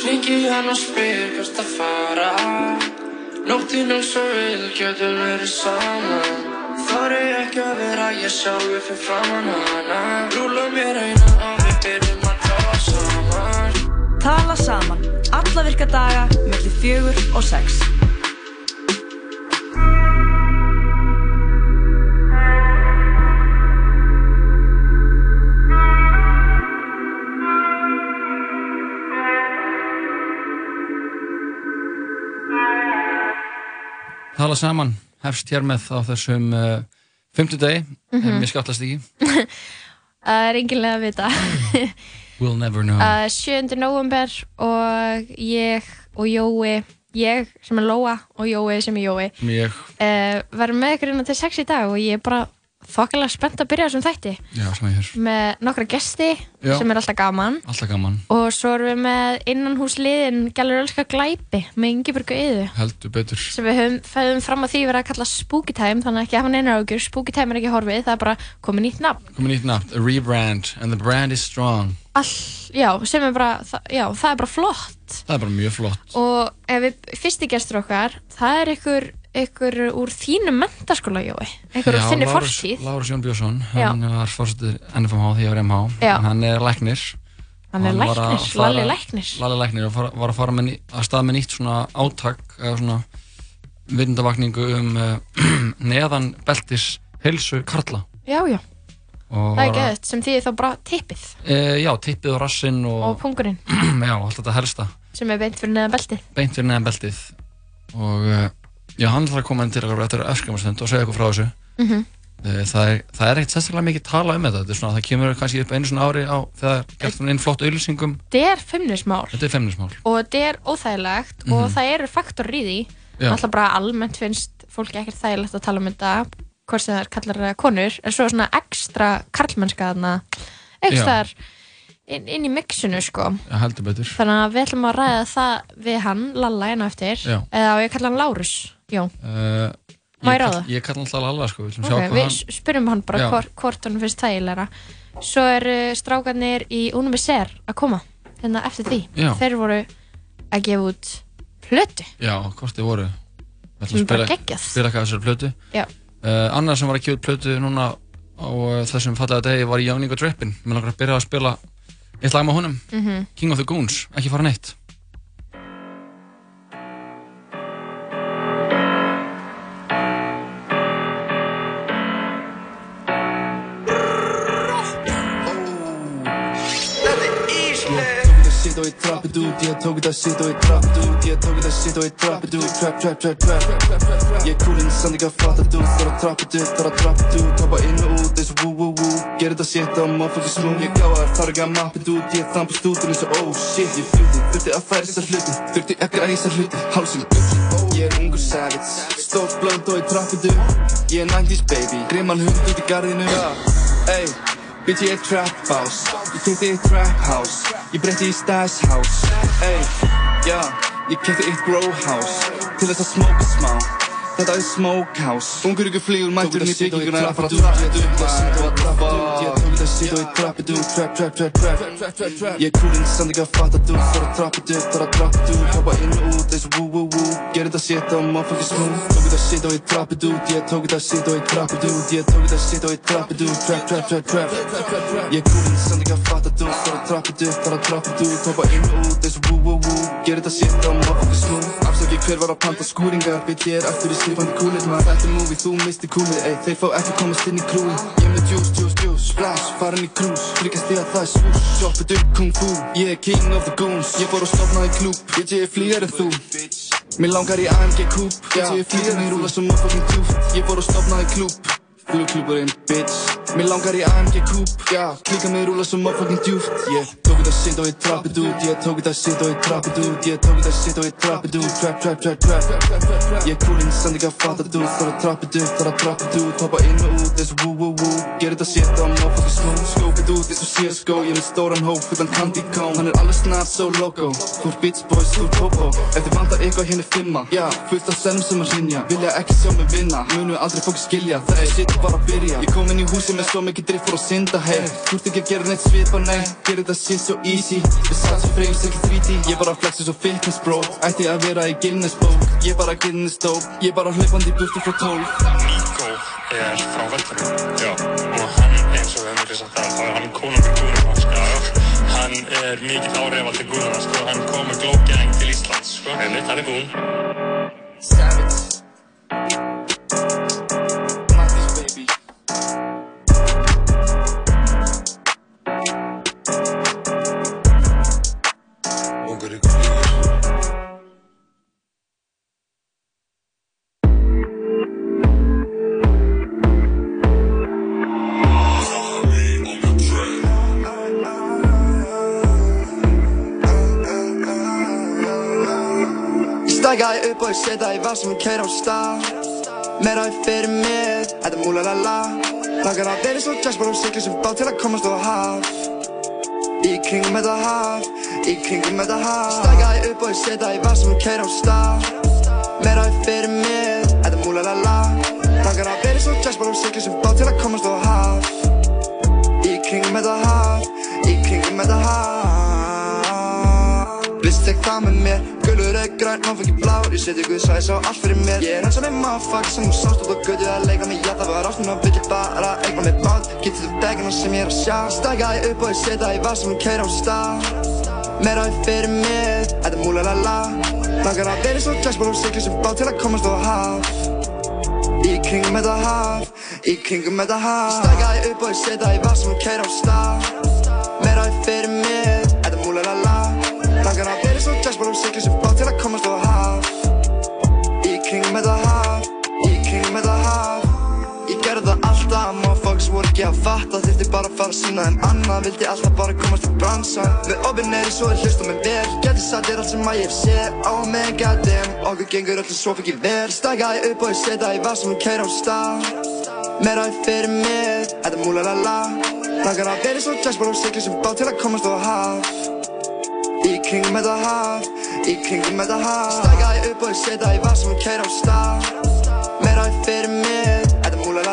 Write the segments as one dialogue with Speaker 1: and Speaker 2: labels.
Speaker 1: Ringi hann og spyr hvert að fara Nóttinn eins og við getum verið saman Þar er ekki að vera ég sjálfur fyrir framann hana Rúla mér eina og við byrjum að tala saman
Speaker 2: Tala saman. Alla virka daga, mellir fjögur og sex.
Speaker 3: Tala saman, hefst hér með á þessum uh, fimmtudegi, mm. -hmm. mér skallast ekki
Speaker 4: Það er enginlega að vita.
Speaker 3: We'll never know
Speaker 4: Uh, 7. november og ég og Jói, ég sem er Lóa og Jói sem er Jói, uh, verðum með ykkur innan til 6 í dag og ég er bara þokkalega spennt að byrja þessum þætti.
Speaker 3: Já,
Speaker 4: með nokkra gesti
Speaker 3: Já.
Speaker 4: sem er alltaf gaman.
Speaker 3: Alltaf gaman,
Speaker 4: og svo erum við með innanhúsliðin Gælur Ölska Glæpi með Ingeborgu Yðu
Speaker 3: heldur betur.
Speaker 4: Sem við höfum, höfum fram að því verið að kalla Spooky Time þannig að ekki hafa neinar ágjur, Spooky Time er ekki horfið það er bara komið nýtt nafn.
Speaker 3: Komið nýtt nafn, a rebrand and the brand is strong.
Speaker 4: All, já, sem er bara, það, já, það er bara flott.
Speaker 3: Það er bara mjög flott.
Speaker 4: Og ef við, fyrsti gestur okkar það er ykkur, ykkur úr þínum mentaskóla, Jói? Ykkur úr þinni fortíð?
Speaker 3: Lárus Jón Björnsson,
Speaker 4: Já.
Speaker 3: hann var fórsettur NFMH því ég var MH
Speaker 4: Já.
Speaker 3: en hann er læknir.
Speaker 4: Hann er
Speaker 3: að
Speaker 4: læknir,
Speaker 3: fara-
Speaker 4: Lalli læknir.
Speaker 3: Lalli læknir og fara, var að fara með, að stað með nýtt svona átak eða svona vitundavakningu um uh, neðan beltis heilsu karla.
Speaker 4: Já, já, það er geðut sem þýðir þá bara tippið.
Speaker 3: E, Já, tippið og rassinn
Speaker 4: og
Speaker 3: og,
Speaker 4: pungurinn.
Speaker 3: Já, allt þetta helsta.
Speaker 4: Sem er beint fyrir neðan beltið.
Speaker 3: Beint fyrir neðan beltið. Og uh, já, hann þarf að koma inn til okkur eftir öskamastund og segja eitthvað frá þessu.
Speaker 4: Mm
Speaker 3: Eh, Það er, það er ekkert sérstaklega mikið tala um þetta, þetta er svona, það kemur kannski upp einu svona ári á þegar gert hún inn flott auðlýsingum,
Speaker 4: þetta er feimnismál.
Speaker 3: Þetta er femnismál.
Speaker 4: og þetta er óþægilegt og
Speaker 3: Mhm.
Speaker 4: það eru faktor í því. Alltaf bara almennt finnst fólki ekkert þægilegt að tala um þetta hvort sem það er kallar konur. En svo er svona ekstra karlmennska þarna ekstra inn, inn í mixinu sko. Þannig að við ætlum að ræða það við hann, Lalla, einu eftir.
Speaker 3: Já.
Speaker 4: eða ég að kalla hann Lárus Jón,
Speaker 3: Uh,
Speaker 4: Má ég ráða?
Speaker 3: Ég kalla alltaf Lalla, sko, við ætlum að
Speaker 4: ok,
Speaker 3: sjá hvað
Speaker 4: við
Speaker 3: hann...
Speaker 4: spyrjum hann bara
Speaker 3: Já.
Speaker 4: hvort, hvort hann finnst þægilega svo eru strákarnir í Univiser að koma hérna eftir því
Speaker 3: Já.
Speaker 4: þeir voru að gefa út plötu
Speaker 3: Já, hvort þið voru. Við ætlum
Speaker 4: er
Speaker 3: að spila, spila af þessari plötu.
Speaker 4: Já.
Speaker 3: Uh, annar sem var að kjóða plötu núna á uh, þessum fallega degi var Jóník og Drippin. Mér langar að byrja að spila eitt lag með honum,
Speaker 4: Mhm.
Speaker 3: King of the Goons, ekki fara neitt.
Speaker 5: Og ég trappið út Ég tók þetta shit og ég trappið út Ég tók þetta shit og ég trappið út Trap, trap, trap, trap. Ég er coolinn samt ekki að fatta þú Þar að trappið út, þar að trappið út Hoppa inn og út eins og woo woo woo. Ger þetta shit á motherfucking smooth. Ég gáðar, þar ekki að mappið út Ég þampast út eins og oh shit. Ég fluti, þurfti að færa þessar hluti Þurfti ekki að æsa hluti Hálsum Ég er ungur savage Stórt blönd og ég trappið út Ég er 90's baby. Grimman hund út í garðinu Ey Bitch ég er trap house. Ég kefti eitt trap house? Ég breytti í stash house. Ey, já Ég kefti eitt grow house. Til þess að smoka smá Þetta er smoke house Ungur ykkur flýgur mættur inn í bygginguna að fara að trappa Ég tók shit og ég trappið út Trap, trap, trap, trap Ég coolinn samt ekki að fatta þú Þar að trappa upp, þar að trappa út Hoppa inn og út eins og woo woo woo. Ger þetta shit á motherfucking smooth. Tók þetta shit og ég trappið út Ég tók þetta shit og ég trappið út Ég tók þetta shit og ég trappið út Trap, trap, trap, trap. Ég coolinn samt ekki að fatta þú Þar að trappa upp, þar að trappa út Hoppa inn og út eins og woo woo woo. Ger þetta shit á motherfucking smooth. Afsaki hver var að panta skúringar Bitch ég er aftur í slífandi kúlir Man þetta er movie, þú misti kúlir Ey, þeir fá ekki komast inn í krúi Ég með juice, juice, juice. Splash, farin í cruise. Tryggast því að það er swoosh Shoppið upp kung fu. Ég er king of the goons. Ég fór að stopna í klúb Bitch ég er flýjar en þú Mér langar í AMG Coupe Bitch ég er flýjar en ég djúft Ég fór að stopna í klúb Flugklúburinn, bitch Mér langar í AMG Coupe, já Klíka mig rúla svo motherfucking djúft Ég tók þetta shit og ég trappið út. Ég tók þetta shit og ég trappið út. Ég tók þetta shit og ég trappið út. Trap, trap, trap, trap. Ég er coolinn ekki að fatta þú Þar að trappið upp, þar að trappið út. Hoppa inn og út og woo woo woo. Ger þetta shit á motherfucking smooth Skópið út eins og CSGO Ég er með stóran hóp, fullan candy cone. Hann er alveg snart so loco. Þú er bitch boys, þú er popo. Ef þið vantar eitthvað hérna er fimma. Já, fullt af stælum sem að hrinja Vilja ekki sjá mig vinna. Munu aldrei fólk skilja. Það er shit bara að byrja. Ég kom inn í húsi með svo mikið drift for að synda hey. Þú ert ekki að gera neitt svipa, nei. Ger þetta shit
Speaker 6: so easy. Við satsa frames, ekki 3D Ég bara flexi svo fitness bro. Ætti að vera í Guinness bók. Ég bara Guinness dope. Ég bara hlaupandi burtu frá 12
Speaker 7: Nico er frá Völdunum Já, og hann eins og við hefum ekki sagt það þá er hann konungur Já, já Hann er mikill áhrifaldi Guðrunars sko. Hann kom með Gang til Íslands sko
Speaker 6: og setja í vað sem ég keir á stað. Meira ég fyrir mér, þetta er múla la la Langar að vera svo bara og sigla sem bát til að komast á haf. Í kringum þetta haf, í kringum þetta haf. Stækka ég upp og ég setja í vað sem ég keir á stað. Meira ég fyrir mér, þetta er múla la la Langar að vera svo bara og sigla sem bát til að komast á haf. Í kringum þetta haf, í kringum þetta haf. Vist tek það með mér er græn, hann fengi blár Ég seti Guð sæs á allt fyrir mér. Ég er eins og með motherfucker sem þú sást út á götu að leika mig Já það var ástum og vill ég bara eigna mig bát. Getið þú begina sem ég er að sjá? Stækja ég upp og ég setja í var sem hún keir á stað. Meira ég fyrir mér, þetta er múla la la. Langar að vera svo bara og sigla sem bát til að komast á haf. Í kringum þetta haf, í kringum þetta haf. Stækja ég upp og ég setja í var sem hún keir á stað. Meira ég fyrir mér, þetta er múla la la. Langar að vera svo bara og sigla sem bát til að komast á haf Í kringum þetta haf, í kringum þetta haf Ég gerði það alltaf, motherfuckers voru ekki að fatta. Þyrfti bara að fara að sína þeim annað Vildi alltaf bara komast í bransan Við opin er í svo þið hlustum mig vel. Gæti satt þér allt sem að ég hef séð Ó man goddamn, okkur gengur öllu svo ég vel. Stækja ég upp og ég setja í var sem hún keir á stað. Meira ég fyrir mér, þetta er múla la la Langar að vera svo bara og sigla sem bát til að komast á haf Í kringum þetta haf, í kringum þetta haf Stækja ég upp og setja í var sem hún keir á stað. Meira ég fyrir mér, þetta er múla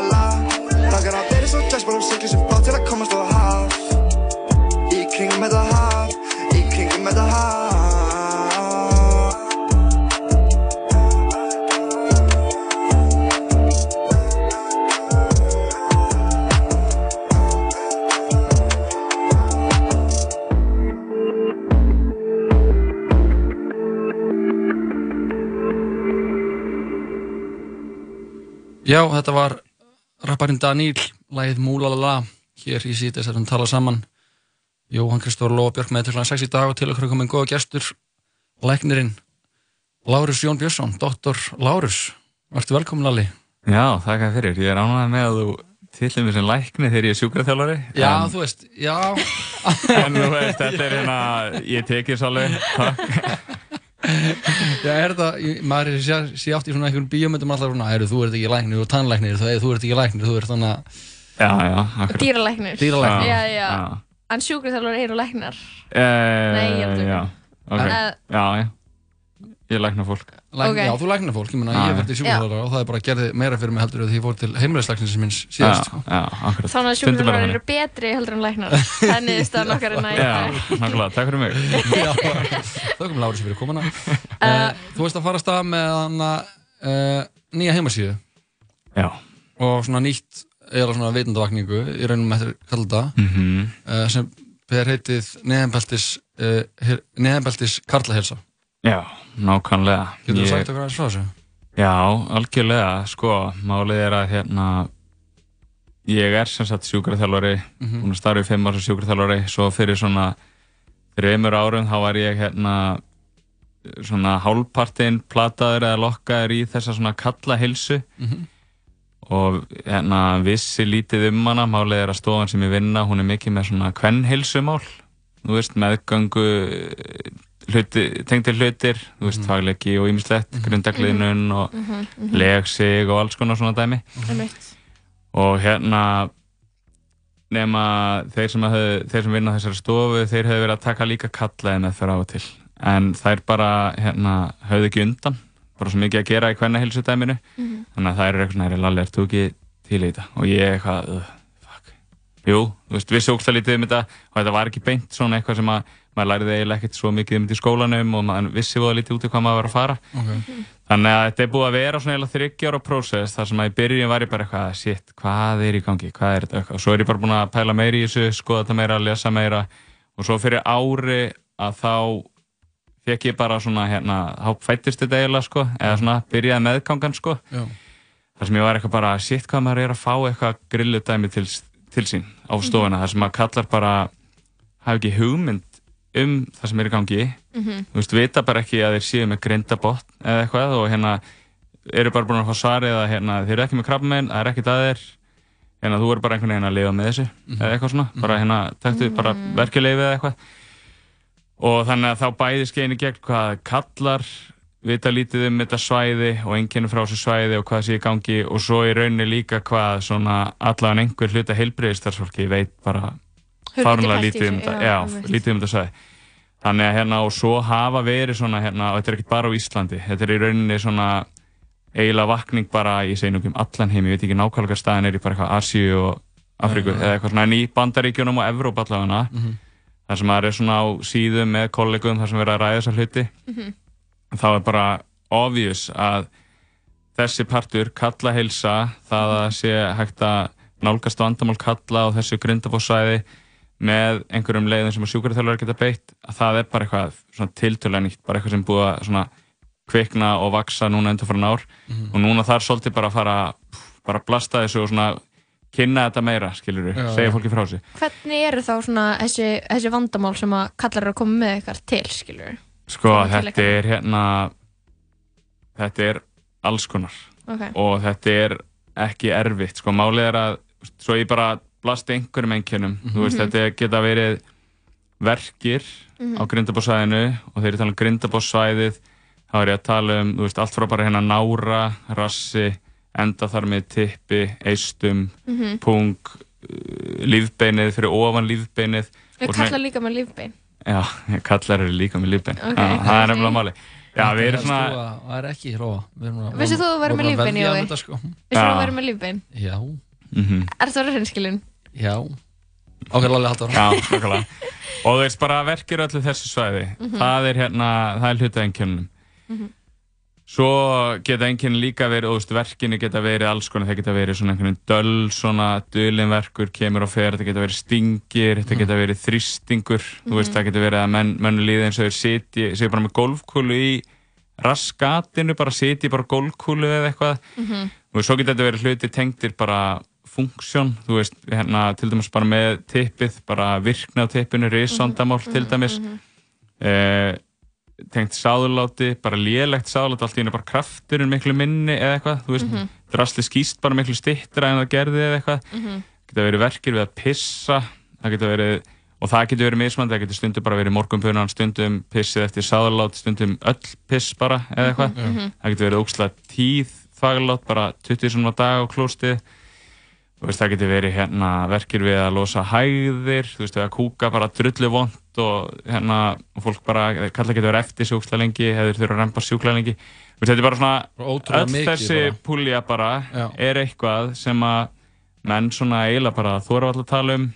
Speaker 3: Já, þetta var rapparinn Daníl, lagið Múlalala, hér í síðan þess að hann tala saman. Jóhann Kristóður Lóa Björk með til hann 6 í dag og til okkur er komin góða gestur, læknirinn Lárus Jón Björnsson, doktor Lárus. Vartu velkomin, Lalli?
Speaker 8: Já, þakka fyrir. Ég er ánægð með að þú tillir mér sem lækni þegar ég er sjúkraþjálfari.
Speaker 3: Já,
Speaker 8: en,
Speaker 3: þú veist, já.
Speaker 8: en þú veist, þetta er hérna, ég tekið svolítið, takk.
Speaker 3: Já, er þetta, ég- maður er sé, sé átt í svona einhvern bíómyndum alltaf svona, heyrðu, þú ert ekki læknir, ert tannlæknir, þú, þú ert ekki læknir, þú ert þannig að
Speaker 8: Já, já, akkurat.
Speaker 4: Dýralæknir
Speaker 3: Dýralæknir.
Speaker 4: Já, já, En sjúkraþjálfur eru læknar
Speaker 8: Eh,
Speaker 4: Nei, ég er að
Speaker 8: Já, ok.
Speaker 4: Eh,
Speaker 8: Já, já. Ég lækna fólk.
Speaker 3: Lækn,
Speaker 4: Ok.
Speaker 3: Já, þú læknar fólk, ég
Speaker 8: Já,
Speaker 3: ég
Speaker 8: já.
Speaker 3: hef verið sjúkraþjálfara og það er bara gerði meira fyrir mig heldur en því ég fór til heimilislæknisins minns
Speaker 8: Já,
Speaker 3: síðast, sko.
Speaker 8: já, akkurat.
Speaker 4: Þannig að
Speaker 8: er það
Speaker 4: eru betri heldur en læknar Þannig er staðan okkar en
Speaker 8: Já, nákvæmlega, takk fyrir mig.
Speaker 3: Já, þökkum Lárus fyrir komuna. Uh, þú veist að fara að stað með hana, uh, nýja heimasíðu
Speaker 8: Já.
Speaker 3: og svona nýtt eða svona veitundavakningu í raunum eftir kalda
Speaker 8: Mhm.
Speaker 3: uh, sem
Speaker 8: Já, nákvæmlega.
Speaker 3: Getur þú sagt okkur aðeins frá þessu?
Speaker 8: Já, algjörlega, sko, málið er að hérna, ég er sem sagt sjúkraþjálfari,
Speaker 3: Mhm.
Speaker 8: búinn að starfa í fimm ára sem sjúkraþjálfari, svo fyrir svona þreymur árum þá var ég hérna svona hálfpartinn plataður eða lokkaður í þessa svona kalla hilsu
Speaker 3: Mhm.
Speaker 8: og hérna vissi lítið um hana, málið er að stofan sem ég vinna, hún er mikið með svona kvennhilsumál, þú veist, meðgöngu hluti, tengdir hlutir, þú veist, faglegi og ýmislegt, grundagliðnun og
Speaker 4: Mhm, mhm.
Speaker 8: legsig og alls konar svona dæmi. Og hérna nema þeir sem, sem vinna á þessari stofu þeir hefur verið að taka líka kallaði með fyrir á og til. En þær bara hérna, höfðu ekki undan bara svo mikið að gera í hvernig hilsu dæminu
Speaker 4: Mhm.
Speaker 8: þannig að þær eru eitthvað næri lalli, ert þú ekki til í þetta? Og ég eitthvað, fuck. Jú, þú veist, vissi ógst að lítið um þetta og þetta var ekki beint svona eitthvað sem að maður læriði eiginlega ekkert svo mikið um þetta í skólanum og maður vissi voða lítið út í hvað maður var að fara.
Speaker 3: Okay.
Speaker 8: þannig að þetta er búið að vera svona þryggjára prósess þar sem að í byrjun var ég bara eitthvað shit, hvað er í gangi, hvað er þetta? Og svo er ég bara búin að pæla meira í þessu, skoða þetta meira lesa meira. Og svo fyrir ári að þá fekk ég bara svona hérna, þá fættist þetta eiginlega sko, eða svona byrjaði meðgangan sko.
Speaker 3: Já.
Speaker 8: þar sem ég var eitthvað bara shit, hvað maður er að fá eitthvað grilludæmi til, til sín á stofuna, þar sem maður kallar bara hafa ekki hugmynd um það sem er í gangi. Þú veist, vita bara ekki að þeir séu með grindabott eða eitthvað og hérna eru bara búin að fá svarið að hérna, þeir eru ekki með krabbamein, það er ekkert að þeir hérna, þú er bara einhvern veginn að lifa með þessu eða eitthvað svona, bara hérna, taktu bara verkefleifi eða eitthvað. Og þannig að þá bæði skeinu gegn hvað kallar vita lítið um þetta svæði og einnkynni frá þessu svæði og hvað sé í gangi og svo í rauninni líka hvað svona allavega einhver hluta heilbreyðistarsfólki veit bara fárunlega lítið um þetta, já, lítið um þetta svæði. Þannig að hérna og svo hafa verið svona hérna, og þetta er ekki bara á Íslandi, þetta er í rauninni svona eiginlega vakning bara, ég segi nú ekki um allan heim, ég veit ekki nákvæmlega hvað staðin er í bara eitthvað Asíu og Afríku eða eitthvað svona en í Bandaríkjunum og Evróp allavega þar sem maður er svona á síðum með kollegum þar sem verður að ræða þessar hluti þá er bara obvious að þessi partur kalla heilsa, það að sé hægt að nálgast vandamál kalla á þessu grindabósæði með einhverjum leiðum sem að sjúkvæðarþjálfur geta beitt að það er bara eitthvað svona tiltölega nýtt bara eitthvað sem búið að svona kvikna og vaksa núna endur fyrir ár og núna þar svolítið bara að fara bara að blasta þessu og svona kynna þetta meira, skilur
Speaker 3: Já,
Speaker 8: segja fólki frá þessu.
Speaker 4: Hvernig eru þá svona þessi, þessi vandamál sem að kallar eru að koma með ykkar til, skilur
Speaker 8: sko
Speaker 4: Koma til
Speaker 8: þetta er hérna þetta er alls konar.
Speaker 4: Ok,
Speaker 8: og þetta er ekki erfitt sko málið er að svo ég bara blasti einhverjum einkennum. Þú veist þetta geta verið verkir á grindabósvæðinu og þegar ég tala um grindabósvæðið þá er ég að tala um þú veist allt frá bara hérna nára, rassi enda þar með tippi, eistum pung uh, lífbeinið fyrir ofan lífbeinið
Speaker 4: ég
Speaker 8: og svona-
Speaker 4: kalla líka með lífbein.
Speaker 8: Já, kallar eru líka með lífbein.
Speaker 4: Ok.
Speaker 8: já, það er nefnilega máli já, við erum svona
Speaker 3: þú að- Það er ekki hróa.
Speaker 4: Vissir þú að þú værir með lífbein í?
Speaker 3: Sko.
Speaker 4: Vissir þú að vera með lífbein?
Speaker 3: Já,
Speaker 8: mhm.
Speaker 4: Er það reynskilin?
Speaker 3: Já. Ákveð Lalli Halldór
Speaker 8: Já, svakalega. og þú veist bara verkir öllu þessu svæði. Það er hérna, það er hluta einkennunum. Svo geta einkennin líka verið, og þú veist, verkinu geta verið alls konar, það geta verið svona einhvern veginn döl svona dulinverkur, kemur og fer. Þetta geta verið stingir, þetta geta verið þrýstingur, þú veist, það geta verið að menn, mennu líði eins og þeir sitji, séu bara með golfkúlu í raskatinu bara sitji bara á golfkúlu eða eitthvað. Og svo geta þetta verið hluti tengdir bara funksjón, þú veist, hérna til dæmis bara með tippið, bara virkna á tippinu, risandamál til dæmis. eh, tengt sáðuláti, bara lélegt sáðuláti allt í henni bara krafturinn miklu minni eða eitthvað, þú veist, mm drasli skýst bara miklu stittra en það gerði eða eitthvað. Geta verið verkir við að pissa það geta verið, og það getur verið mismandi það getur stundum bara verið morgunpunan stundum pissið eftir sáðulát, stundum öll piss bara eða eitthvað, það getur verið ógslag tíð þvaglát, bara 20 svona á dag á klóstið veist, það getur verið hérna verkir við að losa hægðir, þú veist, að kúka bara drullu vond og hérna, fólk bara, kalla getur verið eftir sjúkla lengi, hefur þurfa að rempa sjúkla lengi. Veist, þetta er bara svona, öll þessi púlja bara
Speaker 3: Já.
Speaker 8: er eitthvað sem að menn svona eiginlega bara þóra alltaf tala um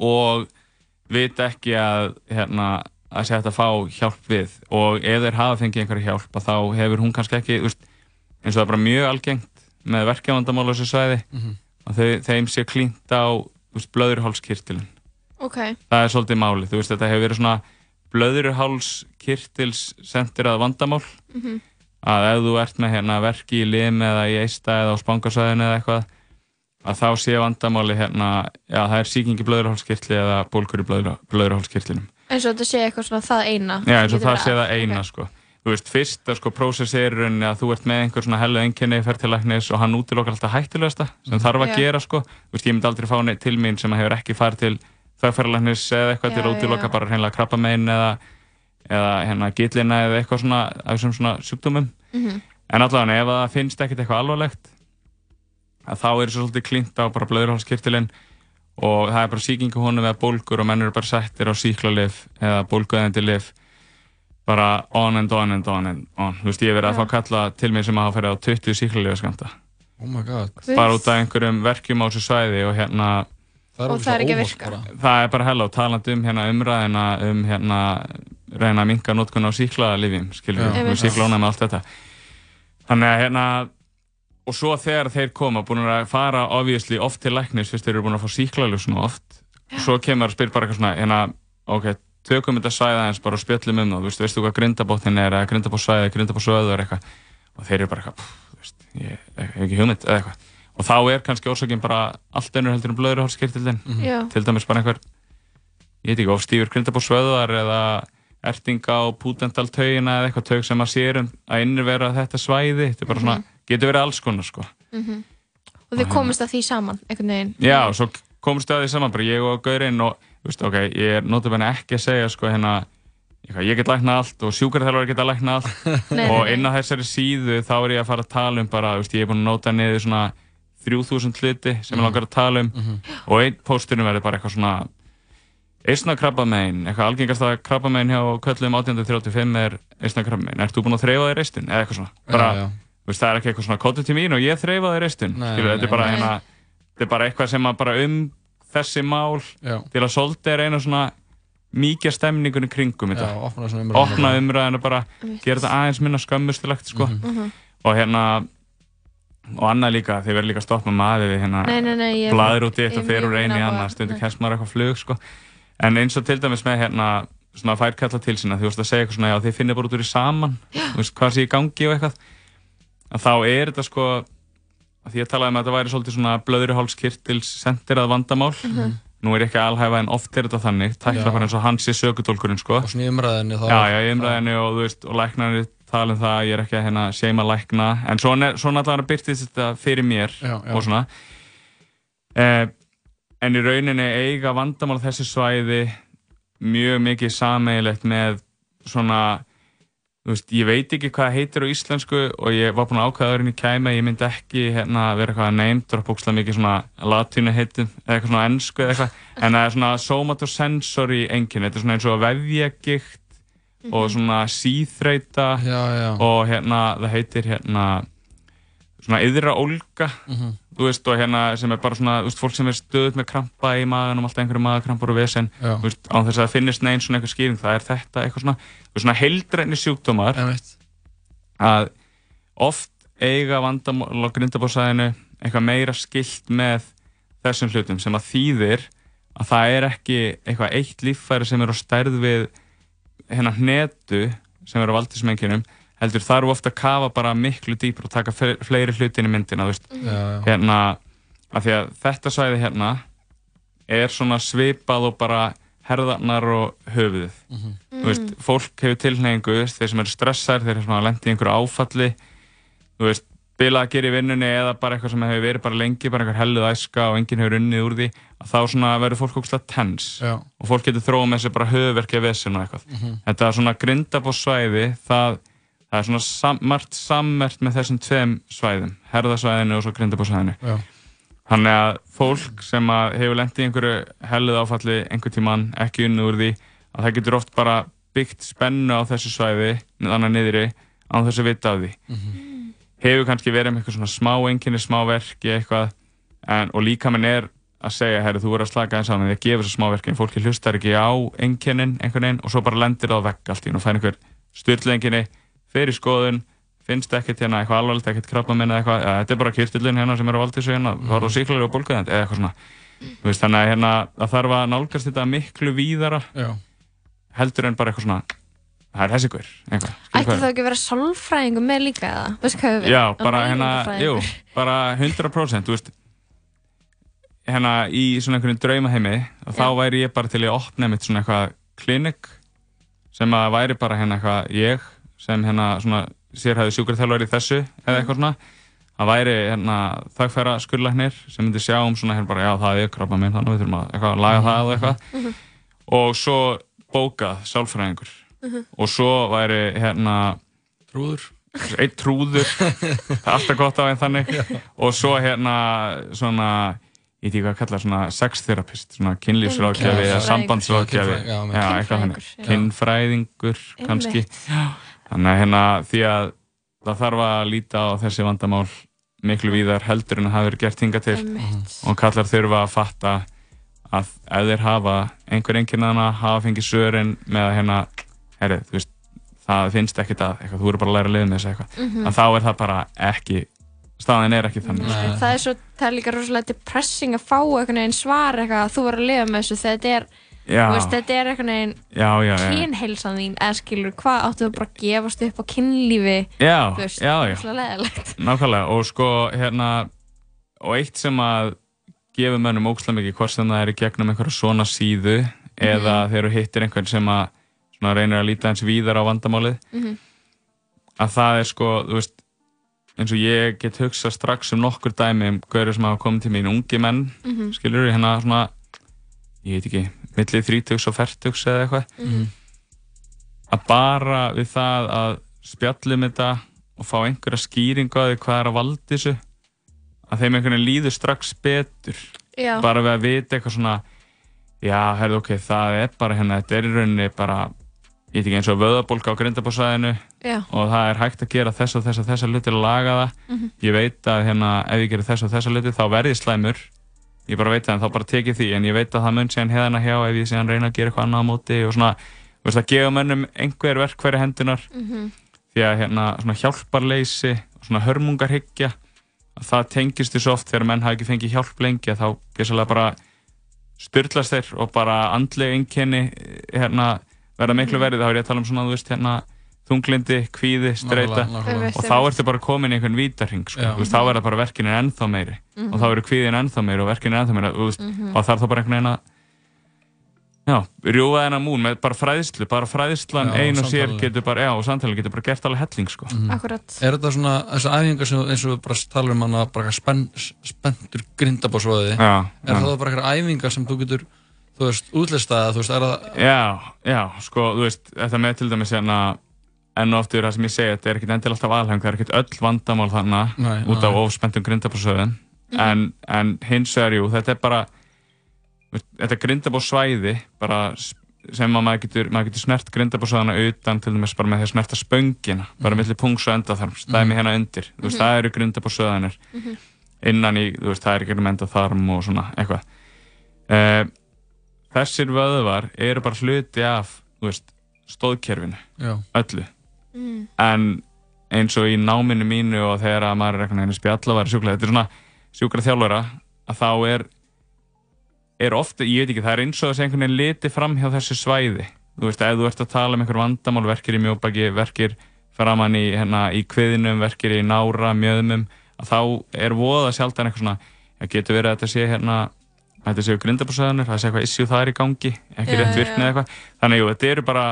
Speaker 8: og vita ekki að, hérna, að hægt að fá hjálp við og ef þeir hafa fengið einhverja hjálp þá hefur hún kannski ekki, veist, eins og það er bara mjög algengt með verkefandamál á þessu svæði að þau, þeim sé klínt á blöðurhálskirtilin
Speaker 4: Ok,
Speaker 8: það er svolítið máli, veist þetta hefur verið svona blöðurhálskirtils sendir að vandamál. Að ef þú ert með hérna verki í lim eða í eista eða á spangasvæðinu eða eitthvað að þá sé vandamáli hérna, já það er sýkingi blöðurhálskirtli eða bólkur í blöður, blöðurhálskirtlinum
Speaker 4: eins og þetta sé eitthvað svona það eina
Speaker 8: Já, eins og það sé það eina
Speaker 4: Ok.
Speaker 8: sko. Þú veist, fyrsta sko prósess er að þú ert með einhver svona hellu einkenni fer til læknis og hann útilokkar alltaf hættulegasta sem þarf að
Speaker 4: Já.
Speaker 8: gera sko. Þú veist, ég myndi aldrei fá neitt til mín sem hefur ekki farið til þagfæralæknis eða eitthvað til að útilokka bara hreinlega krabbamein eða, eða hérna gillina eða eitthvað svona af þessum svona sjúkdómum.
Speaker 4: Mhm.
Speaker 8: En allavega ef það finnst ekkert eitthvað alvarlegt þá er svo svolítið klínt á bara blöðurhálskirtilinn og það er bara sýkingu honum eða bólgur og menn eru bara settir á síklarlif eða bólguðendi lif bara on and on and on and on þú veist ég hef verið að
Speaker 4: Já.
Speaker 8: fá kalla til mig sem að hafa ferið á 20 síklarlifa skamta
Speaker 3: Oh my god
Speaker 4: Guð.
Speaker 8: bara út af einhverjum verkjum á þessu svæði og hérna
Speaker 4: Og það er ekki að virka.
Speaker 8: það er bara hella og talandi um hérna umræðina um hérna reyna að minka notkun á síklarlifjum
Speaker 4: Já. Einmitt.
Speaker 8: síklóna með allt þetta þannig að hérna og svo þegar þeir koma, búin að fara obviously oft til læknis, fyrst þeir eru búin að fá síklarlif svona oft, svo kemur að spyrja bara eitthvað svona, hérna, ok, tökum þetta svæða eins bara og spjöllum um það, þú veist, veistu hvað grindabóttin er, eða grindabótsvæði, grindabótsvöðu er eitthvað, og þeir eru bara eitthvað, pff, þú veist, ég hef ekki hugmynd eða eitthvað, og þá er kannski orsakinn bara allt önnur heldur um blöðruhálskirtildin
Speaker 4: Mhm. Já.
Speaker 8: til dæmis bara einhver ég veit ekki, ofstífur grindabótsvöðar eða ertinga á púdentaltaugina eða eitthvað taug sem að sér um að innverða þetta svæði, þetta er bara svona getur verið alls konar sko
Speaker 4: Mhm. Og þið komist að því saman, einhvern veginn.
Speaker 8: Já, svo komumst við að því saman bara ég og Gaurinn og veist, ok, ég er notabene ekki að segja sko hérna ég get læknað allt og sjúkarþjálfur geta læknað allt.
Speaker 4: Nei,
Speaker 8: og inn á þessari síðu þá er ég að fara að tala um bara, veist, ég er búin að nota niður svona 3000 hluti sem ég langar að tala um. Og einn pósturinn verður bara eitthvað svona eistna krabbamein, eitthvað algengast að krabbamein hjá köllum 1835 er eistna krabbamein, ert þú búin að þreifa þér eistun eða eitthvað svona, bara,
Speaker 3: Já, já.
Speaker 8: veist, það er ekki eitthvað svona kóttu til mín og ég þreifa þér eistun
Speaker 3: Nei,
Speaker 8: skilur,
Speaker 3: nei,
Speaker 8: þetta er bara hérna bara eitthvað sem bara um þessi mál
Speaker 3: Já.
Speaker 8: til að svolítið er eina svona mikið stemningunni kringum þetta
Speaker 3: Já, opna
Speaker 8: opna
Speaker 3: bara.
Speaker 8: umræðina bara,
Speaker 4: Einmitt.
Speaker 8: gera þetta aðeins minna skömmustilegt sko.
Speaker 4: Mhm.
Speaker 8: og hérna og annað líka, þeir verður líka að stoppa maður við hérna
Speaker 4: Nei, nei, nei, ég-
Speaker 8: blaður út í eitt og fer úr einu í annað stundu kemst maður eitthvað flug sko. en eins og til dæmis með hérna svona færkalla til sína, þú veist að segja eitthvað svona já þið finnir bara út úr í saman þú veist hvað sé í gangi og eitthvað að þá er þetta sko að því að talaði um að þetta væri svolítið svona blöðruhálskirtils sendirað vandamál.
Speaker 3: Mhm.
Speaker 8: nú er ég ekki alhæfa en oft er þetta þannig. Tækla bara eins og hans í sökudólkurinn sko.
Speaker 3: Og svona í umræðinni þá
Speaker 8: já, já, í umræðinu og veist og læknarnir tala um það, ég er ekki að hérna seima lækna, en svona, svona allavega byrtist þetta fyrir mér
Speaker 3: Já, já.
Speaker 8: og svona. Eh, en í rauninni eiga vandamál þessi svæði mjög mikið sameigilegt með svona veist, ég veit ekki hvað það heitir á íslensku og ég var búinn að ákvæða öðrun í kæmi að ég myndi ekki hérna vera eitthvað name drop bókslega mikið svona latínu heitum eða eitthvað svona ennsku eða eitthvað en það er svona somatosensory einkenni, þetta er svona eins og vefjagikt og svona síþreita
Speaker 3: já, já.
Speaker 8: og hérna það heitir hérna svona yðra ólga
Speaker 3: Mhm.
Speaker 8: þú veist og hérna sem er bara svona þú veist, fólk sem er stöðut með krampa í maðunum alltaf einhverju maðurkrampar og vesen
Speaker 3: Já.
Speaker 8: þú veist, á þess að það finnist neinn svona einhver skýring það er þetta eitthvað svona, svona heildræni sjúkdómar að oft eiga vandamál á grindabóðsæðinu eitthvað meira skilt með þessum hlutum sem að þýðir að það er ekki eitthvað eitt líffæri sem er á stærð við hérna hnetu sem er á valdismenginum heldur þarf ofta að kafa bara miklu dýpur og taka fle- fleiri hlutin í myndina
Speaker 3: já.
Speaker 8: hérna af því að þetta svæði hérna er svona svipað og bara herðarnar og höfuðið
Speaker 3: Mhm.
Speaker 8: þú veist, fólk hefur tilhneigingu þeir sem eru stressaðir, þeir sem hafa lendið í einhverju áfalli þú veist, bilað að gera í vinnunni eða bara eitthvað sem hefur verið bara lengi bara einhver helluð æska og enginn hefur unnið úr því að þá svona verður fólk ógslag tens
Speaker 3: Já.
Speaker 8: og fólk getur þróið með sér bara höfuverkja vesen og eitthvað
Speaker 3: Mhm.
Speaker 8: þetta er svona grindabóssvæði það, það er svona sam, margt sammert með þessum tveim svæðum herðasvæðinu og svo grindabóssvæðinu
Speaker 3: Já.
Speaker 8: Þannig að fólk sem að hefur lendið í einhverju helluð áfalli einhver tíman, ekki unnið úr því að það getur oft bara byggt spennu á þessu svæði, þannig niðri á þessu vita af því. Hefur kannski verið með eitthvað svona smá einkenni, smá verki eitthvað en, og líka minn er að segja, herri, þú verður að slaka eins á því að gefa þessu smá verki en fólki hlustar ekki á einkennin einhvern veginn og svo bara lendir það á vegg allt í einu og fær einhver styrlu einkenni fyrir skoðun, finnst ekkert hérna eitthvað alvarlegt, ekkert krabba minna eitthvað ja, þetta er bara kyrtillin hérna sem er á valdísu hérna það var á síklarlega og bólkaðend eða eitthvað svona. Þú veist, þannig að hérna, það þarf að nálgast þetta miklu víðara
Speaker 3: Já.
Speaker 8: heldur en bara eitthvað svona það er þessi hver, eitthvað.
Speaker 4: Ætti það ekki að vera sálfræðingur með líka eða? Veistu hvað við
Speaker 8: Já, bara hérna, jú, bara 100% þú veist. Hérna í svona einhvern draumaheimi og þá væri ég bara til að opna mitt svona eitthvað klinik sem að væri bara hérna eitthvað ég sem hérna svona sérhæði sjúkarþjálfari í þessu eða eitthvað svona. Það væri hérna þagfæra skurlæknir sem myndi sjá um svona hérna bara já það er krabba minn þannig við þurfum að eitthvað, laga það og eitthvað. Og svo bókað sálfræðingur.
Speaker 3: Mhm.
Speaker 8: og svo væri hérna
Speaker 3: Trúður.
Speaker 8: Eitt trúður. Það er alltaf gott á einn þannig. Og svo hérna svona Ég veit ekki hvað að kalla svona sextherapist Svona kynlífsrákjafi eða sambandsrákjafi
Speaker 3: já,
Speaker 8: Já, eitthvað
Speaker 3: já.
Speaker 8: Kynfræðingur kannski. Já. Þannig að hérna því að það þarf að líta á þessi vandamál miklu víðar heldur en að hafa verið gert hinga til. Og kallar þurfa að fatta að ef þeir hafa einhver einnkjörnana hafa fengið svörin með að hérna, herri, þú veist, það finnst ekkert að eitthvað, þú eru bara að læra að liða með þessu eitthvað.
Speaker 4: Mhm.
Speaker 8: en þá er það bara ekki staðin er ekki þannig.
Speaker 4: En það er svo, það er líka rosalega depressing að fá einhvern veginn svar eitthvað að þú verður að lifa með þessu þegar þetta er, veist, þetta er
Speaker 8: já, já.
Speaker 4: kynheilsan þín, eða skilur, hvað áttu þú bara að gefast upp á kynlífi,
Speaker 8: Já,
Speaker 4: þú veist,
Speaker 8: já, já.
Speaker 4: rosalega leðilegt.
Speaker 8: Nákvæmlega, og sko, hérna, og eitt sem að gefur mönnum ókslega mikið, hvort sem það er í gegnum einhverja svona síðu eða þegar þú hittir einhvern sem að svona reynir að líta eins víðar á vandamálið,
Speaker 4: Mhm.
Speaker 8: að það er sko, þú veist, eins og ég get hugsað strax um nokkur dæmi um hverju sem hafa komið til mín, ungi menn,
Speaker 4: Mhm.
Speaker 8: skilur við, hérna svona, ég veit ekki, millið þrítugs og fertugs eða eitthvað,
Speaker 4: Mhm.
Speaker 8: að bara við það að spjallum þetta og fá einhverja skýringu á því hvað er að valda þessu að þeim einhvern veginn líður strax betur
Speaker 4: Já.
Speaker 8: bara við að vita eitthvað svona já, herðu ok, það er bara hérna þetta er í rauninni bara ég veit ekki eins og vöðabólka á grindabósæðinu og það er hægt að gera þess og þess og þess að hluti að laga það
Speaker 4: Mhm.
Speaker 8: ég veit að hérna, ef ég gerir þess og þess að hluti þá verð ég slæmur ég bara veit það en þá bara tekið því en ég veit að það mun síðan hefðana hjá ef ég síðan reyna að gera eitthvað annað á móti og svona, veist, að gefa mönnum einhver verkværi hendunar
Speaker 4: Mhm.
Speaker 8: því að hérna, svona hjálparleysi og svona hörmungarhyggja að það tengist því svo oft þegar menn hafa ekki fengið hjálp lengi að þá gæsalega bara styrlast þeir og bara andlega einkenni hérna, verða miklu
Speaker 4: Mhm.
Speaker 8: verið þá er ég að tala um svona, þú veist, hérna þunglindi, kvíði, streyta og þá ertu bara komin í einhvern vítarhing sko. Veist, þá verða bara verkinin ennþá meiri
Speaker 3: Mhm.
Speaker 8: og þá eru kvíðin ennþá meiri og verkinin ennþá meiri þú veist,
Speaker 4: Mhm.
Speaker 8: og það er þá bara einhvern veginn að já, rjúfa þennan múl með bara fræðslu, bara fræðslan
Speaker 3: Já,
Speaker 8: ein og sér getur bara, já, og samtalið getur bara gert alveg helling sko.
Speaker 4: Akkurat.
Speaker 3: Er þetta svona, þessar æfingar sem eins og við bara talar um hana, bara spenn, spenntur grindabósvöði,
Speaker 8: Já,
Speaker 3: er
Speaker 8: já.
Speaker 3: það bara eitthvað æfingar sem þú getur, þú veist, útlistað, þú veist, er það,
Speaker 8: Já, já, sko, þú veist, þetta með til dæmis hérna, enn og aftur það sem ég segi, þetta er ekkert endilega alltaf aðheng, það er ekkert öll vandamál þarna
Speaker 3: Nei,
Speaker 8: út af ofspenntum grindabósöðum, en, en hins vegar, jú, þetta er bara, þetta grindabósvæði, bara sem að maður getur, maður getur snert grindabósöðana utan, til dæmis bara með því að snerta spöngina, bara milli pungs og endaþarms, dæmi hérna undir, þú veist,
Speaker 9: Mhm.
Speaker 8: það eru grindabósöðanir
Speaker 9: Mhm.
Speaker 8: innan í, þú veist, það er ekki um endaþarm og svona, eitthvað. Uh, þessir vöðvar eru bara hluti af þú veist, stóðkerfinu
Speaker 3: Já.
Speaker 8: öllu
Speaker 4: Mm.
Speaker 8: en eins og í náminu mínu og þegar að maður er eitthvað einu spjall að vera sjúklega þetta er svona sjúkra þjálfara að þá er er ofta, ég veit ekki, það er eins og þess að einhvern veginn liti fram hjá þessu svæði. Þú veist, ef þú ert að tala um einhver vandamál verkir í mjóbaki, verkir framann í, hérna, í kviðinum, verkir í nára mjöðumum, að þá er voða sjaldan eitthvað svona, það getur verið að þetta sé hérna, að þetta séu grindabúrsöðunir það sé eitthvað issue það er í gangi, ekki rétt virkni eða eitthvað. Þannig, jú, þetta eru bara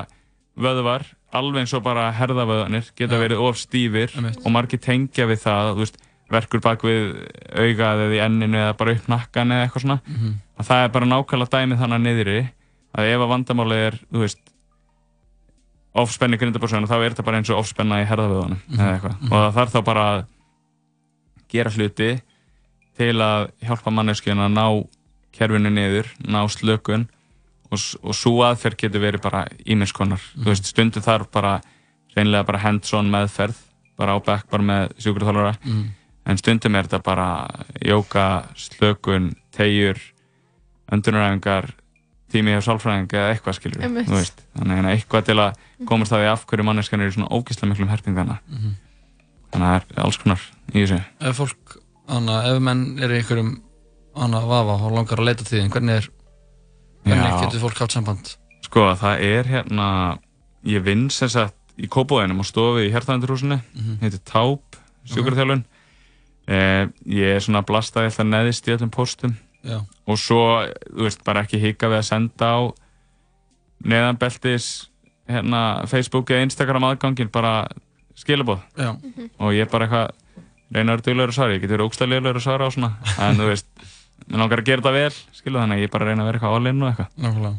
Speaker 8: vöðvar alveg eins og bara herðavöðanir geta
Speaker 3: Já.
Speaker 8: verið of stífir og margir tengja við það, veist verkur bak við augað eða í enninu eða bara upp nakkan eða eitthvað svona
Speaker 3: Mhm.
Speaker 8: að það er bara nákvæmlega dæmið þannig niðri að ef að vandamálið er, ofspenni grindabórsöðuna þá er þetta bara eins og ofspenna í herðavöðunum
Speaker 3: Mhm.
Speaker 8: eða eitthvað
Speaker 3: Mhm.
Speaker 8: og það þarf þá bara að gera hluti til að hjálpa manneskjuna að ná kerfinu niður, ná slökun og, og svo aðferð getur verið bara ímiðskonar,
Speaker 3: Mhm.
Speaker 8: þú veist stundum þarf bara reynilega bara hands-on meðferð bara á bekk bara með sjúkurþálara
Speaker 3: Mhm.
Speaker 8: en stundum er þetta bara jóka, slökun, tegjur öndunaræfingar tími hjá sálfræðing eða eitthvað skilur
Speaker 4: Einmitt.
Speaker 8: þú veist, þannig að eitthvað til að komast að því af hverju manneskan er í svona ógeðslega miklum herpingana
Speaker 3: Mhm.
Speaker 8: þannig að það er alls konar í þessu
Speaker 3: ef fólk, hana, ef menn er í einhverjum, hana, vafa og langar að leita til þín, hvernig er, hvernig getur fólk haft samband?
Speaker 8: Sko, það er hérna ég vinn sem sagt í Kópavóðinum og stofi í Hjartavendurhúsinu
Speaker 3: Mhm.
Speaker 8: heitir Táp, sjúkurþjálfun eh, ég er svona blastaði alltaf neðist í öllum póstum.
Speaker 3: Já.
Speaker 8: og svo, þú veist, bara ekki hika við að senda á neðanbeltis hérna, Facebook eða Instagram aðgangin bara skilabóð og ég bara eitthvað reyna að vera duglegur að svara, ég getur ógstæðlegur að svara á svona, en þú veist mér langar að gera þetta vel, skilu þannig að ég bara reyna að vera eitthvað all-in og eitthvað
Speaker 3: Nákvæmlega.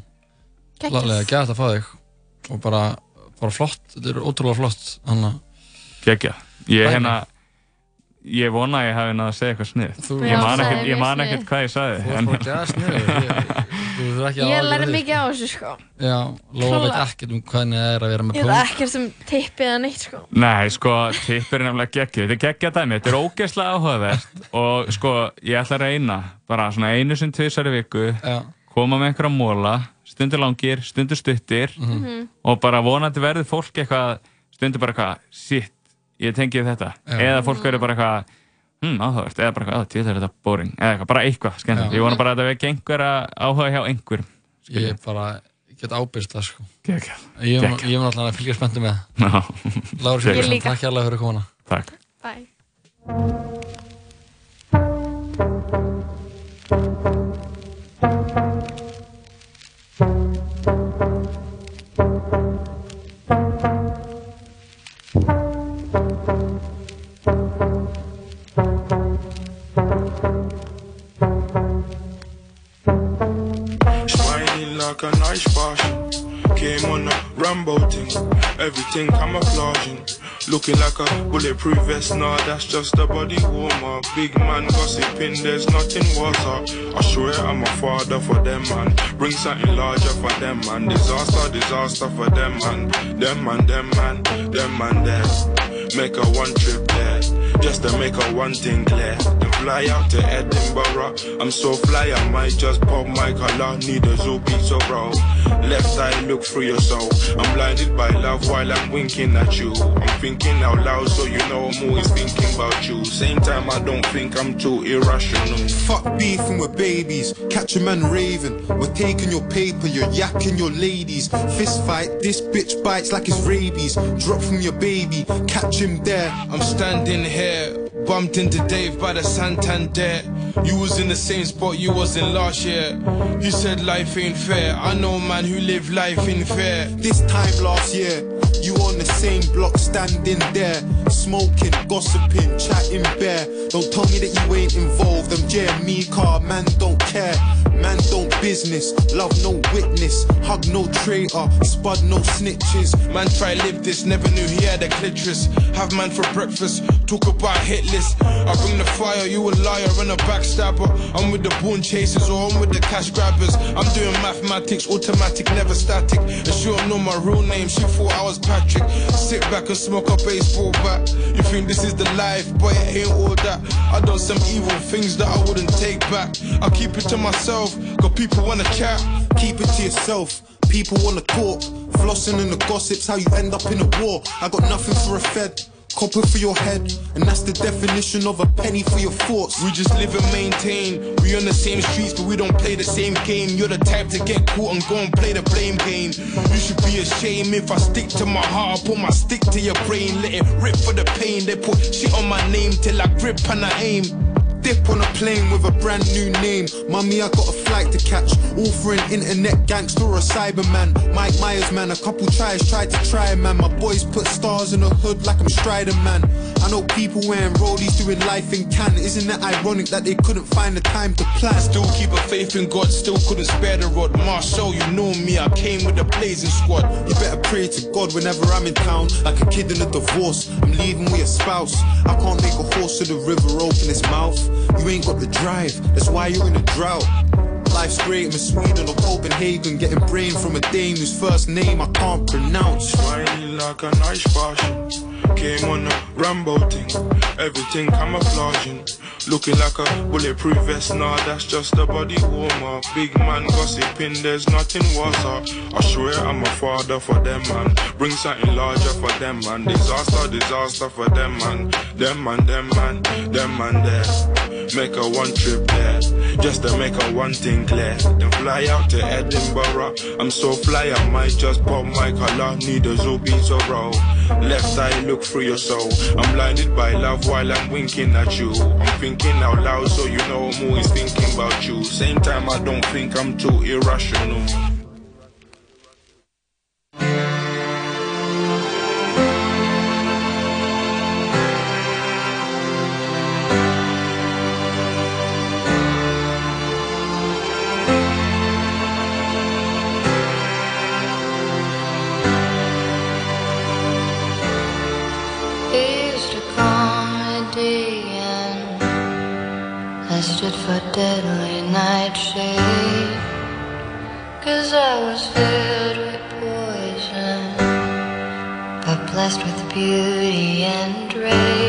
Speaker 3: Laglega, gæt að fá þig og bara, bara flott, þetta er ótrúlega flott hana,
Speaker 8: Gekja. Ég,
Speaker 3: Dæmi.
Speaker 8: hérna, ég vona að ég hafi náða að segja eitthvað snið.
Speaker 3: Þú-
Speaker 8: Ég man ekkert, ég man ekkert hvað ég sagði.
Speaker 3: Þú þurfir ekki að
Speaker 4: Ég
Speaker 3: ágjöra
Speaker 4: lærði
Speaker 3: þig.
Speaker 4: mikið á þessu sko.
Speaker 3: Já, Lóa veit ekkert um hvernig það er að vera með
Speaker 4: Ég
Speaker 3: punkt
Speaker 4: veit ekkert um tippið eða neitt sko.
Speaker 8: Nei, sko, tippur er nefnilega geggju. Þetta er geggja dæmi, þetta er ógeðslega áhugavert og sko, ég ætla að reyna bara svona einu sem tvisar í viku
Speaker 3: Já.
Speaker 8: koma með einhverja móla, stundur langir, stundur stuttir og bara vonandi verður fólk eitthvað, stundur bara eitthvað, shit, ég tengi þetta.
Speaker 3: Já.
Speaker 8: Eða fólk verður bara eitthvað, hm, áhugavert, eða bara eitthvað, að, er þetta boring, eða eitthvað, bara eitthvað.
Speaker 3: Já.
Speaker 8: Ég vona bara að þetta vekja einhverja áhuga hjá einhverjum.
Speaker 3: Ég bara get ábyrst það sko.
Speaker 8: Gekjað.
Speaker 3: Ég mun alltaf að fylgja spenntu með það. Sigurðsson,
Speaker 4: líka.
Speaker 3: takk hérlega fyrir komuna.
Speaker 8: Takk.
Speaker 4: Bye.
Speaker 9: Like an ice passion. Came on a Rambo thing. Everything camouflaging. Looking like a bulletproof vest. Nah, that's just a body warmer. Big man gossiping, there's nothing worse. I swear I'm a father for them, man. Bring something larger for them, man. Disaster, disaster for them, man. Them man, them man, them man there. Make a one trip there. Just to make a one thing clear. Fly out to Edinburgh. I'm so fly, I might just pop my collar. Need a Zubi, so bro. Left eye look through your soul. I'm blinded by love while I'm winking at you. I'm thinking out loud, so you know I'm always thinking about you. Same time, I don't think I'm too irrational.
Speaker 10: Fuck beefing with babies, catch a man raving. We're taking your paper, you're yakking your ladies. Fist fight, this bitch bites like it's rabies. Drop from your baby, catch him there.
Speaker 9: I'm standing here, bumped into Dave by the Santander. You was in the same spot you was in last year. You said life ain't fair. I know a man who live life in fair.
Speaker 10: This time last year, you on the same block standing there. Smoking, gossiping, chatting bare. Don't tell me that you ain't involved. I'm Jeremy car, man don't care. Man don't business, love no witness. Hug no traitor, spud no snitches.
Speaker 9: Man try live this, never knew he had a clitoris. Have man for breakfast, talk about hit list. I bring the fire, you a liar and a backstabber. I'm with the born chasers or I'm with the cash grabbers. I'm doing mathematics, automatic, never static. And she don't know my real name, she thought I was Patrick. Sit back and smoke a baseball bat. You think this is the life, but it ain't all that. I done some evil things that I wouldn't take back. I keep it to myself, cause people wanna chat.
Speaker 10: Keep it to yourself. People wanna talk. Flossing in the gossips, how you end up in a war. I got nothing for a fed. Copper for your head. And that's the definition of a penny for your thoughts.
Speaker 9: We just live and maintain. We on the same streets, but we don't play the same game. You're the type to get caught and go and play the blame game. You should be ashamed if I stick to my heart. I put my stick to your brain, let it rip for the pain. They put shit on my name till I grip and I aim.
Speaker 10: Dip on a plane with a brand new name. Mummy, I got a flight to catch. All for an internet gangster or a cyberman. Mike Myers, man, a couple tries tried to try, man. My boys put stars in the hood like I'm Strider, man. I know people wearing rollies doing life in can. Isn't it ironic that they couldn't find the time to plan?
Speaker 9: Still keep a faith in God, still couldn't spare the rod. Marshall, you know me, I came with a blazing squad.
Speaker 10: You better pray to God whenever I'm in town. Like a kid in a divorce, I'm leaving with a spouse. I can't make a horse of the river open its mouth. You ain't got the drive, that's why you're in a drought. Life's great, I'm in Sweden or Copenhagen, getting brain from a dame whose first name I can't pronounce.
Speaker 9: Shining like an ice passion. Came on a Rambo thing, everything camouflaging. Looking like a bulletproof vest, nah, that's just a body warmer. Big man gossiping, there's nothing worse. I swear I'm a father for them, man. Bring something larger for them, man. Disaster, disaster for them, man. Them man, them man, them man there. Make a one trip there, just to make a one thing clear. Then fly out to Edinburgh. I'm so fly, I might just pop my collar. Need a Zubi, so bro. Left eye look through your soul. I'm blinded by love while I'm winking at you. I'm thinking out loud, so you know I'm always thinking about you. Same time, I don't think I'm too irrational.
Speaker 11: For deadly nightshade Cause I was filled with poison But blessed with beauty and rage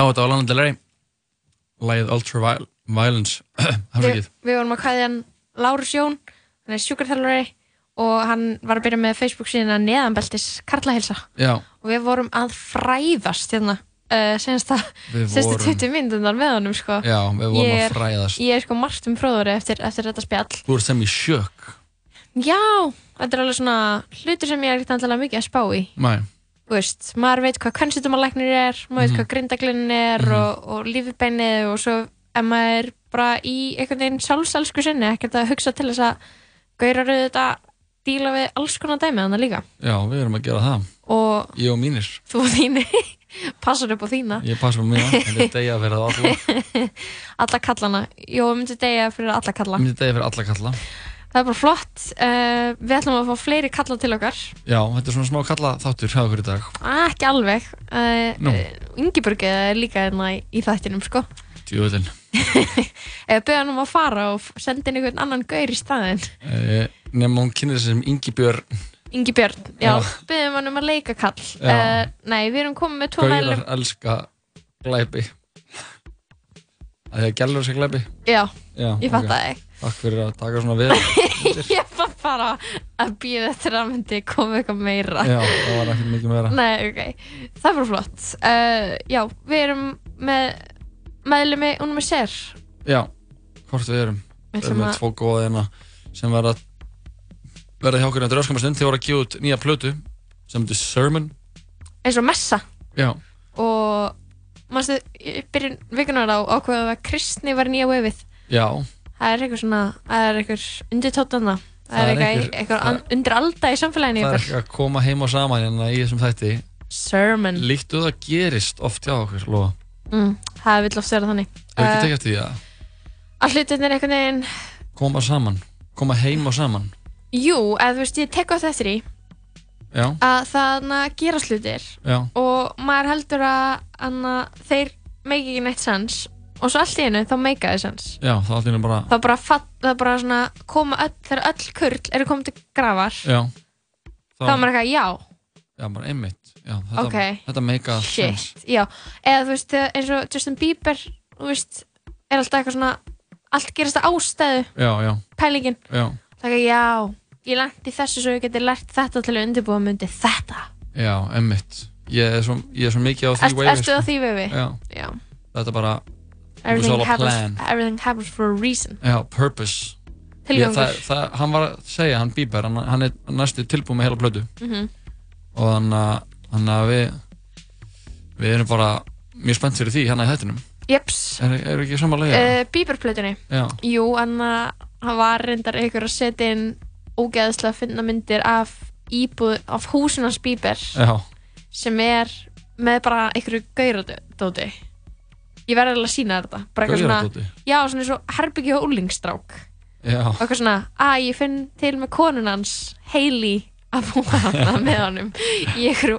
Speaker 3: Já, þetta var Lana Del Rey. Lægið Ultraviolence. Það var
Speaker 4: Við, vorum að kvæðja hann Lárus Jón, hann er sjúkarþjálfari og hann var að byrja með Facebook síðan neðanbeltis Karlahilsa.
Speaker 3: Já,
Speaker 4: og við vorum að fræðast hérna uh, senasta,
Speaker 3: Við
Speaker 4: senasta
Speaker 3: vorum-
Speaker 4: 20 myndunar með honum sko.
Speaker 3: já, við vorum
Speaker 4: Ég
Speaker 3: að fræðast.
Speaker 4: Ég er sko margt um fróðari eftir, eftir þetta spjall.
Speaker 3: Þú ert sem í sjök
Speaker 4: Já, þetta er alveg svona hlutur sem ég er ekkert andalega mikið að spá í. Þú veist, maður veit hvað kvennsitumalæknir er maður veit
Speaker 3: Mhm.
Speaker 4: hvað grindaglinn er
Speaker 3: Mhm.
Speaker 4: og, og lífibeinið og svo ef maður er bara í einhvern veginn sjálfselsku sinni ekkert að hugsa til þess að gaurar auðvitað díla við alls konar dæmi þannig líka.
Speaker 3: Já, við erum að gera það.
Speaker 4: Og
Speaker 3: Ég og mínir.
Speaker 4: Þú og þínu passar upp á þína.
Speaker 3: Ég passa mér mér, en þetta degja fyrir það alla.
Speaker 4: Alla kallana, jó, myndi degja fyrir alla kalla.
Speaker 3: Myndi degja fyrir alla kalla
Speaker 4: það er bara flott. Uh, við ætlum að fá fleiri kalla til okkar.
Speaker 3: Já, þetta er svona smá kalla þáttur hjá okkur í dag.
Speaker 4: Ah, ekki alveg. Uh,
Speaker 3: Nú.
Speaker 4: uh, Ingiborg er líka hérna í, í þættinum sko.
Speaker 3: Djúvöldin
Speaker 4: eða beða hann um að fara og senda inn einhvern annan gaur í staðinn.
Speaker 3: Eh, Nefnum hún kynir þessi sem Ingi Björn
Speaker 4: Ingi Björn, já,
Speaker 3: Já.
Speaker 4: beðum hann um að leika kall. Uh, nei, við erum komið með tvo
Speaker 3: Gaurar
Speaker 4: mælum
Speaker 3: elska glæpi. Það er að gælur sig glæpi.
Speaker 4: Já,
Speaker 3: Já,
Speaker 4: ég fatt það ekki
Speaker 3: Takk fyrir að taka svona við
Speaker 4: ég var bara að býða eftir að myndi koma eitthvað meira.
Speaker 3: Já, það var ekkert mikið meira.
Speaker 4: Nei, ok, það bara flott. Uh, Já, við erum með meðlumi unum með sér.
Speaker 3: Já, hvort við erum.
Speaker 4: Við
Speaker 3: erum með tvo góða hérna sem verða verða hjá okkur endur öskamastund þegar voru að gefa út nýja plötu sem heitir Sermon.
Speaker 4: Eins og messa.
Speaker 3: Já,
Speaker 4: og mannstu, í byrjun vikunar á ákveðu að kristni var nýja vefið.
Speaker 3: Já,
Speaker 4: það er eitthvað svona, það er eitthvað undirtóttanna það
Speaker 3: Það
Speaker 4: er
Speaker 3: er
Speaker 4: eitthvað, eitthvað
Speaker 3: það-
Speaker 4: undir alda í samfélaginu
Speaker 3: það er ekki að koma heim og saman hérna í þessum þætti.
Speaker 4: Sermon.
Speaker 3: Líktu það gerist oft hjá okkur, lofa
Speaker 4: mm, það vil oft vera þannig.
Speaker 3: Hefur ekki
Speaker 4: Eh,
Speaker 3: tekið eftir því að
Speaker 4: að hlutinir einhvern veginn
Speaker 3: koma saman. Koma heim og saman.
Speaker 4: Jú, eða þú veist, ég tek átt eftir því
Speaker 3: Já,
Speaker 4: að það gera slutir
Speaker 3: já,
Speaker 4: og maður heldur að þeir make ekki neitt sens og svo allt í einu þá meikaði sens
Speaker 3: Já, þá allt í henni bara
Speaker 4: þá bara, fatt, það bara svona koma öll, þegar öll kurl eru komið til grafar
Speaker 3: Já.
Speaker 4: Þá er maður eitthvað, já,
Speaker 3: Já, bara einmitt. Já, þetta,
Speaker 4: Ok.
Speaker 3: þetta meika
Speaker 4: shit, já. Eða þú veist, eins og Justin Bieber þú veist, er alltaf eitthvað svona allt gerast að ástæðu,
Speaker 3: Já, já,
Speaker 4: pælingin.
Speaker 3: Já.
Speaker 4: Það er já, ég lendi þessu svo ég geti lært þetta til að undirbúa myndi þetta.
Speaker 3: Já, einmitt. Ég er svo, ég er svo mikið á því
Speaker 4: á?
Speaker 3: Já,
Speaker 4: Já.
Speaker 3: Þetta bara
Speaker 4: everything happens, everything happens for a reason
Speaker 3: Já, purpose. Ég, það, það, Hann var að segja, hann Bieber hann, hann er næstu tilbúið með heila plötu
Speaker 4: Mhm.
Speaker 3: og þannig að- við við erum bara mjög spennt fyrir því hérna í þettinum
Speaker 4: Jeps.
Speaker 3: Er, er ekki samanlega?
Speaker 4: uh, Bieber-plötunni
Speaker 3: Já.
Speaker 4: Jú, hann, hann var reyndar ykkur að setja inn ógeðslega að finna myndir af af húsin hans Bieber
Speaker 3: Já.
Speaker 4: sem er með bara ykkur gauradóti ég verði alveg að sína þetta bara eitthvað svona,
Speaker 3: Gauradóti?
Speaker 4: já, svona herbyggi og úlingstrák
Speaker 3: Já.
Speaker 4: og eitthvað svona, að ég finn til með konun hans Hailey að búa hana með honum í ykkur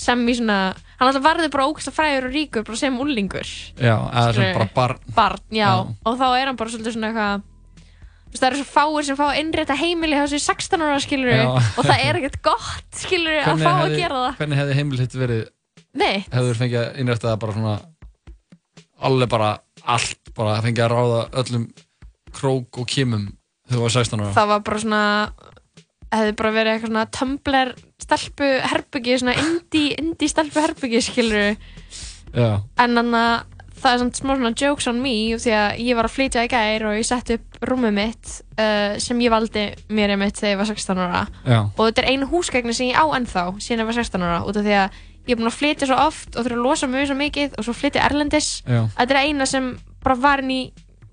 Speaker 4: sem í svona hann alltaf varði bara ógæslega fræður og ríkur bara sem úlingur
Speaker 3: Já, eða sem
Speaker 4: Skilurðu?
Speaker 3: bara barn
Speaker 4: barn, já,
Speaker 3: Já.
Speaker 4: og þá er hann bara svolítið svona eitthvað þú veist, það eru svo fáir sem fá að innrétta heimili hjá sér 16 ára skilur
Speaker 3: Já.
Speaker 4: og það er ekkert gott skilur að fá að
Speaker 3: hefði-
Speaker 4: gera það
Speaker 3: Hvernig hefði heimil hitt verið
Speaker 4: Nei.
Speaker 3: Hefur fengið að innrætta það bara svona alveg bara allt bara fengið að ráða öllum krók og kímum þegar þú var 16 ára.
Speaker 4: Það var bara svona hefði bara verið eitthvað svona Tumblr stelpu herbyggi, svona indie, indie stelpu herbyggi skilur
Speaker 3: Já,
Speaker 4: en þannig að það er samt smá svona jokes on me því að ég var að flytja í gær og ég setti upp rúmið mitt uh, sem ég valdi mér einmitt þegar ég var 16 ára.
Speaker 3: Já.
Speaker 4: og þetta er einu húsgagni sem ég á ennþá síðan ég var 16 ára út af því að ég er búin að flytja svo oft og þurfa að losa mjög svo mikið og svo flytja erlendis. Þetta er eina sem bara var inn í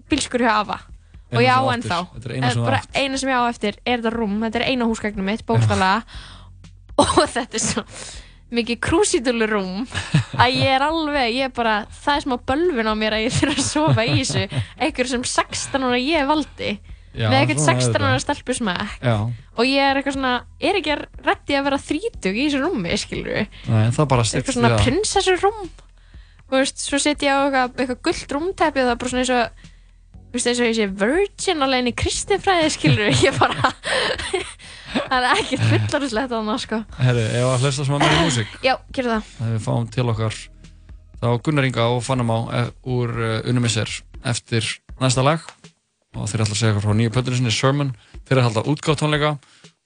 Speaker 4: bílskur hjá Ava og ég á ennþá.
Speaker 3: eina átt.
Speaker 4: eina sem ég á eftir er þetta rúm. Þetta er eina húsgagni mitt, bókstaflega. Og þetta er svo mikið krúsítúlu rúm að ég er alveg, ég er bara það er smá bölvun á mér að ég þurfa að sofa í þessu. Einhver sem 16 ára ég valdi
Speaker 3: Svona er
Speaker 4: 16 ára
Speaker 3: þetta.
Speaker 4: stelpu smekk
Speaker 3: Já.
Speaker 4: og ég er eitthvað svona, er ekki rétti að vera 30 í þessu rúmi, skilur við
Speaker 3: það
Speaker 4: eitthvað svona
Speaker 3: við það
Speaker 4: prinsessu rúm þú veist, svo setja ég á eitthvað, eitthvað gullt rúmteppi og það er bara svona eins og þú veist, eins og ég sé virgin alveg í kristinfræði, skilur við ég bara það er ekkert fullarislegt á hana, sko.
Speaker 3: Herri, ef að hlusta smá meiri músík
Speaker 4: já, gerðu það.
Speaker 3: þegar við fáum til okkar þá Gunnar Inga og Fannum á e, úr uh, Unumisser eftir næsta lag og þeir ætla að segja eitthvað frá nýju plötunni sinni Sermon, þeir ætla að útgáð tónleika.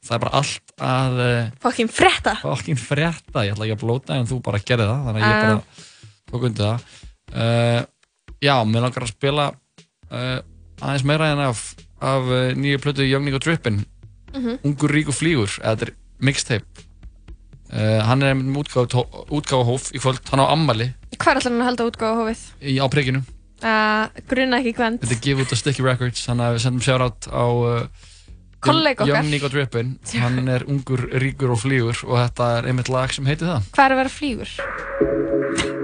Speaker 3: Það er bara allt að uh,
Speaker 4: fokkin frétta.
Speaker 3: fokkin frétta, ég ætla ekki að blóta en þú bara gerði það, þannig að ég
Speaker 4: Já.
Speaker 3: bara tók undir það. Uh, já, mér langar að spila uh, aðeins meira en af, af uh, nýju plötu Young Nico Drippin.
Speaker 4: Mhm.
Speaker 3: Ungur rík og flýgur þetta er mixtape. Hann er með útgáfahóf í kvöld, hann á ammali
Speaker 4: hvað er alltaf hann að halda útgáða hófið?
Speaker 3: á prikinu
Speaker 4: Uh, grunna ekki hvend
Speaker 3: þetta er gefið út á Sticky Records. Þannig að við sendum shoutout á uh,
Speaker 4: Kollega okkar.
Speaker 3: Young Nico Drippin. Hann er ungur, ríkur og flýgur og þetta er einmitt lag sem heitir það.
Speaker 4: Hvað er að vera flýgur?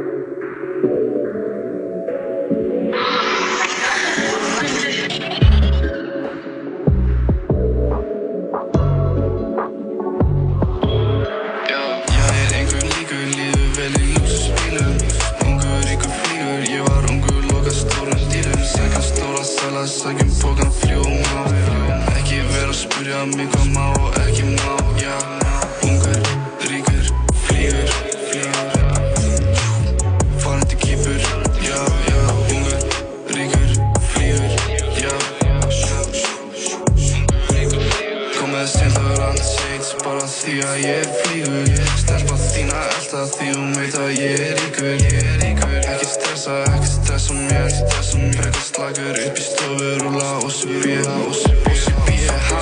Speaker 5: Sækjum pókan, fljúum á Ekki vera að spyrja mig hvað má og ekki má, já. Ungur, ríkur, flýgur, flýgur Farin til kýpur, já, já. Ungur, ríkur, flýgur, já. Komið rann seits bara því að ég flýgur. Stelpa þína elda því hún veit að ég er ríkur. Ekki stressa, ekki stressa mér Frekar slagur upp í stofu, rúla og svo bíða og svo bíða ha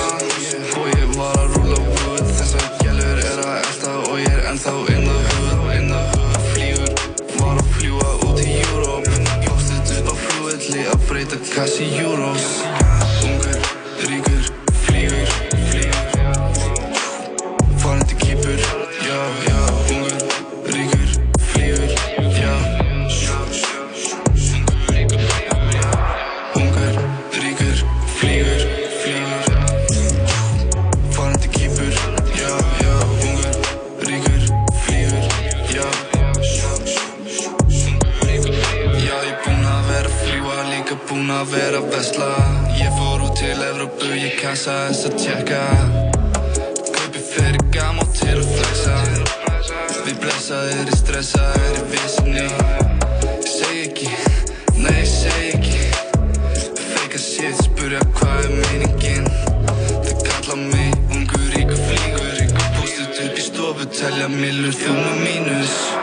Speaker 5: Og ég var að rúla wood Þessar gælur er að elda og ég er ennþá in the hood In the hood, flýgur Var að fljúa út í Europe Póstið upp á flugvelli að breyta kassi euros Ungur, ríkur, er að vesla Ég fór út til Evrópu, ég
Speaker 1: kassa eins að tjekka. Kaupi fyrir gam og til að flexa Við blessaðir í stressaðir í vissinni Ég segi ekki, nei ég segi ekki. Feika shit, spurja hvað er meiningin. Það kalla mig ungu ríku flíkur Ríku bústutur í stofu, telja millur, þjóna mínus.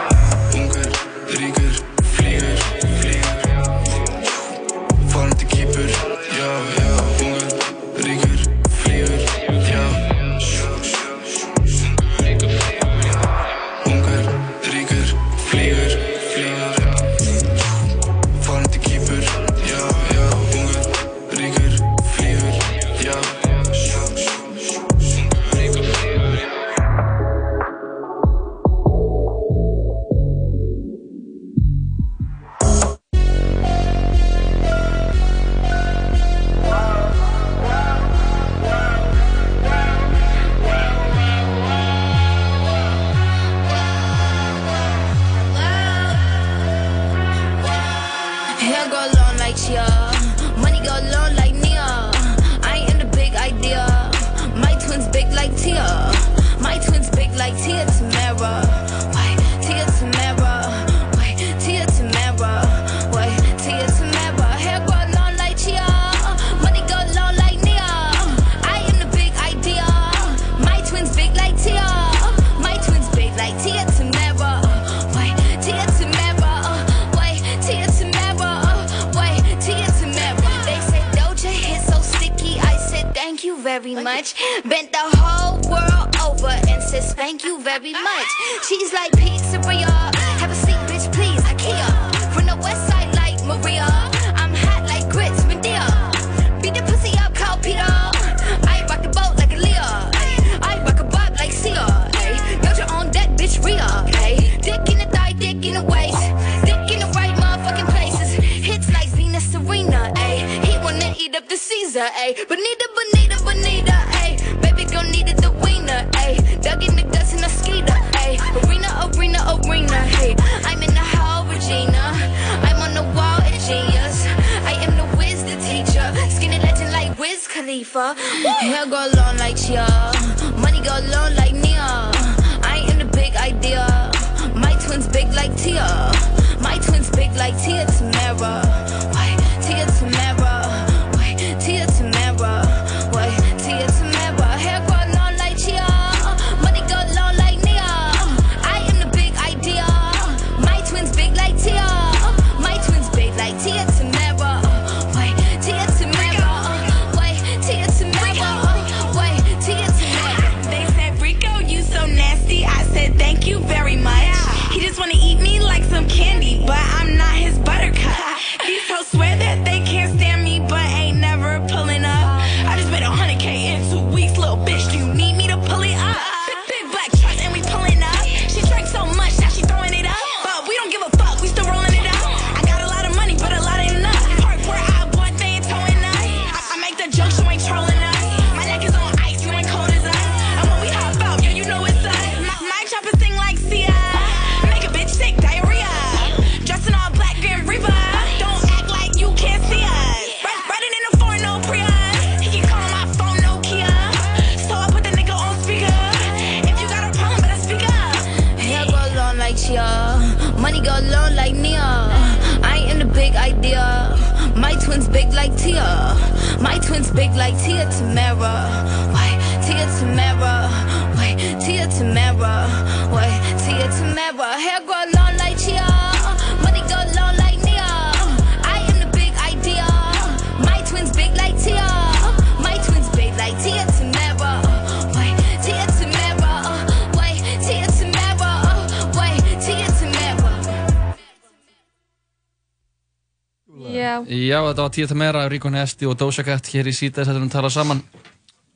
Speaker 3: þetta var tíu það meira Ríkon Hesti og Dósa Kett hér í síta þess að við erum talað saman.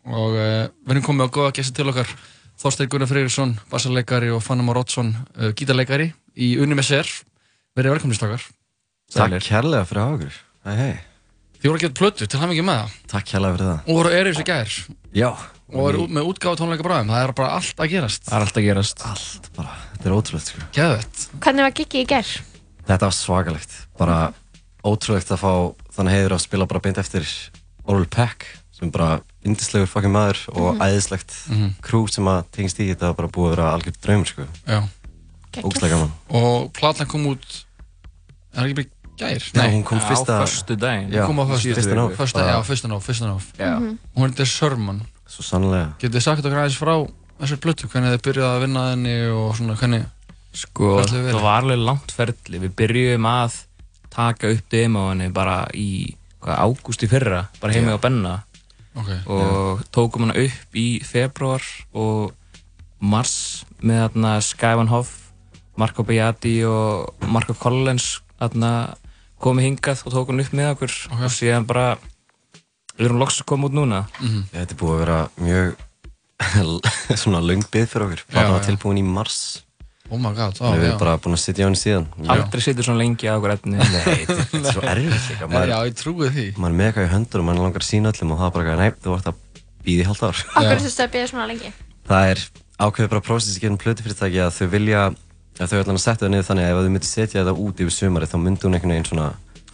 Speaker 3: Og uh, við erum komið á góða gæsi til okkar. Þorstein Gunnar Freyríksson, bassarleikari og Fannar Mór Ótsson, uh, eh, gítarleikari í Unimessir, verið velkomnistakar
Speaker 12: Takk kærlega fyrir að hafa okkur Hei hei.
Speaker 3: Þið voru að geta plötu, til hann ekki með það.
Speaker 12: Takk kærlega fyrir það.
Speaker 3: Og voru erið þessi gær?
Speaker 12: Já.
Speaker 3: Og voru ég... með útgáð tónleika bræðum, það er bara allt að gerast.
Speaker 8: Það er allt að gerast.
Speaker 12: Allt. Bara, þetta er ótrúlegt sko.
Speaker 3: Gæðvett
Speaker 4: Hvernig var giggið í gær?
Speaker 12: Þetta var svakalegt, bara mm -hmm. ótrúlegt að fá þannig heiður að spila bara beint eftir Oral Peck sem bara indislegur fucking maður og
Speaker 3: mm -hmm.
Speaker 12: æðislegt
Speaker 3: mm
Speaker 12: -hmm. crew sem að tengist í þetta bara búið að vera algjörð draumur sko. Ógæslega gaman.
Speaker 3: Og platan kom út er það ekki bara gær?
Speaker 12: Nei, hún kom fyrsta
Speaker 3: á fyrstu
Speaker 12: daginn hún
Speaker 3: kom á fyrsta
Speaker 12: nóf
Speaker 4: mhm.
Speaker 3: hún heitir Sörmann.
Speaker 12: Svo sannlega
Speaker 3: getur þið sagt okkur aðeins frá þessar blötu hvernig þið byrjuð að vinna þenni og svona hvernig
Speaker 13: sko það var alveg langt ferli. Við byrjuðum að taka upp demóinni bara í hvað, ágúst í fyrra, bara heimi
Speaker 3: Já.
Speaker 13: á Benna.
Speaker 3: Ok.
Speaker 13: Og tókum hana upp í februar og mars með þarna Skyvan Hoff, Marco Beati og Marco Collins þarna komið hingað og tókum hana upp með okkur og síðan bara við erum loks að koma út núna.
Speaker 3: Mhm.
Speaker 12: Já, Þetta er búið að vera mjög svona löng bið fyrir okkur.
Speaker 13: Já.
Speaker 12: tilbúin í mars.
Speaker 3: Oh my god,
Speaker 12: Við erum bara búin að sitja á henni síðan.
Speaker 13: Aldrei situr svona lengi á okkur efni.
Speaker 12: Nei, þetta er svo erfitt líka.
Speaker 3: Já, ég trúi því.
Speaker 12: maður er með eitthvað í höndur og maður langar að sína öllum og það er bara eitthvað, nei, þú vart að býða í halvt ár.
Speaker 4: Akkur þú stöðið býðið svona lengi?
Speaker 12: Það er ákveðið bara prósess í gegnum plötufyrirtæki að þau vilja, að þau ætla að setja það niður þannig að ef þau myndir setja þetta út yfir sumari þá myndi hún einhvern veginn svona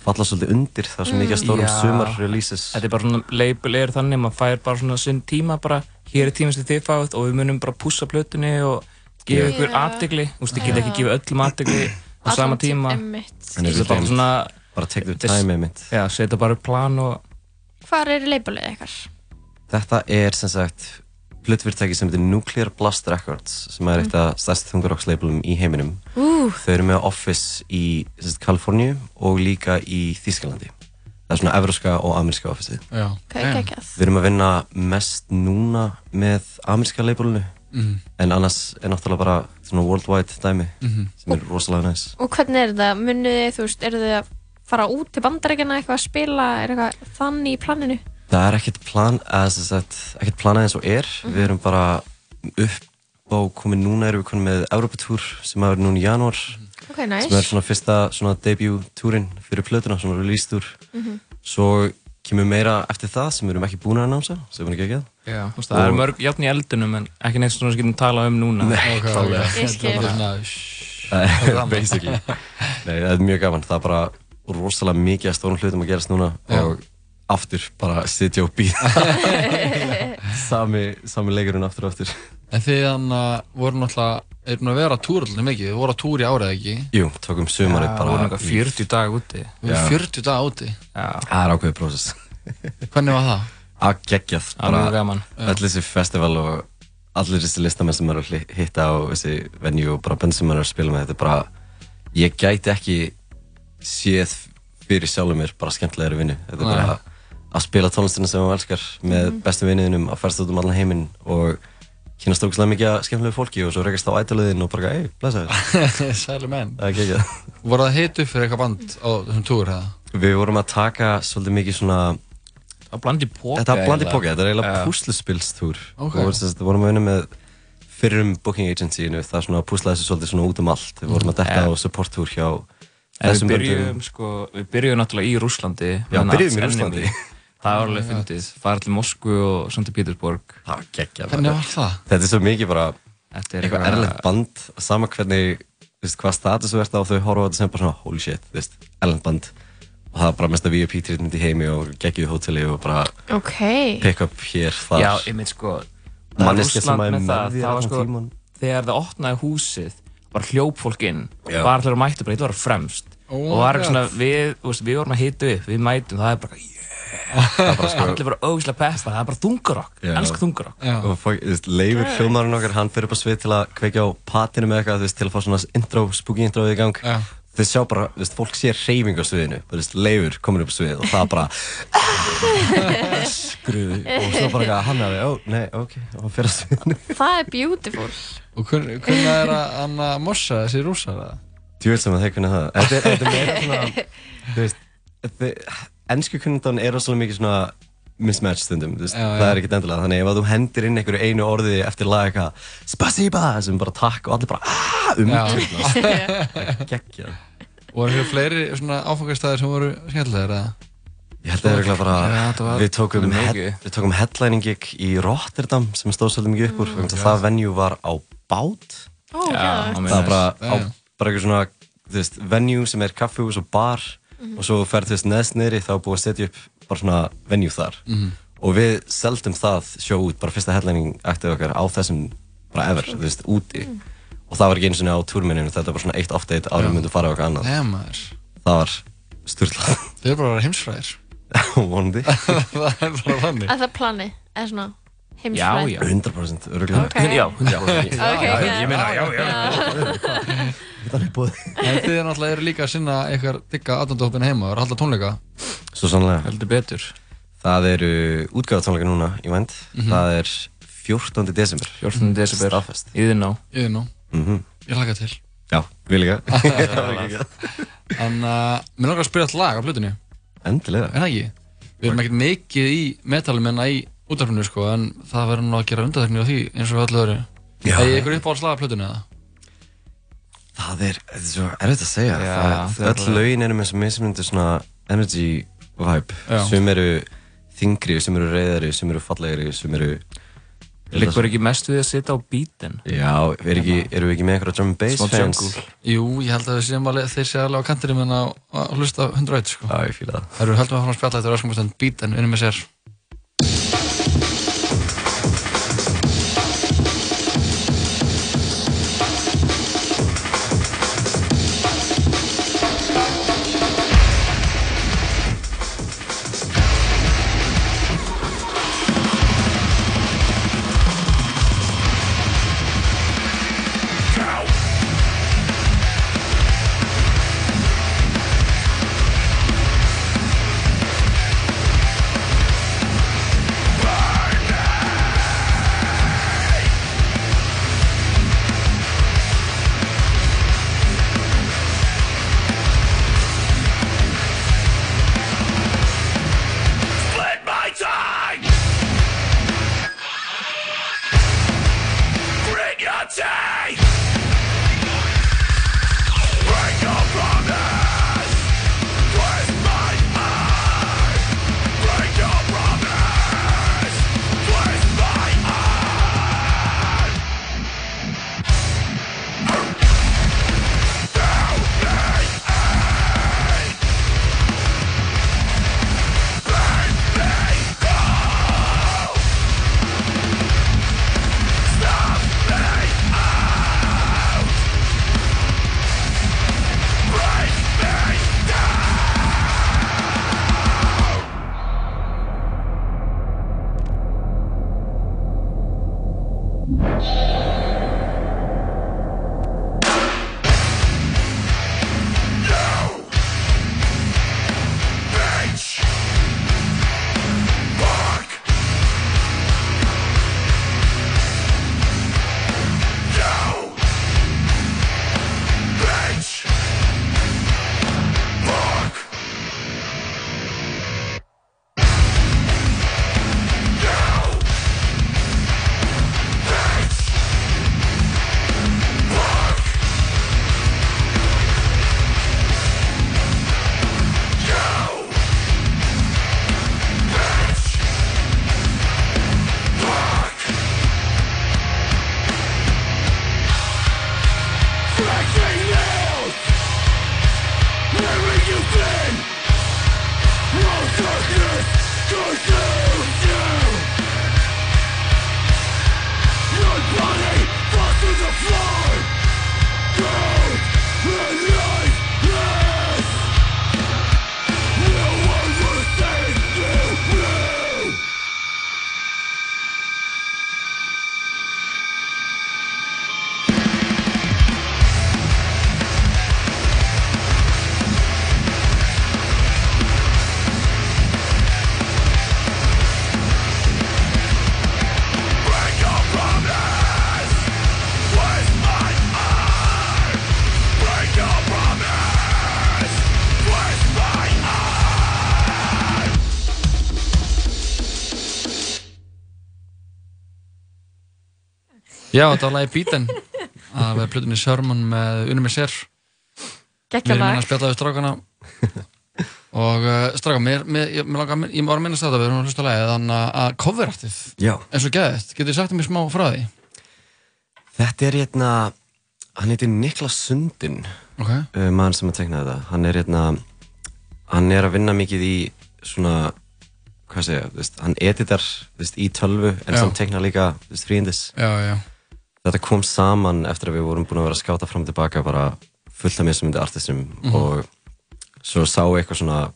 Speaker 12: falla svolítið undir það sem mikið að stórum
Speaker 13: Já.
Speaker 12: sumar releases.
Speaker 13: Þetta er bara svona, label er þannig, maður fær bara svona sinn tíma bara, hér er tíma sem þið fáið og við munum bara pússa plötunni og gefa ykkur aðtegli, þú veist, ég get ekki gefa öllum aðtegli á sama
Speaker 4: tí-
Speaker 13: tíma.
Speaker 12: Þannig
Speaker 13: Þetta er bara svona...
Speaker 12: bara take the time einmitt.
Speaker 13: Já, setja bara upp plan og...
Speaker 4: Hvar er leipalið ykkar?
Speaker 12: Þetta er sem sagt plötufyrirtæki sem heitir Nuclear Blast Records sem er eitt af stærst þungarokslabelum í heiminum.
Speaker 4: Ú.
Speaker 12: Þau eru með office í Kaliforníu og líka í Þýskalandi. Það er svona evróska og ameríska officeið.
Speaker 3: Já.
Speaker 4: Ok, geggjað.
Speaker 12: Við erum að vinna mest núna með ameríska labelinu
Speaker 3: Mhm.
Speaker 12: en annars er náttúrulega bara svona worldwide dæmi
Speaker 3: Mhm.
Speaker 12: sem er rosalega næs.
Speaker 4: Og hvernig er þetta? Munið þið, þú veist, eru þið að fara út til bandarækjana eitthvað að spila? Er eitthvað þannig í planinu?
Speaker 12: Það er ekkert plan, ekkert planað eins og er.
Speaker 4: Mhm.
Speaker 12: Við erum bara upp á komið núna erum við konum með Europatúr sem verið núna í janúar.
Speaker 4: Ok, nice.
Speaker 12: Sem er svona fyrsta svona debut túrin fyrir plötuna, svona release túr.
Speaker 4: Mhm.
Speaker 12: Svo kemur meira eftir það sem við erum ekki búin að annánsa, sem við erum ekki ekki að.
Speaker 13: Veist, það er mörg játn í eldunum en ekki neitt svona sem getum talað um núna.
Speaker 12: Nei, klálega.
Speaker 4: Ég skil.
Speaker 12: Það er basically. Nei, það er mjög gaman. Það er bara rosalega mikið að stórum hlutum að gerast núna
Speaker 3: Já.
Speaker 12: og aftur bara sitja og býða. sami, sami leikurinn aftur og aftur.
Speaker 3: En þið hann voru náttúrulega, er búin að vera að túra alltaf mikið, þið voru að túra í árið ekki?
Speaker 12: Jú, tókum sumarið
Speaker 13: Já,
Speaker 12: bara.
Speaker 13: vorum eitthvað 40 daga úti.
Speaker 3: Við vorum 40 daga úti.
Speaker 13: Já.
Speaker 12: Það er ákveðið prósess.
Speaker 3: Hvernig var það?
Speaker 12: Að geggjað. Öll þessi festival og allir þessi listamenn sem maður er að hitta á þessi venue og bara bönn sem maður er að spila með, þetta er bara, ég gæti ekki séð fyrir sjálfur mér bara skemmtilegri vinnu. Þetta er bara að spila tónlistina sem maður elskar með
Speaker 3: Mhm.
Speaker 12: bestu vinniðinum, að ferast út um allan heiminn og kynast ógæslega mikið skemmtilegu fólki og svo rekast á ætaliðin og bara, ei, blessa þér.
Speaker 3: Sæli menn. Voru það hitt upp fyrir eitthvað band á þessum túr?
Speaker 12: Við vorum að taka svolítið mikið svona
Speaker 13: Það var bland í póka
Speaker 12: Þetta var bland í
Speaker 13: eiginlega.
Speaker 12: póka, þetta er eiginlega
Speaker 3: Ok.
Speaker 12: og að við vorum að vinna með fyrrum booking agencyinu, það er svona að púsla þessu svolítið svona út um allt, við vorum að detta
Speaker 13: Ja.
Speaker 12: á supporttúr hjá þessum böndum.
Speaker 13: sko, við byrjuðum náttúrulega í Rúslandi.
Speaker 12: Já, byrjuðum í.
Speaker 13: Enemy. Það var alveg fyndið. Fara til Moskvu og St. Petersburg.
Speaker 12: Það var geggjað. Þetta er svo mikið bara
Speaker 13: Þetta er
Speaker 12: eitthvað erlend band, sama hvernig, þú veist, hvað status þú ert á, þau horfa á þetta sem bara svona, holy shit, þú veist, erlend band og það var bara mesta VIP-treatment í heimi og geggjuð hóteli og bara
Speaker 4: Ok.
Speaker 12: pick up hér, þar.
Speaker 13: Já, ég mynd sko
Speaker 12: Manneskja sem er
Speaker 13: með það, var sko þegar það opnaði húsið bara hljóp fólk inn
Speaker 12: Já.
Speaker 13: bara allir að mæta bara, þetta var fremst
Speaker 3: Oh
Speaker 13: og var svona, við, veist, við vorum að hita upp við mætum, það er bara yeah
Speaker 12: Það er bara sko-
Speaker 13: allir bara ógislega peppa, það er bara þungarokk
Speaker 12: Já.
Speaker 13: elskar þungarokk
Speaker 12: og Leifur hljómarinn okkar, hann fyrir upp á svið til að kveikja á patinu með eitthvað, þú veist, til að fá svona intro, spooky intro í gang
Speaker 3: Já.
Speaker 12: Þau sjá bara, þú veist, fólk sér hreyfing á sviðinu þú veist, Leifur komin upp á svið og það bara skruði og svo bara hann hafi, ó, nei, ok og fyrir á sviðinu
Speaker 4: Það er beautiful.
Speaker 3: Og hvern- hvernig er að hann að mossa þessi rússar eða?
Speaker 12: Þú veit sem að þeir kunna það Þetta er, þetta er meira svona, þú veist þið- Ensku kunnundan er rosalega mikið svona mismatch stundum, þú veist,
Speaker 3: Já,
Speaker 12: það er ekkert endilega þannig. Ef að þú hendir inn einhverju einu orði eftir lag eitthvað spasiba, sem bara takk og allir bara aaaah, umturnast Það er geggjað.
Speaker 3: Voru hér fleiri svona áfangastæðir sem voru skemmtilegir eða?
Speaker 12: Ég held að það er eiginlega bara, við tókum, við tókum headlining gig í Rotterdam sem stóð svolítið mikið upp úr, mm, það venue var á bát. Það var bara, á, bara eitthvað svona, þú veist, venue sem er kaffehús og bar
Speaker 3: Mhm.
Speaker 12: og svo ferð, þú veist, neðst niðri þá búið að setja upp bara svona venue þar
Speaker 3: Mhm.
Speaker 12: og við seldum það sjó út bara fyrsta headlining aktið okkar á þessum bara ever, þú veist, úti og það var ekki eins og á túrminninu, þetta var bara svona eitt oft eitt árum
Speaker 3: Já.
Speaker 12: myndum fara á eitthvað annað
Speaker 3: Nei, maður.
Speaker 12: það var styrla
Speaker 3: Þið eru bara að vera heimsfræðir.
Speaker 12: vonandi
Speaker 3: það er bara þannig.
Speaker 4: Að það er planið, eða svona heimsfræð
Speaker 12: 100% öruglega
Speaker 4: Ok. Já,
Speaker 12: 100%
Speaker 4: Ok, ok.
Speaker 12: ég meina, já, já Þetta er búið
Speaker 3: En þið er náttúrulega eru líka að sinna eitthvað digga aðdóndahópina heima og eru að halda tónleika.
Speaker 12: Svo sannlega
Speaker 13: Heldur betur
Speaker 12: Það eru útgáðatónleika núna í vænd
Speaker 3: Mhm.
Speaker 12: Það er 14. desember
Speaker 13: 14. desember
Speaker 12: Staðfest
Speaker 13: Íðin á
Speaker 3: Íðin á.
Speaker 12: Mhm.
Speaker 3: Ég hlaka til.
Speaker 12: Já, við líka
Speaker 3: En uh, mér langar að spyrja alltaf lag á plötunni.
Speaker 12: Endilega
Speaker 3: Er það ekki? Við erum ekkert mikið í metalmenna í útdarfinu sko, en það verður nú að gera undarþekni á því eins og öllu öðru.
Speaker 12: Já.
Speaker 3: Hefði ykkur uppáhalds lag á plötunni eða?
Speaker 12: Það er, þetta er svo erfitt að segja
Speaker 3: Já,
Speaker 12: það,
Speaker 3: það er
Speaker 12: Öll lögin eru með svo mismunandi svona energy vibe
Speaker 3: Já.
Speaker 12: Sem eru þingri, sem eru reyðari, sem eru fallegri, sem eru
Speaker 13: Liggur ekki mest við að sitja á beatin
Speaker 12: Já, er ekki, erum við ekki með einhverja drum and bass fans?
Speaker 3: Jú, ég held að við séum alveg, þeir séu alveg á kantinum en að, að hlusta 101 sko.
Speaker 12: Já, ég fýla það.
Speaker 3: Það eru heldum að fara að spjalla þetta öskumstund beat en unni með sér. Já, þetta var lagi Beaten að vera plötunni Sörmon með unni með sér
Speaker 4: Geggjað
Speaker 3: Við erum
Speaker 4: lag.
Speaker 3: hérna að spjalla við strákana og uh, stráka, mér, mér, ég, mér langar, ég var að minnast þetta við erum að hlusta á lagið, þannig að-
Speaker 12: Já.
Speaker 3: eins og geðið, getur þið sagt mér smá frá því?
Speaker 12: Þetta er hérna, hann heitir Niklas Sundin,
Speaker 3: Ok.
Speaker 12: uh, maður sem að tekna þetta. Hann er hérna, hann er að vinna mikið í svona, hvað segja, þú veist, hann editar þú veist, í tölvu en
Speaker 3: Já.
Speaker 12: samt teknar líka þú veist, fríindis
Speaker 3: Já, já.
Speaker 12: Þetta kom saman eftir að við vorum búin að vera að skáta fram og tilbaka bara fullt af mismunandi artistum
Speaker 3: Mhm.
Speaker 12: og svo sá eitthvað svona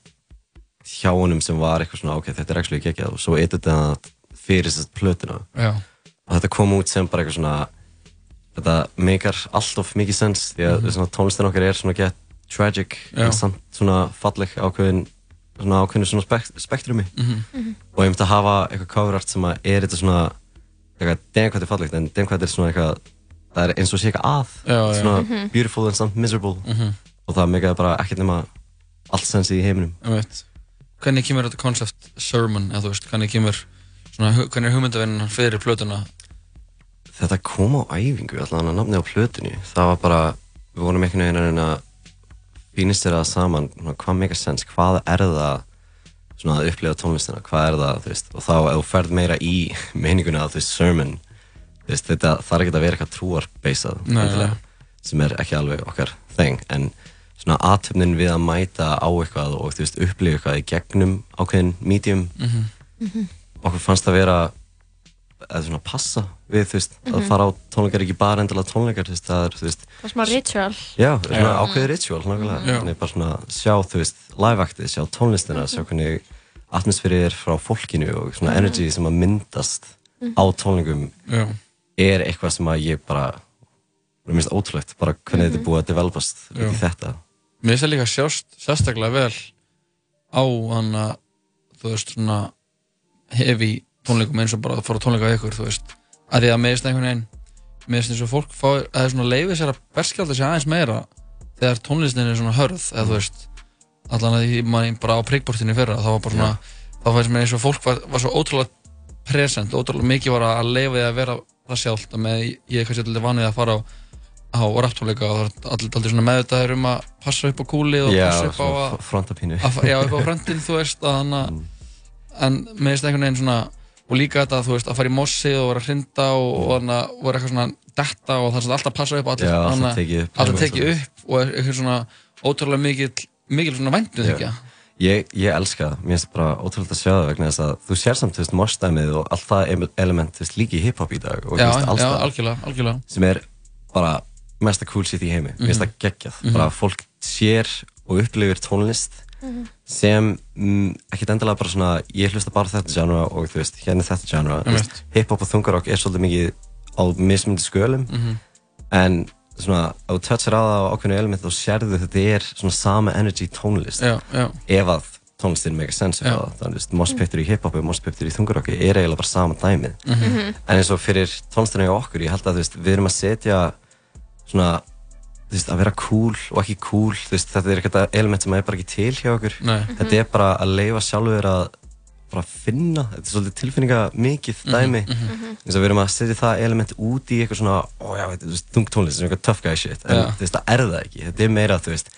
Speaker 12: hjá honum sem var eitthvað svona ok, þetta er actually geggjað og svo editaði hann fyrir þess plötuna
Speaker 3: Já.
Speaker 12: og þetta kom út sem bara eitthvað svona þetta meikar allt of mikið sens því að
Speaker 3: Mhm.
Speaker 12: svona, tónlistin okkar er svona gett tragic
Speaker 3: Já.
Speaker 12: en samt svona falleg ákveðin svona ákveðinu svona spek spektrumi
Speaker 3: Mhm. Mhm.
Speaker 12: og ég myndi að hafa eitthvað cover art sem að er þetta svona eitthvað, demkvæmt er fallegt en demkvæmt er svona eitthvað það er eins og sé eitthvað að
Speaker 3: Já, já.
Speaker 12: svona
Speaker 3: Mhm.
Speaker 12: beautiful en samt miserable
Speaker 3: Mhm.
Speaker 12: og það meikaði bara ekkert nema allt sensi í heiminum.
Speaker 3: Hvernig kemur þetta concept sermon, eða þú veist, hvernig kemur svona, hvernig er hugmyndavinnan fyrir plötuna?
Speaker 12: þetta kom á æfingu allan að nafni á plötunni það var bara, við vorum einhvern veginn að reyna að fínist þér það saman hvað meikar sens, hvað er það svona að upplifa tónlistina, hvað er það þú veist, og þá ef þú ferð meira í meininguna þú veist, sermon þú veist, þetta þarf ekki að vera eitthvað trúarbeisað sem er ekki alveg okkar þeng, en svona aðtöfnin við að mæta á eitthvað og þú veist, upplifa eitthvað í gegnum ákveðin medium
Speaker 3: Mhm.
Speaker 12: okkur fannst það vera eða svona passa við þú veist að
Speaker 4: Mhm.
Speaker 12: fara á tónleikar ekki bara endilega tónleikar þú veist það er þú veist
Speaker 4: Það er smá ritual.
Speaker 12: já, svona
Speaker 4: Já.
Speaker 12: ákveðið ritual nákvæmlega
Speaker 3: Já.
Speaker 12: þannig bara svona sjá þú veist live-aktið, sjá tónlistina sjá hvernig atmosfærið er frá fólkinu og svona
Speaker 3: Mhm.
Speaker 12: energy sem að myndast
Speaker 3: Mhm.
Speaker 12: á tónleikum
Speaker 3: Já.
Speaker 12: er eitthvað sem að ég bara mér finnst ótrúlegt bara hvernig þetta er búið að developast út í þetta
Speaker 3: Mér finnst það líka sjást sérstaklega vel á hann að þú veist svona hefi tónleikum eins og bara að fara tónleika ykkur þú veist, að því að meðist einhvern veginn meðist eins og fólk fá, að það er svona leifið sér að berskjálta sér aðeins meira þegar tónlistin er svona hörð eða þú veist, allan að því mann bara á prickbortinu fyrra, þá var bara svona þá fannst mér eins og fólk var, var svo ótrúlega present, ótrúlega mikið var að leifa því að vera það sjálft, að með ég er kannski alltaf vanið að fara á á rapptónleika og það er allir svona meðvitaður um að passa upp á kúlið og
Speaker 12: Já,
Speaker 3: passa upp á
Speaker 12: svona
Speaker 3: að
Speaker 12: frontapínu.
Speaker 3: að- Já, upp á frontin, þú veist að hana, en með þess einhvern veginn svona og líka þetta, þú veist, að fara í mossi og vera að hrinda og, voru eitthvað svona detta og það er alltaf að passa upp allir,
Speaker 12: alltaf tekið upp.
Speaker 3: og eitthvað svona ótrúlega mikil mikil svona væntuð ekki
Speaker 12: Ég, ég elska það, mér finnst bara ótrúlega að sjá það vegna þess að þú sér samt, þú veist, morsdæmið og allt það em- element, þú veist, líki í hip-hop í dag og þú
Speaker 3: Já,
Speaker 12: veist,
Speaker 3: já,
Speaker 12: staðar,
Speaker 3: algjörlega, algjörlega.
Speaker 12: sem er bara mesta cool shit í heimi, mér finnst
Speaker 3: Mhm.
Speaker 12: það geggjað
Speaker 3: Mhm.
Speaker 12: bara fólk sér og upplifir tónlist
Speaker 3: Mhm.
Speaker 12: sem mm, ekkert endilega bara svona ég hlusta bara á þetta genre og þú veist, hérna þetta genre Þú veist, hip-hop og þungarokk er svolítið mikið á mismundi skölum
Speaker 3: Mhm.
Speaker 12: en svona, ef þú touchar á það á ákveðinu element þá sérðu þetta er svona sama energy tónlist
Speaker 3: Já, já.
Speaker 12: ef að tónlistin make sense
Speaker 3: Já.
Speaker 12: það, þannig að mosspittur í hip-hopi og mosspittur í þungarokki er eiginlega bara sama dæmið
Speaker 3: Mhm.
Speaker 12: en eins og fyrir tónlistina í okkur ég held að þú veist, við erum að setja svona þú veist, að vera cool og ekki cool þú veist, þetta er eitthvað element sem er bara ekki til hjá okkur
Speaker 3: Nei.
Speaker 12: þetta er bara að leifa sjálfur að bara finna, þetta er svolítið tilfinninga mikið
Speaker 3: Mhm,
Speaker 12: dæmi
Speaker 3: mhm.
Speaker 12: eins og við erum að setja það element út í eitthvað svona ó já, þetta er þú veist, þung tónlist, þetta er eitthvað tough guy shit en
Speaker 3: Já.
Speaker 12: þú veist, það er það ekki, þetta er meira þú veist,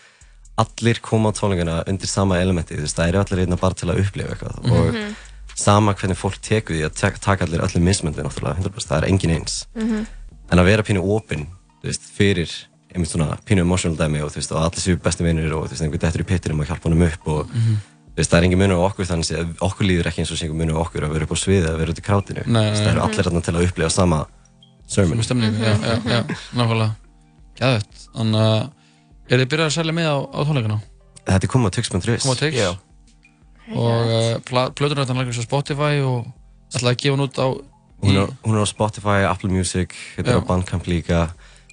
Speaker 12: allir koma á tónleikana undir sama elementi, þú veist, það eru allir einna bara til að upplifa eitthvað
Speaker 3: Mhm.
Speaker 12: og sama hvernig fólk tekur því að taka allir allir mismöndi náttúrulega, 100%, það er engin eins
Speaker 4: Mhm.
Speaker 12: en að vera pínu opinn þú veist, fyrir einmitt svona pínu emotional dæmi og þú veist, og allir séu besti vinnir og þú veist, einhver dettur í pittinum og hjálpa honum upp og
Speaker 3: Mhm.
Speaker 12: þú veist, það er engin munur á okkur þannig að okkur líður ekki eins og sé einhver munur á okkur að vera upp á sviði að vera út í krátinu.
Speaker 3: Nei,
Speaker 12: Þú veist, það eru allir þarna til að upplifa sama sermon.
Speaker 3: Stemningu, já, já, já, nákvæmlega. Gæðvett, þannig að er þið byrjað að selja með á, á tónleikana?
Speaker 12: Þetta er komið á Tix.is
Speaker 3: Komið á Tix? Já. Og uh, plötunar þetta lægur svo Spotify og ætlaði að gefa hún út á
Speaker 12: hún er, hún er á Spotify, Apple Music þetta er á Bandcamp líka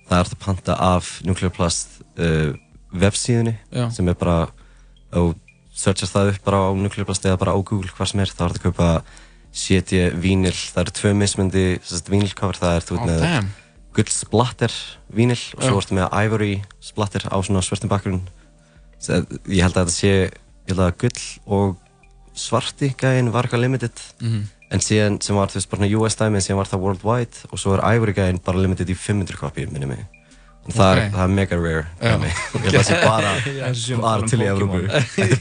Speaker 12: það er hægt að panta af Nuclear Plast uh, websíðunni
Speaker 3: Já.
Speaker 12: sem er bara og searchast það upp bara á Nuclear Plast eða bara á Google hvað sem er, það er hægt að kaupa CD vínil, það eru tvö mismundi vínilcover, það er þú
Speaker 3: Oh,
Speaker 12: ert með
Speaker 3: damn.
Speaker 12: gull splatter vínil og svo ertu með ivory splatter á svona svörtum bakgrunn Svo ég held að þetta sé ég held að gull og svarti gæðin var eitthvað limited
Speaker 3: Mhm.
Speaker 12: En síðan sem var þú veist bara US dæmi en síðan var það worldwide og svo er Ivory gæðin bara limited í 500 kopí minni mig. En það,
Speaker 3: Ok.
Speaker 12: er, mega rare dæmi. Ég held að það sé bara, bara til í er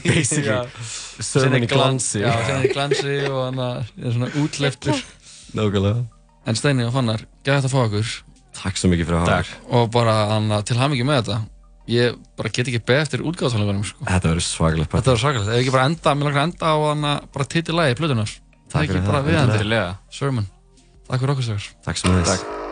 Speaker 12: basically. Í glansi
Speaker 3: Já, í glansi og þannig að svona útleiftur.
Speaker 12: Nákvæmlega.
Speaker 3: En Steini og Fannar, gæði þetta að fá okkur?
Speaker 12: Takk svo mikið fyrir að hafa
Speaker 3: Takk. Og bara hana, til hamingi með þetta. Ég bara get ekki beð eftir útgáðsálíkunum sko.
Speaker 12: Þetta verður svakalegt
Speaker 3: Þetta var svakalegt, ef ekki bara enda, mér langar að enda á hana bara titillægi plötunar
Speaker 12: Takk fyrir það,
Speaker 3: við
Speaker 12: endilega.
Speaker 3: Sermon, takk fyrir okkur stakar
Speaker 12: Takk sem þess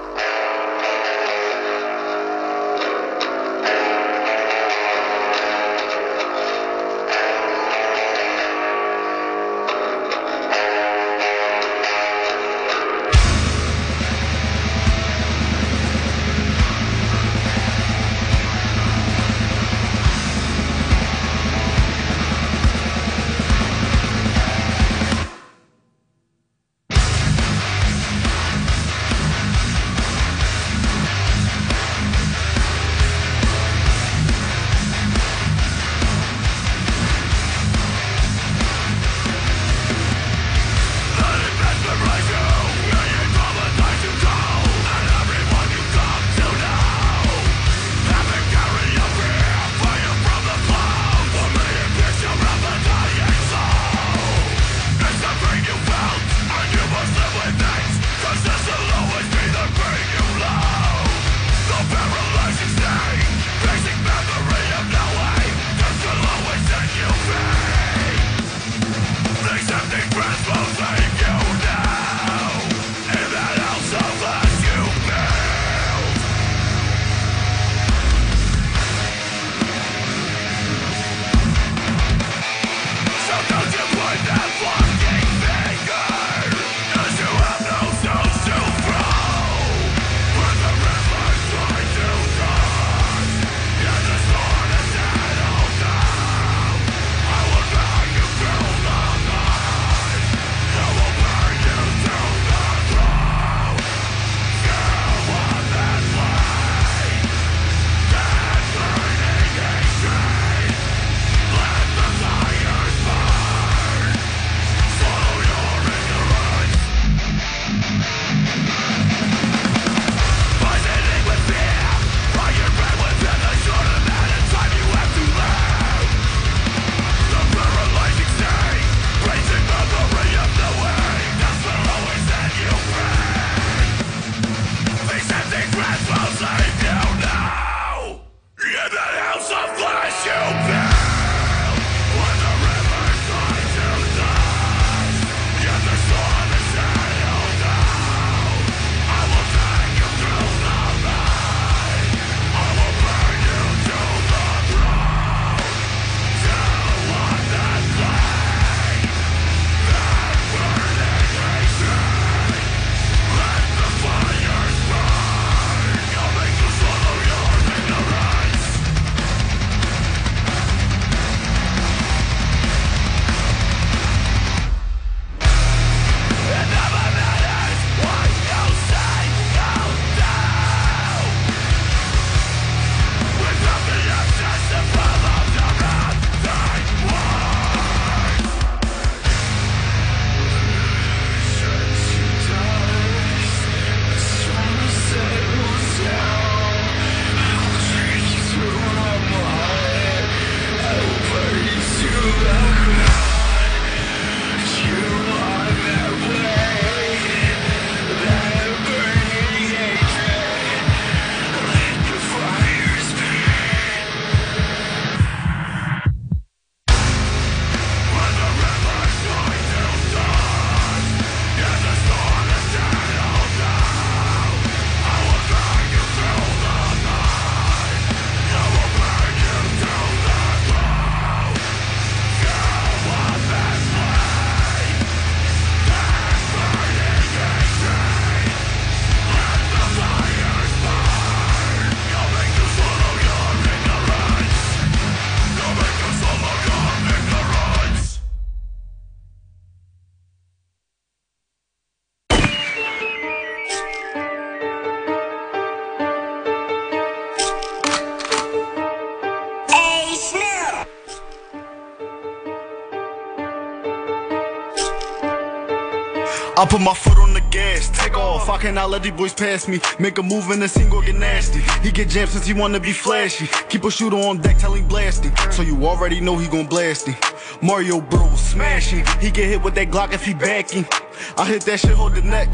Speaker 14: put my foot on the gas, take off. I cannot let these boys pass me. Make a move and the scene get nasty. He get jammed since he wanna be flashy. Keep a shooter on deck till he blasting. So you already know he gon' blast him. Mario bro smashing. He get hit with that Glock if he backing. I hit that shit, hold the neck.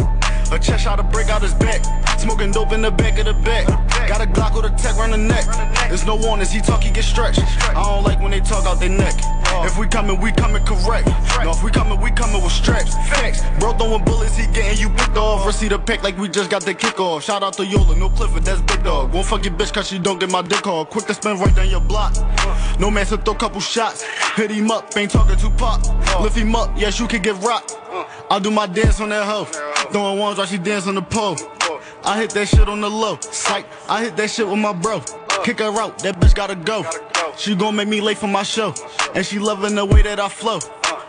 Speaker 14: A chest shot to break out his back. Smoking dope in the back of the back. Got a Glock with a tech round the neck. There's no warnings, he talk, he get stretched. I don't like when they talk out their neck. If we coming, we coming correct. No, if we coming, we coming with straps. Facts. Bro throwing bullets, he getting you picked off. Receipt the pack like we just got the kickoff. Shout out to Yola, no Clifford, that's big dog. Won't fuck your bitch cause she don't get my dick hard. Quick to spin right down your block. No man to throw a couple shots. Hit him up, ain't talking too pop. Lift him up, yes, you can get rocked. I'll do my dance on that hoe. Throwing ones while she dance on the pole. I hit that shit on the low. Psych, I hit that shit with my bro. Kick her out, that bitch gotta go. She gon' make me late for my show. And she loving the way that I flow.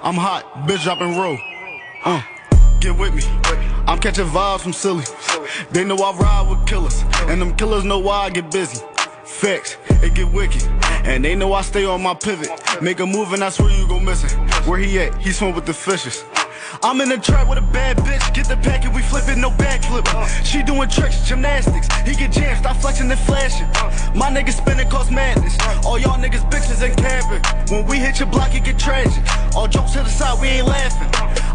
Speaker 14: I'm hot, bitch dropping roll. Uh, get with me. I'm catching vibes from silly. They know I ride with killers. And them killers know why I get busy. Facts, it get wicked. And they know I stay on my pivot. Make a move and I swear you go missing. Where he at? He swim with the fishes. I'm in the trap with a bad bitch. Get the packet, we flip it, no backflip. She doing tricks, gymnastics. He get jammed, stop flexing and flashing. My niggas spinning cause madness. All y'all niggas bitches and camping. When we hit your block, it get tragic. All jokes to the side, we ain't laughing.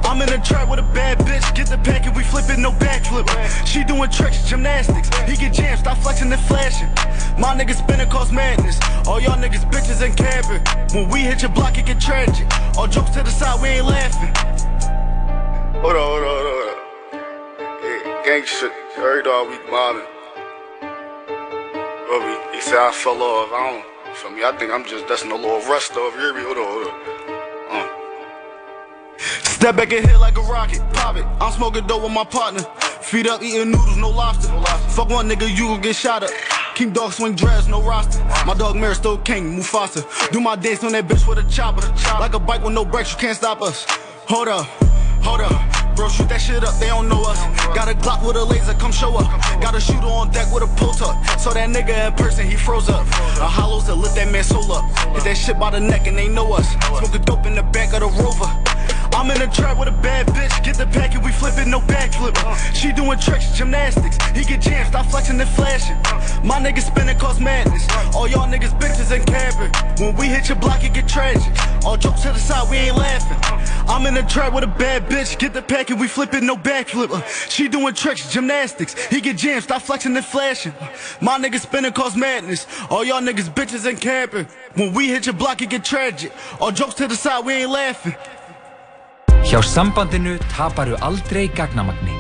Speaker 14: I'm in the trap with a bad bitch. Get the packet, we flip it, no backflip. She doing tricks, gymnastics. He get jammed, stop flexing and flashing. My niggas spinning cause madness. All y'all niggas bitches and camping. When we hit your block, it get tragic. All jokes to the side, we ain't laughing. Hold on, hold on, hold on. Yeah, gang shit. Every dog we mobbing. Bro, he, he said I fell off. I don't. Feel me? I think I'm just that's no little rust off. You hear me? Hold on, hold on. Uh. Step back and hit like a rocket, pop it. I'm smoking dope with my partner. Feet up, eating noodles, no lobster. Fuck one nigga, you gon' get shot up. King dog swing dress, no roster. My dog Mary still king, Mufasa. Do my dance on that bitch with a chopper. Like a bike with no brakes, you can't stop us. Hold up, hold up. Bro, shoot that shit up, they don't know us. Got a Glock with a laser, come show up. Got a shooter on deck with a pull tuck. So that nigga in person, he froze up. A hollows that lit that man soul up. Hit that shit by the neck and they know us. Smoking dope in the back of the rover. I'm in the trap with a bad bitch. Get the packet, we flip it, no backflip. She doing tricks, gymnastics. He get jammed, stop flexing and flashing. My niggas spinning cause madness. All y'all niggas bitches and camping. When we hit your block, it get tragic. All jokes to the side, we ain't laughing. I'm in the trap with a bad bitch. Get the packet, we flip it, no backflip. Uh, she doing tricks, gymnastics. He get jammed, stop flexing and flashing. My niggas spinning cause madness. All y'all niggas bitches and camping. When we hit your block, it get tragic. All jokes to the side, we ain't laughing.
Speaker 15: Hjá sambandinu taparu aldrei gagnamagni.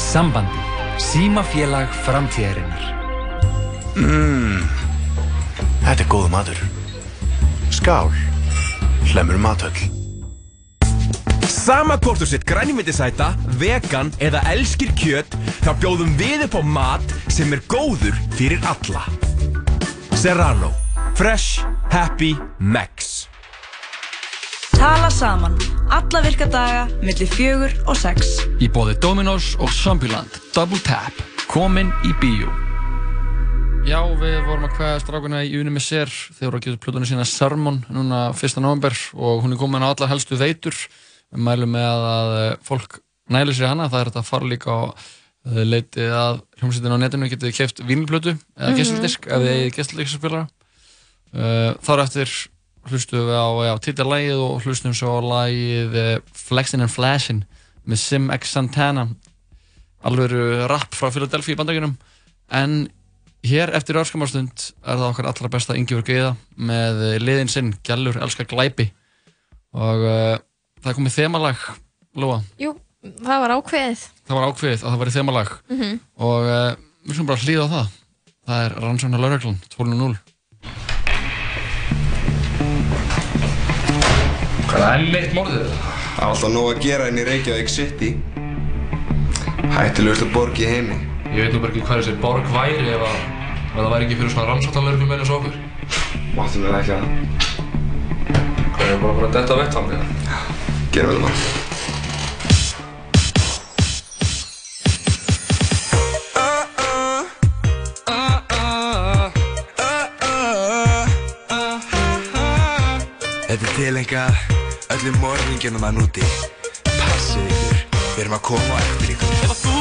Speaker 15: Sambandi. Símafélag framtíðarinnar.
Speaker 16: Mmm, þetta er góð matur. Skál, hlemur matöll.
Speaker 17: Sama hvort þú sitt grænmyndisæta, vegan eða elskir kjöt, þá bjóðum við upp á mat sem er góður fyrir alla. Serrano. Fresh, happy, max.
Speaker 2: Tala saman. Alla virka daga, milli fjögur og sex.
Speaker 3: Í bóði Dominos og Zombieland Double Tap, komin í bíó Já, við vorum að hvaða strákuna í unni með sér þeir voru að gefa plötunni sína Sermon núna 1. november og hún er komin á allar helstu veitur við mælum með að eh, fólk næli sér hana, það er þetta að fara líka á eh, leitið að hljómsveitin á netinu getið kæft vínplötu eða
Speaker 4: Mhm.
Speaker 3: gestildisk ef þið eigið gestildiskspilara uh, þar eftir hlustum við á já, titilægið og hlustum svo á lægið uh, Flexin' and Flashin' með Sim X Santana. Alveg rap frá Philadelphia í bandaríunum en hér eftir örskamárstund er það okkar allra besta Ingeborg Geiða með eh, liðin sinn Gjallur elskar glæpi. Og uh, það komið þemalag Lóa,
Speaker 4: Jú, það var ákveðið.
Speaker 3: það var ákveðið að það væri þemalag.
Speaker 4: Mhm.
Speaker 3: og uh, við skulum bara hlýða á það. Það er Rannsóknar Lörglan 12.0
Speaker 6: Hvað er enn eitt morðið? Það er alltaf nóg að gera inn í Reykjavík City. Hættilegustu borg í heimi.
Speaker 18: Ég veit nú bara ekki hvað þessi borg væri ef, að, ef það væri ekki fyrir svona rannsóttanlörgum eins og okkur.
Speaker 6: Máttum við ekki að það.
Speaker 18: Hvað er bara bara að detta vett hann?
Speaker 6: Gerum við það.
Speaker 19: Þetta er tilengað öllum morðingjunum að núti. Passið ykkur, við erum að koma á eftir ykkur.
Speaker 20: Ef að þú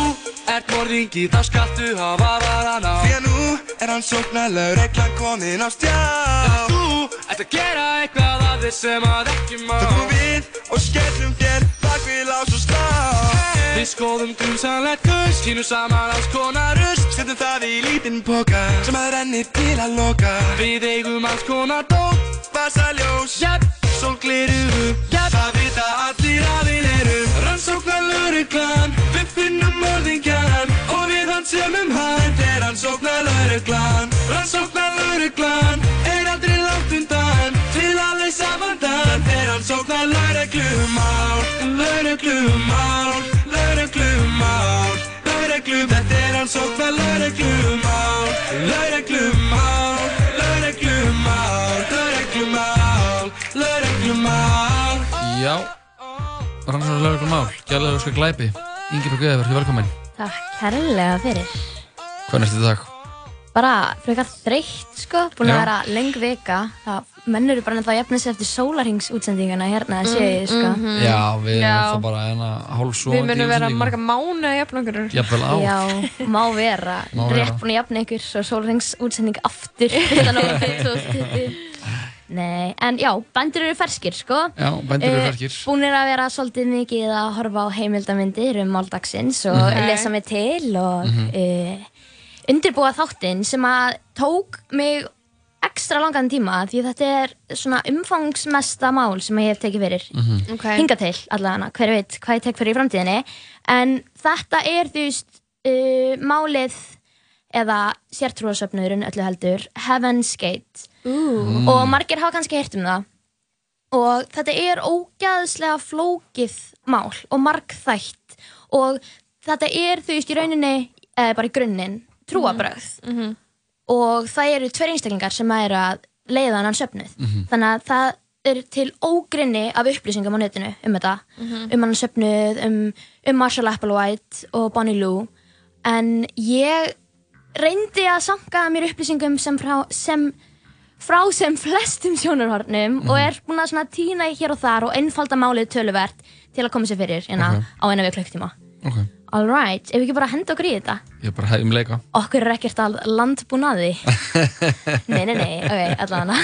Speaker 20: ert morðingi þá skaltu hafa varan á
Speaker 19: Því að nú er hann sóknarlegur reglan komin á stjá.
Speaker 20: Ef að þú ert að gera eitthvað að þið sem að ekki má
Speaker 19: Þá komum við og skellum þér bak við lás og slá.
Speaker 20: Við skoðum grumsanlegt gust Týnum saman alls konar rust Setjum það í lítinn póka Sem að rennir til að loka Við eigum alls konar dót Vasaljós Jæp Sólgliru Jæp Það vita allir að við erum. Rannsóknar lauruglan Við finnum morðingjan Og við hann semum hann Er rannsóknar lauruglan Rannsóknar lauruglan Er aldrei langt undan. Til að leysa vandan Er rannsóknar lauruglumál Lauruglumál Lauruglumál Lauruglum Þetta er rannsóknar Lauruglumál Lauruglumál Lauruglumál
Speaker 3: Já, rannsóknar lögreglu mál, gæðlega öskar glæpi. Ingi Björg Eða, verður velkominn.
Speaker 21: Takk kærlega fyrir.
Speaker 3: Hvað er næstu dag?
Speaker 21: Bara frekar þreytt sko, búin
Speaker 3: Já.
Speaker 21: að vera leng vika. Það mennur bara ennþá að jafna sig eftir sólarhingsútsendinguna hérna að sé ég sko.
Speaker 4: Mhm.
Speaker 3: Já, við erum
Speaker 4: Já.
Speaker 3: þá bara eina hálfsóðandi
Speaker 4: Við munum vera marga mánu að jafna okkur.
Speaker 3: Jafnvel ár.
Speaker 21: Já, má vera. Rétt búin að jafna ykkur svo sólarhingsútsending aftur. Þetta nógu 2020. Nei, en já, bændur eru ferskir sko.
Speaker 3: Já, bændur eru
Speaker 21: Eh,
Speaker 3: ferskir.
Speaker 21: Búnir að vera svolítið mikið að horfa á heimildamindir um máldagsins og
Speaker 3: Mhm.
Speaker 21: lesa mig til og
Speaker 3: Mhm.
Speaker 21: uh, undirbúa þáttinn sem að tók mig ekstra langan tíma því þetta er svona umfangsmesta mál sem ég hef tekið fyrir
Speaker 4: Mhm. Ok.
Speaker 21: hinga til allavega, hver veit hvað ég tek fyrir í framtíðinni en þetta er þú veist uh, málið eða sértrúarsöfnuðurinn öllu heldur Heaven's Gate
Speaker 4: Mm.
Speaker 21: og margir hafa kannski heyrt um það og þetta er ógæðslega flókið mál og margþætt og þetta er þú veist í rauninni eða bara í grunninn trúabröð
Speaker 4: Mhm.
Speaker 21: og það eru tveir einstaklingar sem eru að leiða hann söfnuð
Speaker 4: Mhm.
Speaker 21: þannig að það er til ógrinni af upplýsingum á netinu um þetta
Speaker 4: Mhm.
Speaker 21: um hann söfnuð, um, um Marshall Applewhite og Bonnie Lou en ég reyndi að sanka mér upplýsingum sem frá sem, frá sem flestum sjónarhornum og er búin að tína í hér og þar og einfalda málið töluvert til að koma sér fyrir hérna
Speaker 3: Ok.
Speaker 21: á eina við klukktíma
Speaker 3: Ok,
Speaker 21: Alright, ef við ekki bara henda okkur í þetta
Speaker 3: ég er bara hefðum leika.
Speaker 21: Okkur er ekkert að landbúnaði Nei, nei, nei, ok, allavega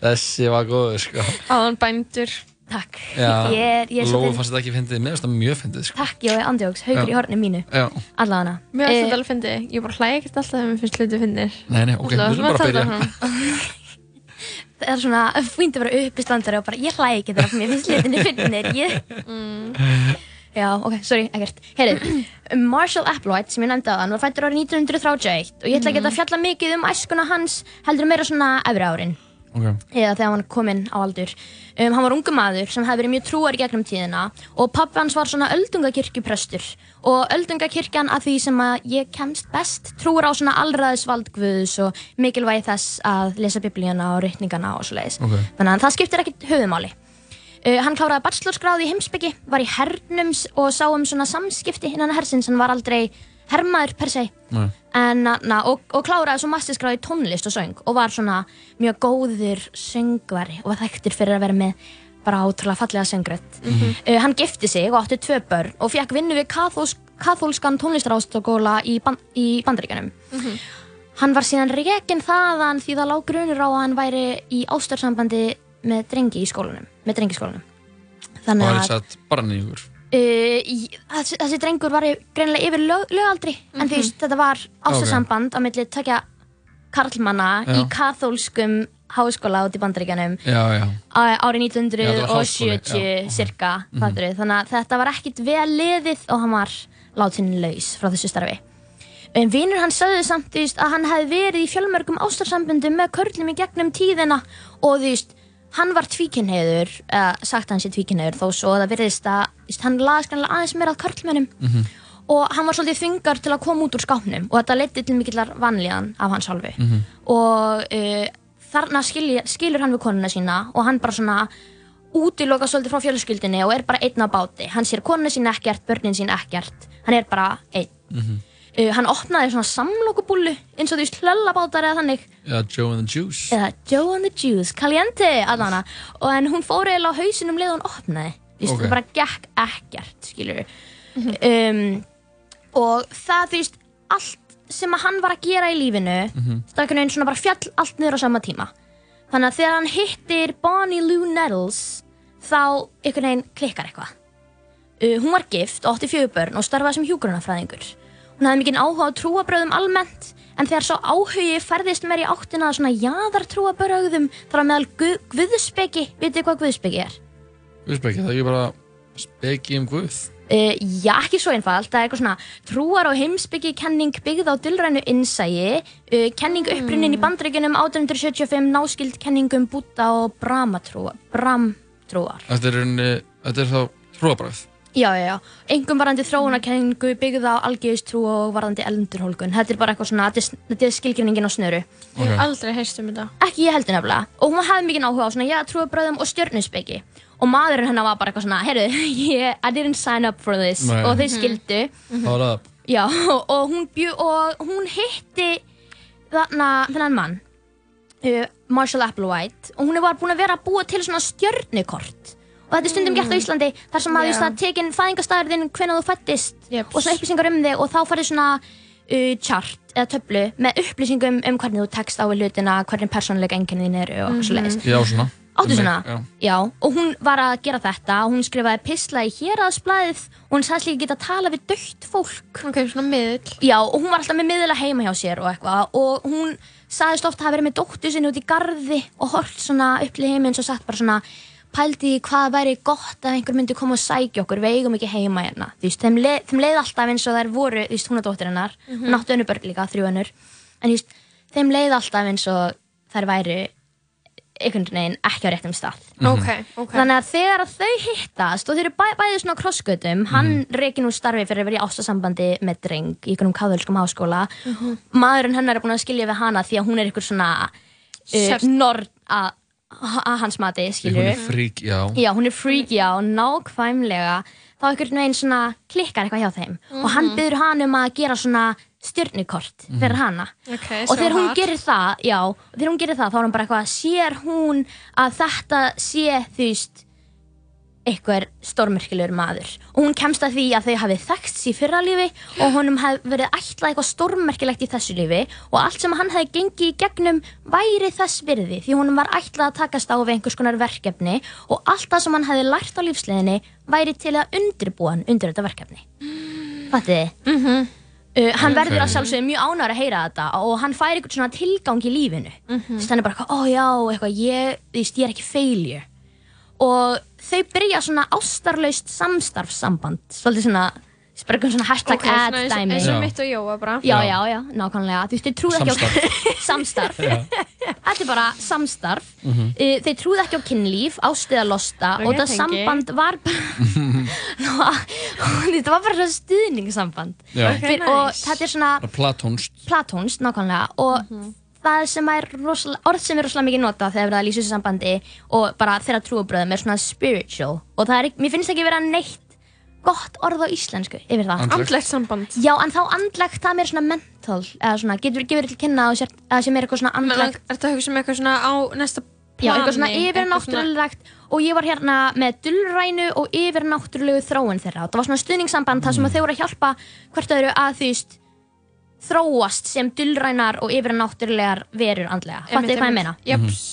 Speaker 3: Þessi var góður, sko.
Speaker 4: Áðan bændur.
Speaker 21: Takk.
Speaker 3: Já,
Speaker 21: Ég er- ég er svolítið-
Speaker 3: fannst þetta ekki fyndið, mér finnst það mjög fyndið, sko.
Speaker 21: Takk, ég og andjóks, haugur
Speaker 3: Já.
Speaker 21: í horni mínu
Speaker 3: Já.
Speaker 21: Allavega
Speaker 4: Mér finnst þetta alveg fyndið. Ég bara hlæði ekkert alltaf þegar mér finnst hluti fyndið.
Speaker 3: Nei, nei, ok, við skulum bara byrja.
Speaker 21: Það er svona fínt að vera upp í standari og bara ég hlæði ekki þegar mér finnst litinni finnir ég... Já, ok, sorry, ekkert Herri, Marshall Applewhite sem ég nefndi á hann var fættur árið 1931 og ég ætla ekki að fjalla mikið um æskuna hans heldur meira svona efri árin
Speaker 3: Ok.
Speaker 21: eða þegar hann kom inn á aldur. Um, hann var ungu maður sem hefði verið mjög trúar gegnum tíðina og pappi hans var svona öldungakirkjuprestur. Og öldungakirkjan að því sem að ég kemst best trúur á svona allræðisvald guðs og mikilvægi þess að lesa biblíuna og rytningana og svo leiðis
Speaker 3: Ok.
Speaker 21: þannig að það skiptir ekkit höfumáli Uh, hann kláraði bachelorsgráði í heimsbyggi, var í hernum s- og sá um svona samskipti innan hersins, hann var aldrei hermaður per se
Speaker 3: Nei.
Speaker 21: en, na, og, og kláraði svo masterskráði tónlist og söng og var svona mjög góður söngvari og var þekktur fyrir að vera með bara ótrúlega fallega söngrödd
Speaker 4: Mhm.
Speaker 21: uh, hann gifti sig og átti tvö börn og fekk vinnu við kathólsk, kathólskan tónlistarástokóla í, ban, í bandaríkanum Hann var síðan rekinn þaðan því það lág grunur á að hann væri í ástarsambandi með drengi í skólanum, með drengiskólanum.
Speaker 3: Og
Speaker 21: Þannig
Speaker 3: hann
Speaker 21: að
Speaker 3: satt bara nýjur.
Speaker 21: Uh, þessi, þessi drengur var greinilega yfir lög, lögaldri, en þú
Speaker 4: Mhm.
Speaker 21: veist, þetta var ástarsamband á milli tökja karlmanna
Speaker 3: Já.
Speaker 21: í kathólskum háskóla út í á- árið
Speaker 3: Já, þetta var háskóli,
Speaker 21: 1970
Speaker 3: já.
Speaker 21: cirka,
Speaker 3: Mhm.
Speaker 21: fattur þannig að þetta var ekkit vel liðið og hann var látin laus frá þessu starfi en vinnur hann sagði samt veist, að hann hefði verið í fjölmörgum ástarsambundum með körlum í gegnum tíðina og þú veist, hann var tvíkinheiður eða sagt að hann sé tvíkinheiður þó svo að það virðist að hann laðist greinlega aðeins meira að körlmönnum
Speaker 3: Mhm.
Speaker 21: og hann var svolítið þvingar til að koma út úr skápnum og þetta leiddi til mikillar vanlíðan af hans hálfu
Speaker 3: Mhm.
Speaker 21: og uh, þarna skilja, skilur hann við konuna sína og hann bara svona útiloka svolítið frá fjölskyldinni og er bara einn á báti hann sér konuna sín ekkert, börnin sín ekkert hann er bara einn
Speaker 3: Mhm.
Speaker 21: Uh, hann opnaði svona samlokubúlu eins og þú veist hlöllabátar eða þannig
Speaker 3: Já, Joe and the Juice.
Speaker 21: eða Joe and the Juice, Caliente allan og en hún fór eiginlega á hausinum leið og opnaði Þú veist,
Speaker 3: Ok.
Speaker 21: það bara gekk ekkert skilur um, og það þú veist allt sem að hann var að gera í lífinu
Speaker 3: Mhm.
Speaker 21: það er einhvern veginn svona bara fjall allt niður á sama tíma þannig að þegar hann hittir Bonnie Lou Nettles þá einhvern veginn klikkar eitthvað Uh, hún var gift og átti fjögur börn og starfaði sem hjúgrunafræðingur. Hún hafði mikinn áhuga á trúabröðum almennt en þegar svo áhugi ferðist mér í áttina að svona jaðartrúabröðum þar að meðal gu guðspeki, vitið hvað guðspeki er?
Speaker 3: Guðspeki, það er ekki bara speki um Guð.
Speaker 21: Uh, já, ekki svo einfalt, það er eitthvað svona trúar og heimsbyggi kenning byggð á dulrænu innsægi, uh, kenning upprunnin í bandreikunum 1875 náskild kenningum Búta og Brahmatrúar, Bramtrúar.
Speaker 3: Þetta er, þetta er þá trúabræð.
Speaker 21: Já, já, já, engum varandi þróunarkenningu byggð á algjörðistrú og varandi eldurhólgun. Þetta er bara eitthvað svona, þetta er, þetta skilgreiningin á snöru.
Speaker 4: Ég hef aldrei heyrst um þetta.
Speaker 21: Ekki ég heldur nefnilega. Og hún hafði mikið áhuga á svona, já, trúabröðum og stjörnusbyggi. Og maðurinn hennar var bara eitthvað svona, heyrðu, yeah, I didn't sign up for this.
Speaker 3: Nei.
Speaker 21: Og þeir skildu.
Speaker 3: Það var það.
Speaker 21: Já, og hún, bjö, og hún hitti þarna, þennan mann, uh, Marshall Applewhite, og hún var búin að vera að búa til svona stjörnukort. Og þetta er stundum gert á Íslandi, þar sem að
Speaker 4: Já.
Speaker 21: yeah. það tekin fæðingastæður þinn hvenær þú fættist og svona upplýsingar um þig og þá farið svona uh, chart eða töflu með upplýsingum um hvernig þú tekst á við hlutina, hvernig persónuleika einkennin þín eru og mm -hmm.
Speaker 3: Já, svona.
Speaker 21: Áttu svona?
Speaker 3: Já.
Speaker 21: Já, og hún var að gera þetta og hún skrifaði pisla í héraðsblæðið og hún sagðist líka geta að tala við dögt fólk.
Speaker 4: Ok, svona miðl.
Speaker 21: Já, og hún var alltaf með miðla heima hjá sér og eitthvað og hún sagðist ofta að verið með dóttu sinni út í garði og hort svona upp til heimins og sagt bara svona pældi í hvað væri gott að einhver myndi koma og sækja okkur, við eigum ekki heima hérna. Þú veist, þeim, leið, þeim leið alltaf eins og þær voru, þú veist, hún er dóttir hennar,
Speaker 4: Mhm.
Speaker 21: hún áttu önnu börn líka, þrjú önnur, en þú veist, þeim leið alltaf eins og þær væri einhvern veginn ekki á réttum stað.
Speaker 4: Mhm. Ok, ok.
Speaker 21: Þannig að þegar að þau hittast og þau eru bæ, bæðið svona á krossgötum, hann reikir nú starfi fyrir að vera í ástasambandi með dreng í einhvernum káðölskum háskóla.
Speaker 4: Mhm.
Speaker 21: Maðurinn hennar er búin að skilja við hana því að hún er einhver svona uh, nord að að hans mati, skilju.
Speaker 3: Hún er frík, já.
Speaker 21: Já, hún er freak, já, nákvæmlega þá einhvern veginn svona klikkar eitthvað hjá þeim og hann
Speaker 4: Mhm.
Speaker 21: byrður hann um að gera svona stjörnukort
Speaker 3: Mhm.
Speaker 21: fyrir hana
Speaker 4: Ok,
Speaker 21: og þegar hún
Speaker 4: hot.
Speaker 21: gerir það, já þegar hún gerir það þá er hann bara eitthvað sér hún að þetta sé þú veist einhver stórmerkilegur maður og hún kemst að því að þau hafið þekkst í fyrra lífi og honum hef verið ætlað eitthvað stórmerkilegt í þessu lífi og allt sem hann hefði gengið í gegnum væri þess virði því honum var ætlað að takast á við einhvers konar verkefni og allt það sem hann hefði lært á lífsleginni væri til að undirbúa hann undir þetta verkefni Fattiði? Mm -hmm. Uh, hann
Speaker 4: Ok.
Speaker 21: verður að sjálfsögðu mjög ánægur að heyra þetta og hann fær eitthvað svona tilgang í lífinu mm
Speaker 4: Mhm.
Speaker 21: hann er bara ó já, eitthvað, ég, ég er ekki failure og þau byrja svona ástarlaust samstarfssamband. Svolítið svona, eitthvað svona hashtag
Speaker 4: Ok, svona
Speaker 21: ad
Speaker 4: og-
Speaker 21: dæmi.
Speaker 4: eins og mitt og Jóa bara.
Speaker 21: já, já, já, nákvæmlega, þú veist, þau trúðu ekki á samstarf. þetta er bara samstarf.
Speaker 4: Mhm.
Speaker 21: uh, þau trúðu ekki á kynlíf, ástuða losta.
Speaker 4: Ok,
Speaker 21: og það
Speaker 4: tengi.
Speaker 21: samband var bara þetta var bara svona stuðningssamband.
Speaker 3: Já. Ok,
Speaker 21: Fyr, og þetta er svona
Speaker 3: Platónst.
Speaker 21: platónst nákvæmlega. Og það sem er rosalega, orð sem er rosalega mikið notað þegar verið að lýsa þessu sambandi og bara þeirra trúabröðum er svona spiritual og það er, mér finnst ekki vera neitt gott orð á íslensku yfir það
Speaker 4: Andlegt. Andlegt samband.
Speaker 21: Já, en þá andlegt, það er meira svona mental eða svona, getur gefur til kynna að það sé meira eitthvað svona andlegt
Speaker 4: Er þetta að hugsa um eitthvað svona á næsta plani?
Speaker 21: Já, eitthvað svona yfirnáttúrulegt og ég var hérna með dullrænu og yfirnáttúrulegu þróun þeirra og það var svona stuðningssamband þar sem að þau voru að hjálpa hvert öðru að veist þróast sem dullrænar og yfirnáttúrulegar verur andlega Fattu hvað ég meina?
Speaker 4: Japs.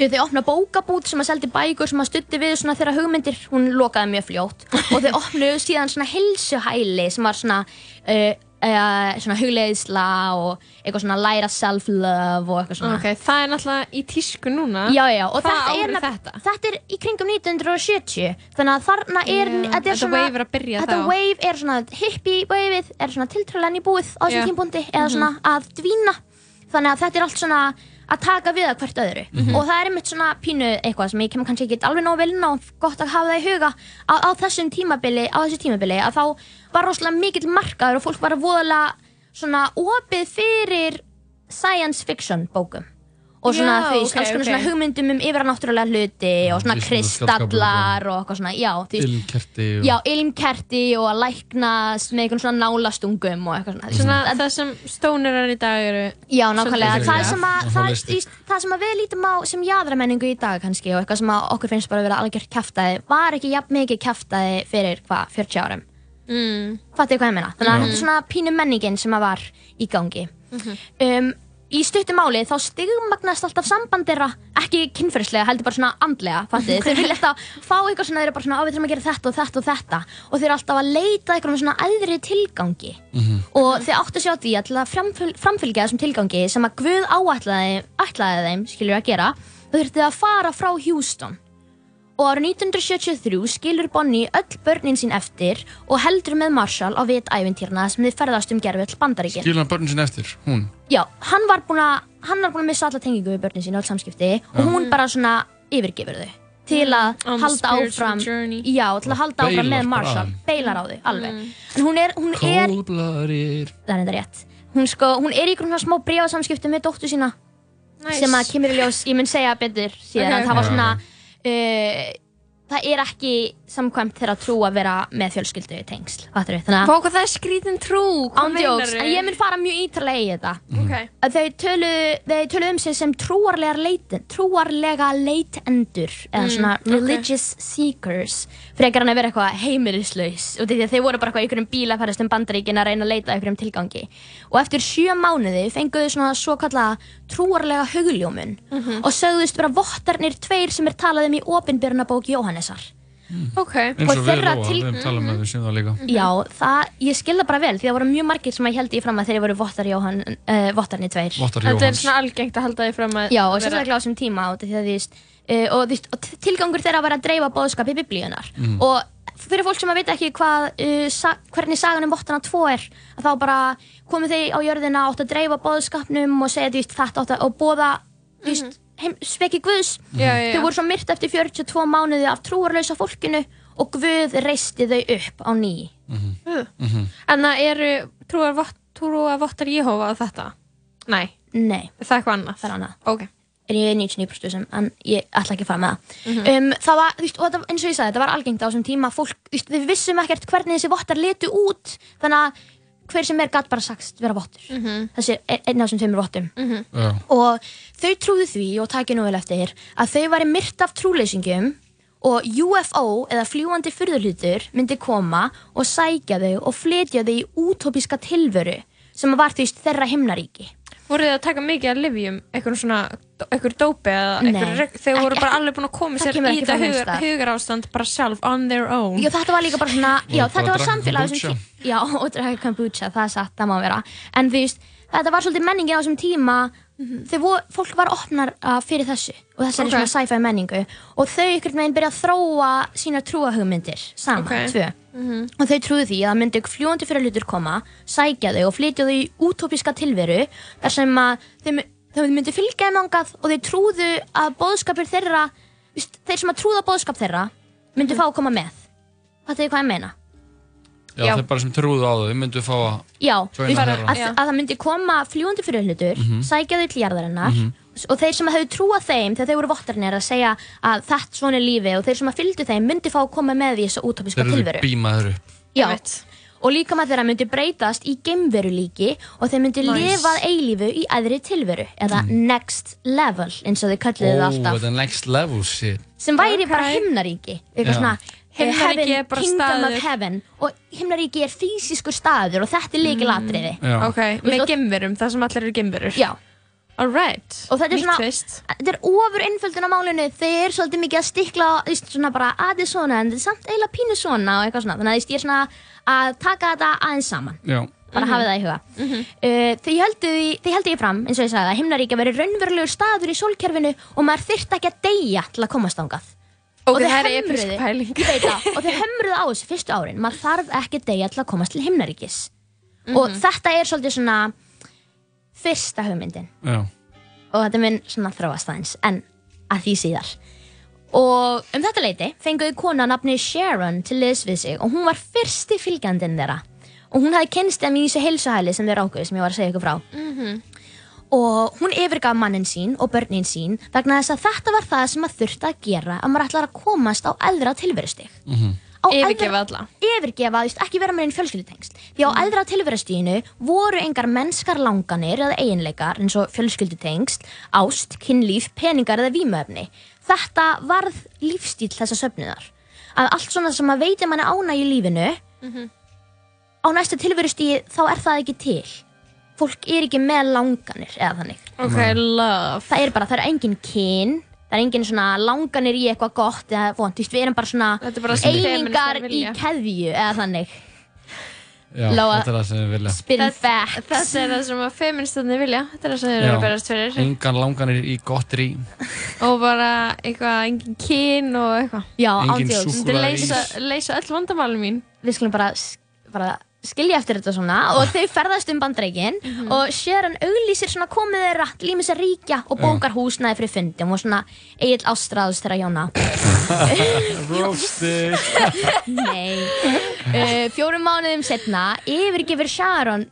Speaker 21: Þau opna bókabút sem að seldi bækur sem að stutti við svona þeirra hugmyndir, hún lokaði mjög fljótt og þau opnuðu síðan svona heilsuhæli sem var svona uh, uh, svona hugleiðisla og eitthvað svona læra self-love og eitthvað svona
Speaker 4: Ok, það er náttúrulega í tísku núna.
Speaker 21: Já, já, og
Speaker 4: Hvaða
Speaker 21: þetta er,
Speaker 4: þetta?
Speaker 21: þetta er í kringum 1970 þannig að þarna er,
Speaker 4: Já,
Speaker 21: þetta er
Speaker 4: þetta
Speaker 21: svona
Speaker 4: wave er að byrja
Speaker 21: þetta
Speaker 4: þá.
Speaker 21: wave er svona hippie waveið er svona tiltrúlega nýbúið á
Speaker 4: Já.
Speaker 21: þessum tímpundi eða
Speaker 4: Mhm.
Speaker 21: svona að dvína þannig að þetta er allt svona að taka við að hvert öðru
Speaker 4: Mhm.
Speaker 21: og það er einmitt svona pínu eitthvað sem ég kem kannski ekki alveg nóg vel inn á gott að hafa það í huga á, á þessum tímabili á þessu tímabili að þá var rosalega mikill markaður og fólk var voðalega svona opið fyrir science fiction bókum og svona
Speaker 4: Já,
Speaker 21: þú veist,
Speaker 4: ok,
Speaker 21: alls konar
Speaker 4: ok.
Speaker 21: svona hugmyndum um yfirnáttúrulega hluti og svona kristallar og eitthvað svona, já, þú veist.
Speaker 3: Ilmkerti og...
Speaker 21: Já, ilmkerti og að læknast með einhvern svona nálastungum og eitthvað svona.
Speaker 4: Svona það sem stónurar í dag eru
Speaker 21: Já, nákvæmlega, það sem, að,
Speaker 4: Já,
Speaker 21: það, í, það sem að við lítum á sem jaðramenningu í dag kannski og eitthvað sem að okkur finnst bara að vera algjört kæftæði var ekki jafn mikið kæftæði fyrir hvað, 40 árum?
Speaker 4: Mm.
Speaker 21: Fattu hvað ég meina? Þannig að þetta er svona pínu menningin sem að var í gangi.
Speaker 4: Mhm.
Speaker 21: um, í stuttum máli þá stigmagnast alltaf samband þeirra. Ekki kynferðislega, heldur bara svona andlega þeir vilja alltaf fá eitthvað svona þeir eru bara svona, á við þurfum að gera þetta og þetta og þetta. Og þeir eru alltaf að leita eitthvað með svona æðri tilgangi. Og þeir áttu að sjá því að til að framfyl, framfylgja þessum tilgangi sem að Guð áætlaði ætlaði þeim, skilur að gera þau þurftu að fara frá Houston og árið 1973 skilur Bonnie öll börnin sín eftir og heldur með Marshall á vitævintýrna sem þið ferðast um gerfill bandaríkin.
Speaker 3: Skilur hann börnin sinni eftir, hún?
Speaker 21: Já, hann var búinn að hann var búinn að missa alla tengingu við börnin sín öll samskipti og
Speaker 3: Já.
Speaker 21: hún bara svona yfirgefur þau til að
Speaker 4: On the
Speaker 21: halda áfram
Speaker 4: journey.
Speaker 21: Já, til að halda áfram
Speaker 3: Beilar
Speaker 21: með
Speaker 3: bara.
Speaker 21: Marshall. Beilar á þau, alveg. En hún er, hún er það er þetta rétt. Hún, sko, hún er í svona smá brífasamskiptum með dóttu sína
Speaker 4: Nice.
Speaker 21: sem að kemur í ljós, ég mun segja betur síðan,
Speaker 4: Ok,
Speaker 21: en það var
Speaker 4: ok.
Speaker 21: Svona uh, það er ekki samkvæmt þeirra trú að vera með fjölskyldu tengsl, fattur við, þannig
Speaker 4: Vá, hvað það er skrítin trú, hvað
Speaker 21: ándjóks, en ég mun fara mjög ítalega í þetta.
Speaker 4: Ok.
Speaker 21: að þau töluðu þau töluðu um sig sem trúarlega leiten, trúarlega leitendur eða
Speaker 4: Mm,
Speaker 21: svona religious seekers frekar hann að vera eitthvað heimilislaus. Og því að þau voru bara eitthvað í einhverjum bíl að ferast um bandaríkin að reyna að leita að einhverjum tilgangi. Og eftir sjö mánuði fenguðu svona svo kallaða trúarlega hugljómun
Speaker 4: Mhm.
Speaker 21: og sögðust vera vottarnir tveir sem er talað um í Jóhannesar
Speaker 4: Ok.
Speaker 3: Eins og við
Speaker 21: þeirra
Speaker 3: Lóa,
Speaker 21: til-
Speaker 3: við höfum talað við séum það líka
Speaker 21: Já, það, ég skil það bara vel því það voru mjög margir sem að held ég fram að þeir voru vottar Jóhann, uh, vottarnir tveir.
Speaker 3: Vottar
Speaker 4: Þetta er svona algengt að halda því fram að
Speaker 21: Já, og sérstaklega á þessum tíma út af því að uh, og, og tilgangur þeirra var að dreifa bóðskapi biblíunar
Speaker 4: Mhm.
Speaker 21: og fyrir fólk sem að veit ekki hvað, uh, sa hvernig sagan um vottana 2 er að þá bara komu þeir á jörðina átt að dreifa bóðskapnum og segja því þetta átt að og bóða því veist, sveki Guðs.
Speaker 4: Já, já,
Speaker 21: þau voru svo myrt eftir 42 mánuði af trúarlausa fólkinu og Guð reisti þau upp á ný
Speaker 4: Uh. En það eru trúar, vott, trúar vottar Jehova á þetta? Nei.
Speaker 21: Nei.
Speaker 4: Það er eitthvað annað?
Speaker 21: Það er annað.
Speaker 4: Ok.
Speaker 21: Er ég 99% sem, en ég ætla ekki að fara með það.
Speaker 4: Mhm.
Speaker 21: um, það var, þú veist, og þetta, eins og ég sagði, þetta var algengt á þessum tíma, fólk, þú veist, við vissum ekkert hvernig þessi vottar letu út, þannig að hver sem er gætt bara sagst vera vottur.
Speaker 4: Mhm.
Speaker 21: Þessi er einn af þessum tveimur vottum.
Speaker 3: Já.
Speaker 21: Og þau trúðu því, og takið nú vel eftir, að þau væri myrt af trúleysingum og UFO eða fljúandi fyrðurhlutur myndi koma og sækja þau og flytja þau í útópíska tilveru sem var því þeirra himnaríki.
Speaker 4: Voru þið að taka mikið af livjum, eitthvað svona, eitthvað dópi þau voru bara alveg búin að koma
Speaker 21: Það
Speaker 4: sér í
Speaker 21: neins
Speaker 4: hugar, hugar ástand bara sjálf, on their own.
Speaker 21: Já, þetta var líka bara svona, já, þetta var samfélag Já, og drakka kombucha, það er satt, það má vera. En þú veist, þetta var svolítið menningin á þessum tíma Þegar vo- fólk var opnar fyrir þessu Og þessari
Speaker 4: Ok.
Speaker 21: svona sci-fi menningu Og þau ykkur meginn byrja að þróa sína trúahugmyndir Saman,
Speaker 4: Ok.
Speaker 21: tvö
Speaker 4: Mhm.
Speaker 21: Og þau trúðu því að myndi fljúandi fyrir hlutur koma Sækja þau og flytja þau í útópíska tilveru Þar sem að þau, þau myndi fylgja þeim angað Og þau trúðu að boðskapir þeirra Þeir sem að trúða boðskap þeirra Myndi fá að koma með Fattu þið hvað ég meina?
Speaker 3: Já,
Speaker 21: Já.
Speaker 3: þeir bara sem trúðu á þau, þau myndu fá að
Speaker 21: Já,
Speaker 3: þeirra.
Speaker 21: að, að það myndi koma fljúandi fyrir hlutur
Speaker 3: Mhm.
Speaker 21: Sækja þau til jarðarinnar
Speaker 3: Mhm.
Speaker 21: Og þeir sem hefðu trúað þeim Þegar þeir voru vottarnir að segja að þetta svona er lífi Og þeir sem að fylgdu þeim myndi fá að koma með því Þessu útópíska
Speaker 3: Þeir eru
Speaker 21: tilveru
Speaker 3: bímaður upp
Speaker 21: Já, og líka maður þeirra myndi breytast í geimveru líki og þeir myndi
Speaker 3: Nice.
Speaker 21: lifað eilífu í æðri tilveru eða next level eins og þau kölluðu það
Speaker 3: Ó,
Speaker 21: alltaf
Speaker 3: þetta er next level shit
Speaker 21: sem væri bara himnaríki eitthvað svona
Speaker 4: Himnaríki er bara
Speaker 21: kingdom
Speaker 4: staður.
Speaker 21: of heaven og himnaríki er fysiskur staður og þetta er líkilatriði
Speaker 3: Já.
Speaker 4: Ok, með gemverum, það sem allir eru gemverur.
Speaker 21: Já.
Speaker 4: Alright.
Speaker 21: og þetta er svona þetta er ofur einföldun á málinu þeir eru svolítið mikið að stikla á, þú veist, svona bara að þið svona en þetta er samt eiginlega pínu svona og eitthvað svona þannig að þú veist, ég er svona að taka þetta aðeins saman
Speaker 3: Já
Speaker 21: bara
Speaker 4: Mhm.
Speaker 21: hafið það í huga uh, þau heldu því, þau heldu ég fram eins og ég sagði að himnaríkja veri raunverulegur staður í sólkerfinu og maður þyrft ekki að deyja til að komast ángað Og þau
Speaker 4: það,
Speaker 21: og þau hömruðu á þessu fyrstu árin. Maður þarf ekki að deyja til að komast til himnaríkis. Og
Speaker 4: Mhm.
Speaker 21: þetta er svolítið svona fyrsta hugmyndin.
Speaker 3: Já.
Speaker 21: Og þetta mun svona þróast aðeins en að því síðar. Og um þetta leiti fenguðu kona nafni Sharon til liðs við sig og hún var fyrsti fylgjandinn þeirra. Og hún hafði kynst þeim í þessu heilsuhæli sem þeir ákveðu sem ég var að segja ykkur frá.
Speaker 4: Mhm.
Speaker 21: Og hún yfirgaf mannin sín og börnin sín vegna þess að þetta var það sem að þurfti að gera að maður ætlar að komast á eldra tilverustig. Á
Speaker 4: Yfirgefa
Speaker 21: eldra- yfirgefa, þú veist, ekki vera með einn fjölskyldutengst því á eldra tilverustíðinu voru engar mennskar langanir eða eiginleikar eins og fjölskyldutengst ást, kynlíf, peningar eða vímöfni þetta varð lífstíl þessa söfnuðar. Að allt svona sem að veitir manni ána í lífinu á næsta tilverustíði þá er það ekki til fólk er ekki með langanir eða þannig.
Speaker 4: Ok, love.
Speaker 21: Það er bara, það er engin kyn Það er engin svona langanir í eitthvað gott eða vont, þú veist, við erum bara svona
Speaker 4: Þetta er bara sem
Speaker 21: einingar í
Speaker 4: vilja.
Speaker 21: keðju eða þannig.
Speaker 3: Já,
Speaker 21: Lóa-
Speaker 3: þetta er það sem við vilja.
Speaker 21: Spinning facts.
Speaker 4: Þetta er það sem að feministarnir vilja. Þetta er það sem eru að berast fyrir.
Speaker 3: Engan langanir í gottir í.
Speaker 4: Og bara eitthvað, engin kyn og eitthvað.
Speaker 21: Já,
Speaker 3: Engin súkkulaði.
Speaker 4: Þetta leysa, leysa öll vandamálum mín.
Speaker 21: Við skulum bara, bara skilja eftir þetta svona og þau ferðast um bandreikin og Sharon auglýsir svona komið þeirra ímis að ríkja og bókar húsnæði fyrir fundum og svona Egil Ástráðs þeirra Jóna
Speaker 3: Roasted.
Speaker 21: Nei. Uh, Fjórum mánuðum setna yfirgefur Sharon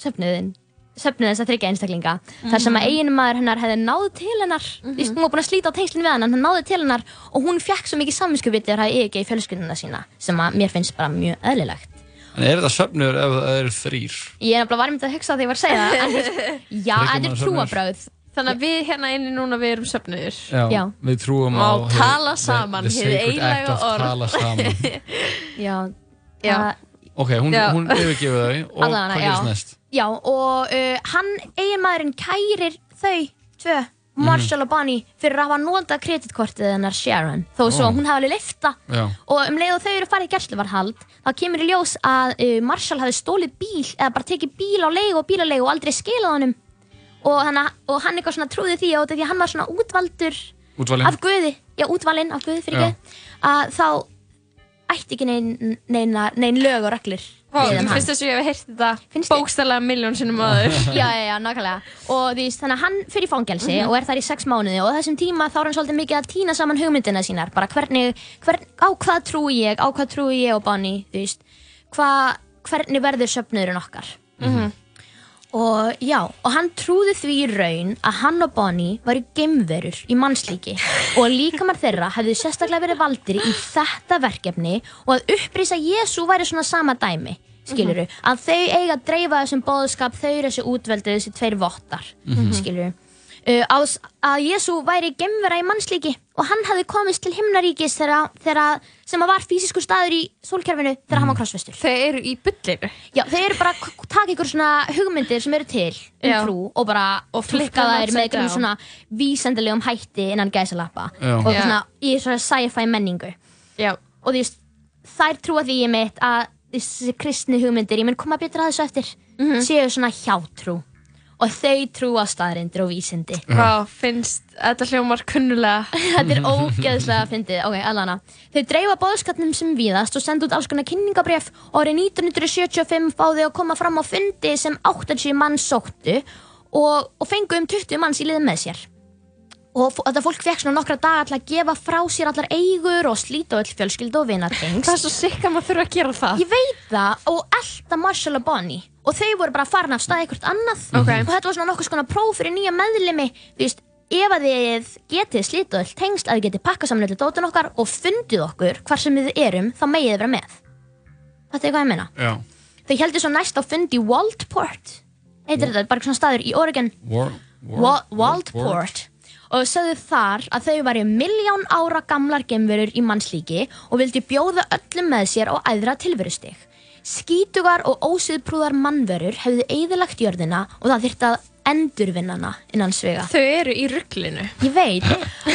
Speaker 21: söfnuðin söfnuð þess að þryggja einstaklinga þar sem að eiginu maður hennar hefði náð til hennar. Mm -hmm. hún var búin að slíta á tengslinn við hann hann náði til hennar og hún fekk svo mikið samvinskupið þegar það yfirgeði fjölskylduna sína sem að mér finnst bara mjög eðlilegt
Speaker 3: En er þetta söfnur ef það eru þrýr?
Speaker 21: Ég er nefnilega var myndið að hugsa þegar ég var að segja það en, þú veist, Já, þetta er
Speaker 3: manna
Speaker 21: trúabröð
Speaker 4: Þannig að við hérna inni núna við erum söfnuður
Speaker 3: Já,
Speaker 21: Já.
Speaker 3: við trúum á...
Speaker 4: Og tala saman,
Speaker 3: the, the
Speaker 4: hið
Speaker 3: sacred act of
Speaker 4: orð.
Speaker 3: tala saman.
Speaker 21: Já,
Speaker 4: Já.
Speaker 21: það-
Speaker 3: Ok, hún,
Speaker 21: Já.
Speaker 3: hún yfirgefur þau og
Speaker 21: Allavega,
Speaker 3: hvað
Speaker 21: já.
Speaker 3: gerist næst?
Speaker 21: Já, og uh, hann, eiginmaðurinn kærir þau tvö, Marshall og Bonnie, fyrir að hafa notað kreditkortið hennar Sharon, þó svo
Speaker 3: Ó.
Speaker 21: hún hafi alveg lifta.
Speaker 3: Já.
Speaker 21: Og um leið og þau eru farið í gæsluvarhald, þá kemur í ljós að uh, Marshall hafi stólið bíl, eða bara tekið bíl á leigu og bílalegu og aldrei skilað honum. Og hann, og hann eitthvað svona trúði því og því að hann var svona útvaldur
Speaker 3: Útvalinn?
Speaker 21: af Guði, já útvalinn af Guði fyrir
Speaker 3: Já.
Speaker 21: ekki, að þá ætti ekki nein, neina, nein lög og hann.
Speaker 4: finnst þess að ég hef heyrt þetta bókstælega miljón sinnum áður
Speaker 21: já, já, já, nákvæmlega og því, þannig að hann fyrir í fangelsi
Speaker 4: Mhm.
Speaker 21: og er þar í sex mánuði og á þessum tíma þá er hann svolítið mikið að týna saman hugmyndina sínar bara hvernig, hvern, á hvað trúi ég á hvað trúi ég og Bonnie þú veist, hva, hvernig verður söfnuðurinn okkar
Speaker 4: Mhm.
Speaker 21: Og já, og hann trúði því í raun að hann og Bonnie varu geimverur í mannslíki. Og líkamar þeirra hefðu sérstaklega verið valdir í þetta verkefni og að upprýsa Jésu væri svona sama dæmi skiluru, að þau eiga að dreifa þessum boðskap, þau eru þessi útveldu þessi tveir vottar,
Speaker 11: Mhm.
Speaker 21: skiluru uh, á, að Jésu væri gemvera í mannslíki og hann hafði komist til himnaríkis þegar, þegar sem að var fysiskur staður í sólkerfinu þegar hann var krossfestur
Speaker 4: Þau eru í bullinu
Speaker 21: Já, þau eru bara að taka ykkur svona hugmyndir sem eru til um
Speaker 4: Já.
Speaker 21: trú og bara
Speaker 4: þeim
Speaker 21: þær með
Speaker 4: down.
Speaker 21: svona vísendilegum hætti innan gæsalappa og svona í svona sci-fi menningu
Speaker 4: Já.
Speaker 21: og veist, þær trúa því ég mitt að þessi kristni hugmyndir, ég mun koma betur að þessu eftir
Speaker 4: Mhm.
Speaker 21: séu svona hjátrú og þau trúa staðrindir og vísindi.
Speaker 4: Hvað finnst, þetta hljómar kunnulega.
Speaker 21: Þetta er ógeðslega fyndið, ok, alveg Þau dreifa bóðskapnum sem víðast og senda út alls konar kynningabref og árið 1975 báði að koma fram á fundi sem 80 mann sóttu og, og fengu um 20 manns í liðum með sér. Og þetta fólk fekk svona nokkra daga til að gefa frá sér allar eigur og slíta öll fjölskyldu og vinatengst
Speaker 4: Það er svo sikk að maður þurfa að gera það.
Speaker 21: Ég veit það. Og elda Marshall og Bonnie og þau voru bara farin af stað eitthvað annað.
Speaker 4: Ok.
Speaker 21: og þetta var svona nokkuð skona próf fyrir nýja meðlimi. Þú veist, ef að þið getið slítið öll tengsl að þið getið pakkað saman öllu dótun okkar og fundið okkur hvar sem við erum þá megið þið vera með. Þetta er hvað ég meina.
Speaker 3: Já.
Speaker 21: Þau heldur svo næst á fund í Waldport. Heitir þetta, bara svona staður í Oregon?
Speaker 3: War,
Speaker 21: Wa- Waldport. Og sögðu þar að þau væri miljón ára gamlar gemverur í mannslíki og vildi bjóða öllum með sér á æðra tilverustig. Skítugar og ósiðprúðar mannverur hefðu eðilagt jörðina og það þyrfti að endurvinna hana innan svega.
Speaker 4: Þau eru í rugglinu
Speaker 21: Ég veit,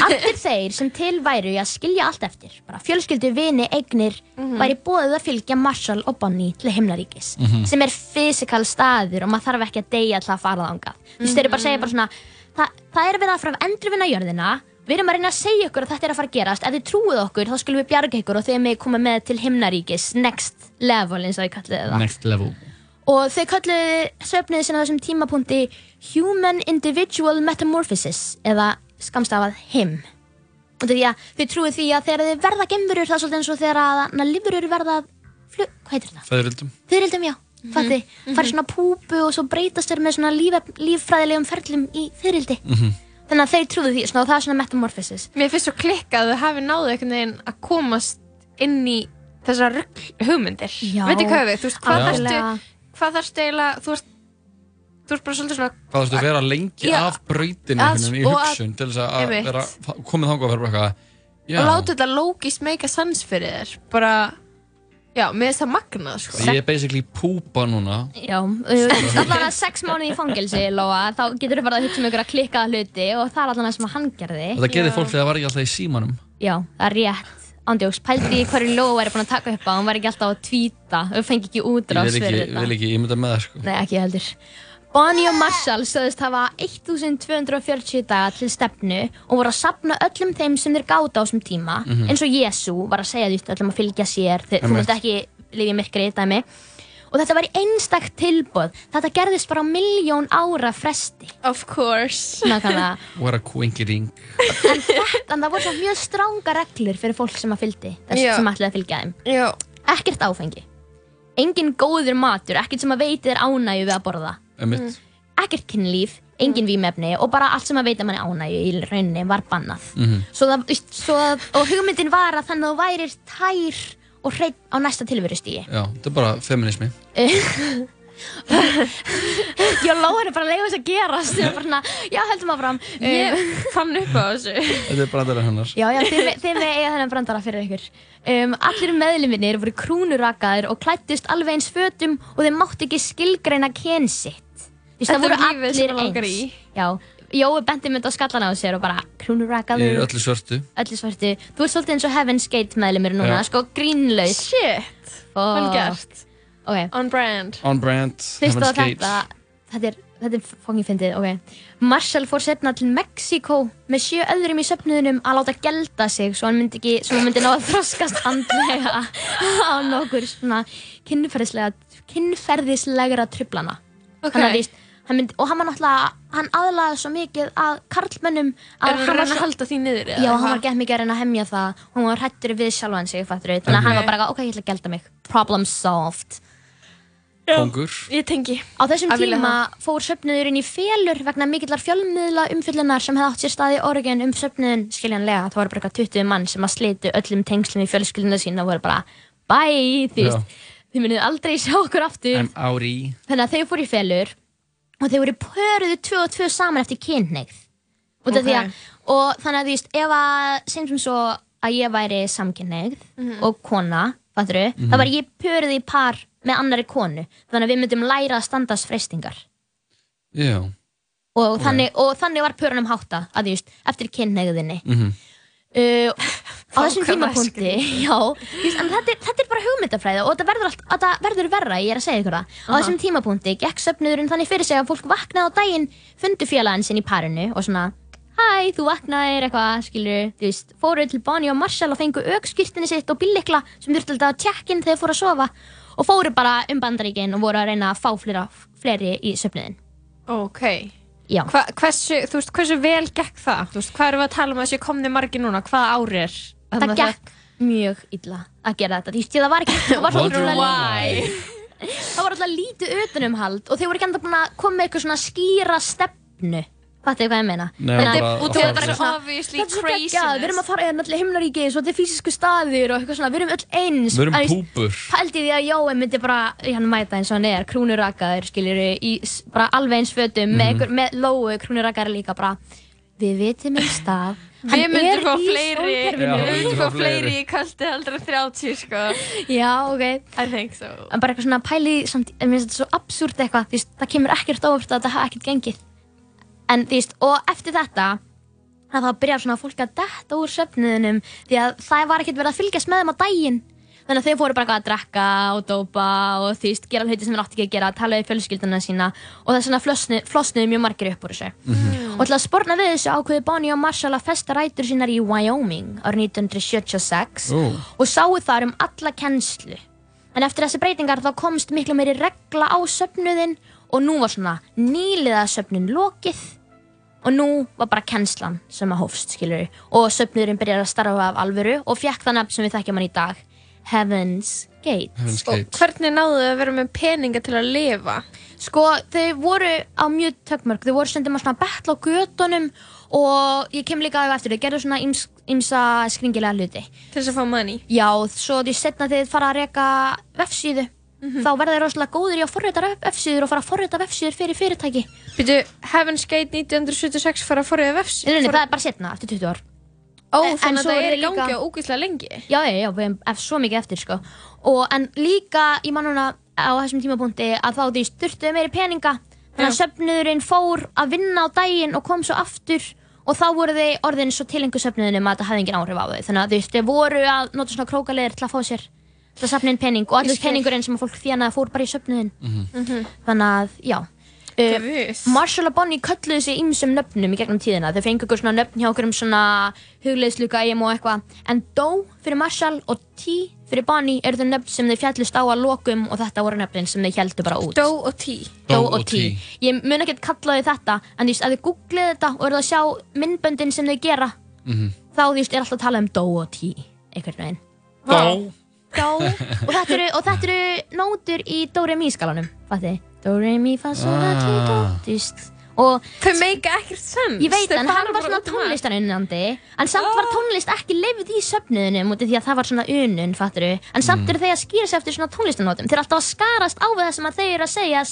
Speaker 21: allir þeir sem til væru í að skilja allt eftir, bara fjölskyldu, vini, eignir,
Speaker 4: Mhm.
Speaker 21: væri búið að fylgja Marshall og Bonnie til himnaríkis,
Speaker 11: Mhm.
Speaker 21: sem er fysikal staður og maður þarf ekki að deyja til að fara þangað. Þú veist, þeir eru bara að segja bara svona, Þa, það er verið að fara að endurvinna jörðina, við erum að reyna að segja ykkur að þetta er að fara að gerast, ef þið trúið okkur þá skulum við bjarga ykkur og þeir með koma með til himnaríkis, next level eins og ég kalliði það.
Speaker 3: Next level.
Speaker 21: Og þau kalluðu söfniði sinna á þessum tímapunkti Human Individual Metamorphosis eða skamstafað HIM. Og því að þau trúið því að þegar þau verða gemverur það er svolítið eins og þegar að livurur verða flug, hvað heitir það?
Speaker 3: Feðrildum.
Speaker 21: Þurrildum, já, fatti,
Speaker 4: Mhm.
Speaker 21: farið svona púpu og svo breytast þeir með svona líf, líffræðilegum ferlum í þurrildi.
Speaker 3: Mhm.
Speaker 21: Þannig að þau trúðu því svona, og það er svona metamorphosis.
Speaker 4: Mér finnst svo klikka að þau hafi náðu einhvern veginn að komast inn í þessar hugmyndir. Veitir hvað við, þú veist, hvað þarftu hvað þarftu eiginlega, þú veist þú veist bara svolítið svona
Speaker 3: Hvað þurftu að vera lengi
Speaker 4: Já,
Speaker 3: af
Speaker 4: að-
Speaker 3: veginn í
Speaker 4: að-
Speaker 3: hugsun til þess að vera komið þangað og vera bara eitthvað
Speaker 4: og láta þetta lógist make a sense fyrir þér bara Já, með þess að magnað sko.
Speaker 3: Ég er basically púpa núna
Speaker 21: Já, allavega sex mánuði í fangelsi, Lóa, þá getur þú bara að hugsa um ykkur að klikkaða hluti og það er allavega sem að hann gerði.
Speaker 3: Og það gerði fólk þegar það var ekki alltaf í símanum
Speaker 21: Já, það er rétt. Ándjóks, pældi í hverju Lóa væri búin að taka upp á, hann væri ekki alltaf að tvíta, þau fengi ekki
Speaker 3: Ég
Speaker 21: útrás
Speaker 3: vil
Speaker 21: fyrir
Speaker 3: ekki,
Speaker 21: þetta.
Speaker 3: vil ekki ímynda með það sko
Speaker 21: Nei, ekki heldur. Bonnie og Marshall sögðust hafa 1240 daga til stefnu og voru að sapna öllum þeim sem þeir gáta á þessum tíma
Speaker 11: Mhm.
Speaker 21: eins og Jésu var að segja því öllum að fylgja sér. Þeir, þú veist ekki lifa í myrkri dæmi. Og þetta var í einstakt tilbúð þetta gerðist bara á miljón ára fresti.
Speaker 4: Of course.
Speaker 21: Nákvæmlega.
Speaker 3: What a quinkering
Speaker 21: en, þetta, en það voru svo mjög stránga reglur fyrir fólk sem að fylgdi þess sem ætlaði að fylgja þeim.
Speaker 4: Já.
Speaker 21: ekkert áfengi. Engin góður matur, ekkert sem að veiti þér ánægju við að borða
Speaker 3: Einmitt.
Speaker 21: ekkert kynlíf, engin vímefni og bara allt sem að veita manni ánægju í rauninni var bannað.
Speaker 3: Mhm.
Speaker 21: svo það, svo að, og hugmyndin var að þannig að þú værir tær og hreitt á næsta tilverustígi
Speaker 3: Já, þetta er bara feminismi
Speaker 21: Já, Lóan er bara þess að gerast. Ég er bara já, heldum áfram.
Speaker 4: Ég
Speaker 21: Um,
Speaker 4: fann upp á þessu.
Speaker 3: Þetta er brandara hennar.
Speaker 21: Já, já, þið, með eiga þennan brandara fyrir ykkur. Um, Allir meðluminir voru krúnurakaðir og klættust alveg eins fötum og þeir máttu ekki skilgreina kyn það voru allir eins. Já, Jói benti mynd á skallan á sér og bara
Speaker 3: Ég
Speaker 21: krúnurakaður
Speaker 3: er öllu svörtu.
Speaker 21: Öllu svartu Þú ert svolítið eins og Heaven's Gate meðlumir núna,
Speaker 3: Já.
Speaker 21: sko grínlaus.
Speaker 4: Shit, vel gert.
Speaker 21: Ok.
Speaker 4: On brand.
Speaker 3: On brand, Heaven's Gate
Speaker 21: þetta, þetta er, þetta er fóngin fyndið, ok. Marshall fór setna til Mexíkó með sjö öðrum í söfnuðunum að láta gelda sig svo hann myndi ekki, svo hann myndi ná að þroskast andlega á nokkur svona kynferðislega, kynferðislegra trublana.
Speaker 4: Ok.
Speaker 21: Þannig að hann myndi, og hann var náttúrulega, hann aðlaði svo mikið að karlmönnum
Speaker 4: Er hann að
Speaker 21: var
Speaker 4: að halda því niður, eða
Speaker 21: Já, hann var gett mikið að reyna að hemja það. Og hann var hrættur við sjálfan sig, fattur við, þannig að hann var bara, ok, ég ætla að gelda mig. Problem solved.
Speaker 3: Kongur.
Speaker 4: Ég tengi.
Speaker 21: Á þessum
Speaker 4: Að
Speaker 21: tíma fór söfnuðurinn í félur vegna mikillar fjölmiðla umfyllunar sem hefði átt sér stað í Oregon um söfnuðun skiljanlega. Það voru bara eitthvað 20 mann sem að slitu öllum tengslum í fjölskylduna sína og voru bara bye, þú veist, þið munið aldrei sjá okkur aftur.
Speaker 3: I'm í
Speaker 21: Þannig að þau fóru í félur og þau voru pöruðu tvö og tvö saman eftir kynneigð. Að, og þannig að þú veist, ef að, sem sem svo að ég væri samkynneigð
Speaker 4: Mhm.
Speaker 21: og kona, fattur við,
Speaker 3: Mhm.
Speaker 21: þá var ég pöruð í par með annari konu. Þannig að við myndum læra að standast freystingar.
Speaker 3: Já
Speaker 21: Og,
Speaker 3: Ok.
Speaker 21: þannig, og þannig var pörunum hátta, að þú veist, eftir kynneigðinni.
Speaker 3: Mhm.
Speaker 21: Uh, á þessum tímapunkti já, en þetta, er- þetta er bara hugmyndafræði og þetta verður, allt, þetta verður verra, ég er að segja ykkur það. Á þessum tímapunkti gekk söfnuðurinn þannig fyrir sig að fólk vaknaði á daginn fundu félaginn sinn í parinu og svona hæ, þú vaknaðir eitthvað, skilur þú veist, fóru til Bonnie og Marshall og fengu aukskýrtinni sitt og bíllikla sem þurftu alltaf að tjekkin þegar þeir fóru að sofa og fóru bara um bandaríkin og voru að reyna að fá flera, fleiri í söfnuðin
Speaker 4: Ok.
Speaker 21: Já.
Speaker 4: Hva, hversu, þú veist, hversu vel gekk það? Þú veist, hvað erum við að tala um þessi komni margir núna? Hvaða ári er?
Speaker 21: það gekk mjög illa að gera þetta Þú veist, það var ekki það var, það alltaf lítið utanumhald og þau voru ekki enda búin að koma með eitthvað svona skýra stefnu fattu hvað ég meina
Speaker 3: Nei,
Speaker 21: Þannig að-
Speaker 3: bara-
Speaker 4: Obviously
Speaker 21: þetta er
Speaker 4: craziness.
Speaker 21: geggjað, við erum að fara hérna allir himnaríki svo þetta er fysisku staðir og eitthvað svona við erum öll eins
Speaker 3: Við erum púpur
Speaker 21: pældi því að Jói myndi bara hann mæta eins og hann er, krúnurakaður skiljur í bara alveg eins fötum með,
Speaker 3: Mhm.
Speaker 21: einhver, með lóu krúnurakaður líka bara við vitum einn stað
Speaker 4: Við myndum
Speaker 21: er
Speaker 4: fá
Speaker 21: í
Speaker 4: fleiri.
Speaker 3: Já,
Speaker 4: Við myndum fá fleiri í kalti heldur en 30 sko
Speaker 21: Já, ok.
Speaker 4: I think so
Speaker 21: En bara eitthvað svona pæli, samt, mér finnst þetta svo absúrt eitthvað, þú veist, það kemur ekkert óvart að þetta hafa ekkert gengið. En þú veist, og eftir þetta, þá byrjar svona fólk að detta úr söfnuðunum, því að það var ekkert verið að fylgjast með þeim á daginn. Þannig að þau fóru bara að drekka og dópa og þú veist, gera hluti sem þeir átti ekki að gera, tala við fjölskylduna sína og þess vegna flosnu, flosnuðu mjög margir upp úr þessu. Og til að sporna við þessu ákveði Bonnie og Marshall að festa rætur sínar í Wyoming árið 1976
Speaker 11: Ó.
Speaker 21: og sáu þar um alla kennslu. En eftir þessi breytingar þá komst miklu meiri regla á söfnuðin og nú var svona nýliða söfnun lokið og nú var bara kennslan sem að hófst, skilur. Og söfnuðurinn byrjar að starfa af alvöru og fekk það nafn sem við þekkjum hann í dag, Heaven's Gate.
Speaker 3: Heaven's
Speaker 4: Og hvernig náðu þau að vera með peninga til að lifa?
Speaker 21: Sko, þau voru á mjög tökmörk, þau voru stundum að svona betla á gödunum og ég kem líka á eftir, þau gerðu svona íms, ímsa skringilega hluti.
Speaker 4: Til þess að fá money?
Speaker 21: Já, svo því setna þegar þið fara að reka vefsíðu, þá verða þið rosalega góður í að forrita vefsíður og fara að forrita vefsíður fyrir fyrirtæki.
Speaker 4: Býtu, Heaven's Gate 1976 fara að forriða vefs?
Speaker 21: Nei, nei, það er bara setna, eftir 20 ár.
Speaker 4: Ó,
Speaker 21: En- en
Speaker 4: þannig
Speaker 21: svo
Speaker 4: að það er í gangi
Speaker 21: líka-
Speaker 4: á ógeðslega lengi.
Speaker 21: Já, já, já, við hefum ef svo mikið eftir sko. og, En líka, ég man núna á þessum tímapunkti að þá því styrtuðu meiri peninga þannig að söfnuðurinn fór að vinna á daginn og kom svo aftur og þá voru þið orðin svo tilengu söfnuðunum að þetta hafði engin áhrif á þau þannig að þau voru að nota svona krókaleðir til að fá sér til að safna inn pening og allir peningurinn sem að fólk þjánaði fór bara í söfnuðin
Speaker 4: Mhm.
Speaker 21: þannig að, já. Uh. Marshall og Bonnie kölluðu sig ýmsum nöfnum í gegnum tíðina. Þau fengu ykkur svona nöfn hjá okkur um svona hugleiðsluga eigum og eitthvað. En Doe fyrir Marshall og T fyrir Bonnie eru þau nöfn sem þau fjallust á að lokum og þetta voru nöfnin sem þau heldu bara út.
Speaker 4: Doe og T.
Speaker 21: Doe og T. Ég mun ekkert kalla þau þetta en þú veist að þau googlið þetta og eru að sjá myndböndin sem þau gera
Speaker 3: Mhm.
Speaker 21: þá þú veist er alltaf að tala um Doe og T einhvern veginn.
Speaker 3: Dó.
Speaker 21: Dó. Og þetta eru, og þetta eru nótur í Do-Re-Mi skalanum. Fatti. Do-Re-Mi fa sol la ti do þú veist og
Speaker 4: þau meika ekkert sens
Speaker 21: ég veit en hann var svona tónlistarunnandi en samt var tónlist ekki leifð í söfnuðunum út af því að það var svona unun fatturu en samt eru þau að skýra sig eftir svona tónlistanótum þeir eru alltaf að skarast á við það sem að þau eru að segja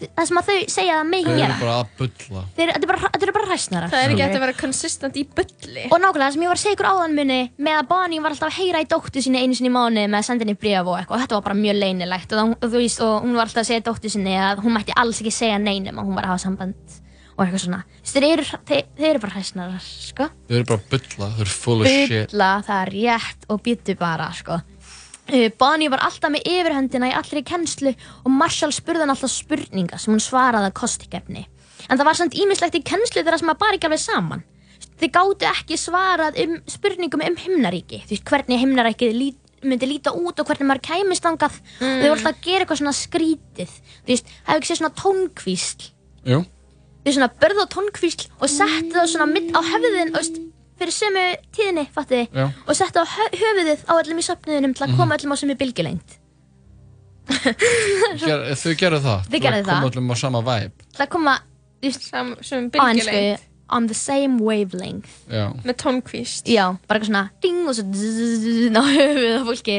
Speaker 21: það sem að þau segja að megi
Speaker 3: Þau
Speaker 21: gera.
Speaker 3: eru bara að bulla.
Speaker 21: Þeir, þetta, er bara, þetta eru bara hræsnarar
Speaker 4: Það er ekki hægt að vera konsistent í bulli.
Speaker 21: Og nákvæmlega það sem ég var að segja ykkur áðan muni með að Bonnie var alltaf að heyra í dóttu sinni einu sinni í mánu með að senda henni bréf og eitthvað. Og þetta var bara mjög leynilegt. Og, það, og, þú veist, og hún var alltaf að segja dóttu sinni að hún mætti alls ekki segja neinum að hún var að hafa samband og eitthvað svona. Þeir eru, þeir, þeir eru bara hræsnarar sko.
Speaker 3: Þau eru bara bulla, þau eru full of shit.
Speaker 21: Bulla, það er rétt og býttu bara sko. Uh, Bonnie var alltaf með yfirhöndina í allri kennslu og Marshall spurði hann alltaf spurninga sem hún svaraði að kostikefni. En það var samt ímislegt í kennslu þeirra sem að bara ekki alveg saman. Þið gáttu ekki svarað um spurningum um himnaríki, því hvernig himnaríkið lít, myndi líta út og hvernig maður kæmist angað mm. og þau voru alltaf að gera eitthvað svona skrítið. Þú veist, hefur ekki séð svona tónkvísl
Speaker 3: Jú
Speaker 21: þau svona börðu á tónkvísl og settu það svona mitt á höfðin og veist, fyrir sömu tíðinni, fattu
Speaker 3: Já.
Speaker 21: og settu á hö höfuðið á öllum í söfnuðinum til að koma öllum á sömu bylgjulengt
Speaker 3: Ger, Þau gerðu það
Speaker 21: Þau gerðu
Speaker 3: Til að koma
Speaker 21: það.
Speaker 3: öllum á sama vibe
Speaker 21: til að koma ensku
Speaker 4: bylgjulengt
Speaker 21: on the same wavelength
Speaker 3: Já
Speaker 4: með tónkvíst
Speaker 21: já, bara eitthvað svona ding og svo dzz á höfuðið á fólki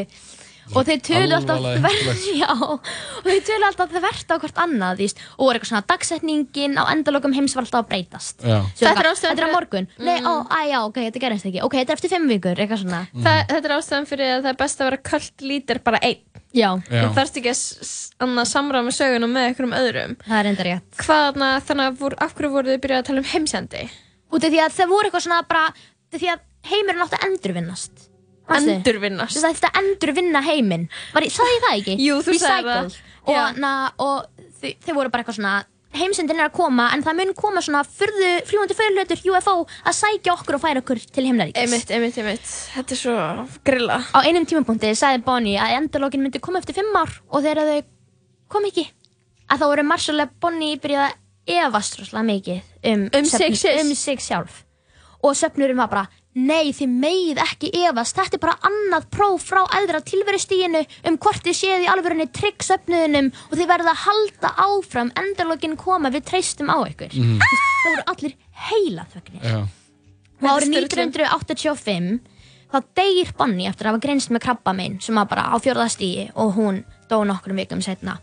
Speaker 21: og þau tölu alltaf þvert já, og þau tölu alltaf þvert á hvort annað veist, og voru eitthvað svona dagsetningin á endalokum heims var alltaf að breytast.
Speaker 4: Þetta er
Speaker 21: Þetta er á
Speaker 4: fyrir-
Speaker 21: morgun. Nei,
Speaker 4: Mm.
Speaker 21: ó, æ, já, ok, þetta gerist ekki. Ok, þetta er eftir fimm vikur, eitthvað svona.
Speaker 4: Það, þetta er ástæðan fyrir að það er best að vera kvöld lítir bara einn.
Speaker 21: Já,
Speaker 3: Já.
Speaker 4: Þú þarfst ekki að s- s- annað samræða með sögunum með einhverjum öðrum?
Speaker 21: Það er enda rétt.
Speaker 4: Hvað, na, þannig að vor, af hverju voru þið byrjað að tala um heimsendi?
Speaker 21: Út af því að það voru eitthvað svona bara Því að heimurinn átti að endurvinnast?
Speaker 4: Endurvinnast?
Speaker 21: Það ætti að endurvinna heiminn Var, ég- Sagði það ekki?
Speaker 4: Jú, þú
Speaker 21: Recycle.
Speaker 4: það.
Speaker 21: Og, na, og þau, þau voru bara eitthvað svona Heimsendin er að koma En það mun koma svona fyrðu, fljúandi fyrirlutur UFO að sækja okkur og færa okkur til himnaríkis
Speaker 4: Einmitt, einmitt, einmitt Þetta er svo grilla
Speaker 21: Á einum tímapunkti sagði Bonnie að endalókin myndi koma eftir fimm ár og þegar þau kom ekki að þá voru Marshall og Bonnie byrjað að efast rosalega mikið um,
Speaker 4: Um sig sjálf.
Speaker 21: um sjálf og söfnurinn var bara nei þið megið ekki efast. Þetta er bara annað próf frá æðra tilverustíginu um hvort þið séð í alvörunni trygg söfnuðinum og þið verða að halda áfram endalókin koma. Við treystum á ykkur.
Speaker 3: Mhm.
Speaker 21: það voru allir heila þögnir
Speaker 3: Já.
Speaker 21: Og árið
Speaker 4: Þetta er
Speaker 21: 1985 þá deyr Bonnie eftir að hafa greinst með krabba minn sem var bara á fjórðastígi og hún dó nokkrum vikum setna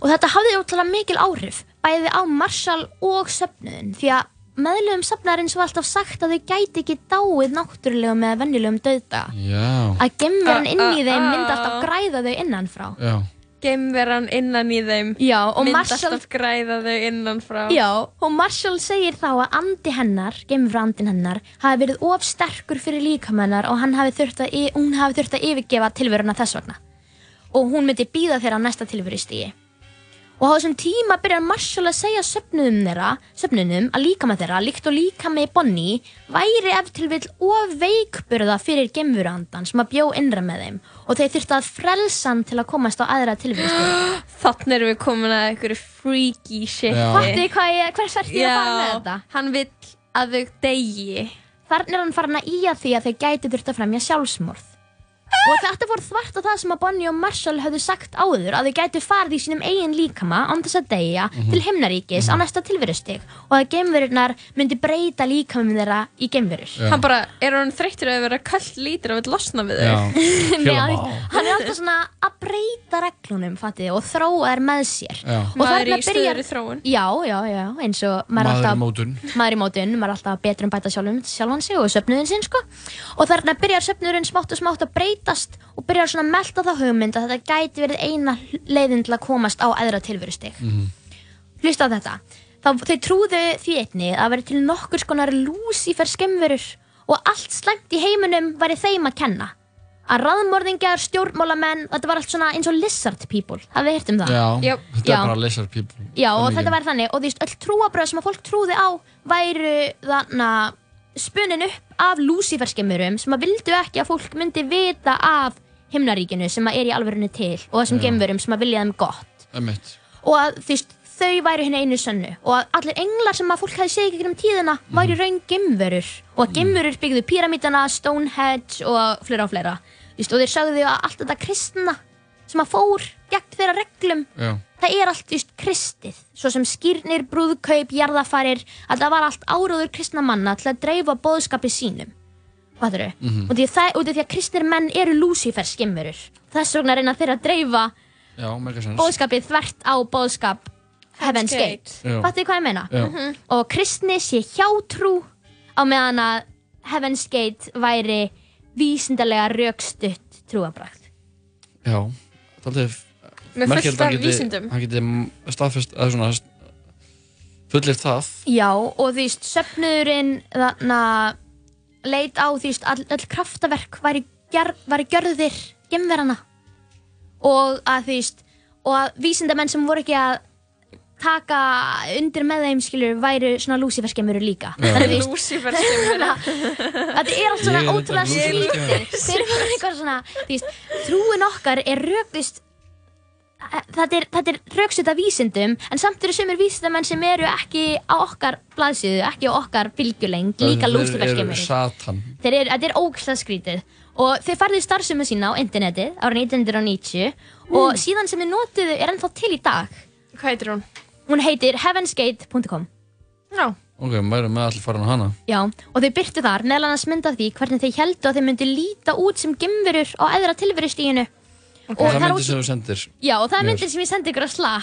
Speaker 21: og þetta hafði ótrúlega mikil áhrif bæði á Marshall og söfnuðin því að meðlugum söfnarins var alltaf sagt að þau gæti ekki dáið náttúrulegum eða venjulegum döðdaga
Speaker 3: Já
Speaker 21: að gemverðan inn í
Speaker 4: Ah,
Speaker 21: þeim
Speaker 4: ah,
Speaker 21: myndi
Speaker 4: ah.
Speaker 21: alltaf græða þau innanfrá
Speaker 3: Já
Speaker 4: Geimveran innan í þeim
Speaker 21: Já, og
Speaker 4: Mynd
Speaker 21: Marshall-
Speaker 4: alltaf græða þau innan frá
Speaker 21: Já, og Marshall segir þá að andi hennar, geimfrandin hennar, hafi verið of sterkur fyrir líkamennar og hann hafi þurft að, hún hafi þurft að yfirgefa tilveruna þess vegna. Og hún myndi býða þeirra á næsta tilverustígi. Og á þessum tíma byrjar Marshall að segja söfnunum þeirra, söfnunum að líkama þeirra, líkt og líkami Bonnie, væri ef til vill of veikburða fyrir geimfurandan sem að bjó innra með þeim og þeir þurftu að frelsa hann til að komast á aðra tilverustígi.
Speaker 4: Þannig erum við komin að einhverju freaky shit.
Speaker 21: Fattu hvað ég, hvers vert ég að fara með þetta?
Speaker 4: hann vill að þau degi
Speaker 21: Þarna er hann farin að íja því að þau gæti þurft að fremja sjálfsmorð. Og þetta fór þvart á það sem að Bonnie og Marshall höfðu sagt áður að þau gætu farið í sínum eigin líkama án þess að deyja
Speaker 4: Mhm.
Speaker 21: til himnaríkis á næsta tilverustig og að geimverunar myndi breyta líkamum þeirra í geimverur
Speaker 4: Já. Hann bara, er hann þreyttur að vera kallt lítur og vil losna við þau?
Speaker 21: Nei, hann, er alltaf svona að breyta reglunum fatið, og þróa þær með sér og
Speaker 4: Maður í stöðugri þróun.
Speaker 21: já, já, já, eins og maður er
Speaker 3: Maður í
Speaker 21: alltaf
Speaker 3: mótun.
Speaker 21: maður í mótun, maður er alltaf betur um bæta sjálfum, sjálfan sig og söfnuðin sinn sko. Þarna breytast og byrjar svona að melta það hugmynd að þetta gæti verið eina leiðin til að komast á eðra tilverustig. Hlusta á þetta. Þá þau trúðu því einni að veri til nokkur skonar Lucifer skemmverur og allt slæmt í heiminum væri þeim að kenna. Að raðmörðingjar, stjórnmálamenn þetta var allt svona eins og lizard people. Hafið þið heyrt um það?
Speaker 3: Já, þetta
Speaker 21: Já.
Speaker 3: er bara lizard people.
Speaker 21: Já, og þetta væri þannig. Og þú veist, öll trúabröð sem að fólk trúði á væru þannig spunnin upp af Lucifer skemmurum sem að vildu ekki að fólk myndi vita af himnaríkinu sem að er í alvörunni til og þessum
Speaker 3: Já.
Speaker 21: gemverum sem að vilja þeim gott
Speaker 3: Einmitt.
Speaker 21: og að þú veist, þau væru henni einu sönnu og að allir englar sem að fólk hefði segið ekki um tíðina væru raun gemverur og að gemverur byggðu píramítana, Stonehenge og fleira og fleira Þú veist, og þeir sagðu að allt þetta kristna sem að fór gegn þeirra reglum
Speaker 3: Já.
Speaker 21: Það er allt just kristið svo sem skýrnir, brúðkaup, jarðafarir að það var allt áróður kristna manna til að dreifa boðskapi sínum Fattur þau?
Speaker 3: Mhm.
Speaker 21: Og því að, það, af því að kristnir menn eru Lucifer skemmurur þess vegna reyna þeir að dreifa
Speaker 3: Já,
Speaker 21: boðskapið þvert á boðskap Heaven's Gate. Fattu þið hvað ég meina?
Speaker 3: Já.
Speaker 21: Mhm. Og kristni sé hjátrú á meðan að Heaven's Gate væri vísindarlega rökstutt trúabrakt
Speaker 3: Já, það er
Speaker 21: Með fullt af vísindum.
Speaker 3: Hann geti staðfest, eða svona fullir það
Speaker 21: Já, og söfnuðurinn þarna leit á, veist, all, all kraftaverk væri, ger, væri gjörðir gemverana og að veist, og að vísindamenn sem voru ekki að taka undir með þeim, skilur, væru svona Lucifer skemmurur líka
Speaker 4: skemmurur.
Speaker 21: Þetta er allt svona ótrúlega
Speaker 4: skemmurur.
Speaker 21: Þeir eru eitthvað svona, veist, trúin okkar er veist Þetta er, er rauksita vísindum en samt eru sumir vísindamenn sem eru ekki á okkar blaðsíðu, ekki á okkar fylgjuleng, líka
Speaker 3: Þeir Satan.
Speaker 21: Þeir eru, þetta er ógæslega skrítið. Og þeir farðu starfsemi sína á internetið árið 1990 og síðan sem þið notuðu er ennþá til í dag.
Speaker 4: Hvað heitir hún?
Speaker 21: Hún heitir heavensgate.com
Speaker 4: Já.
Speaker 3: Ok, maður er með allir farin á hana.
Speaker 21: Já, og þau byrtu þar meðal annars mynd af því hvernig þau heldu að þau myndi líta út sem gemverur á eðra tilverustíginu
Speaker 3: Og það
Speaker 21: er
Speaker 3: myndi
Speaker 21: út-
Speaker 3: sem þú sendir.
Speaker 21: Já, og það er myndir sem ég sendi ykkur að slag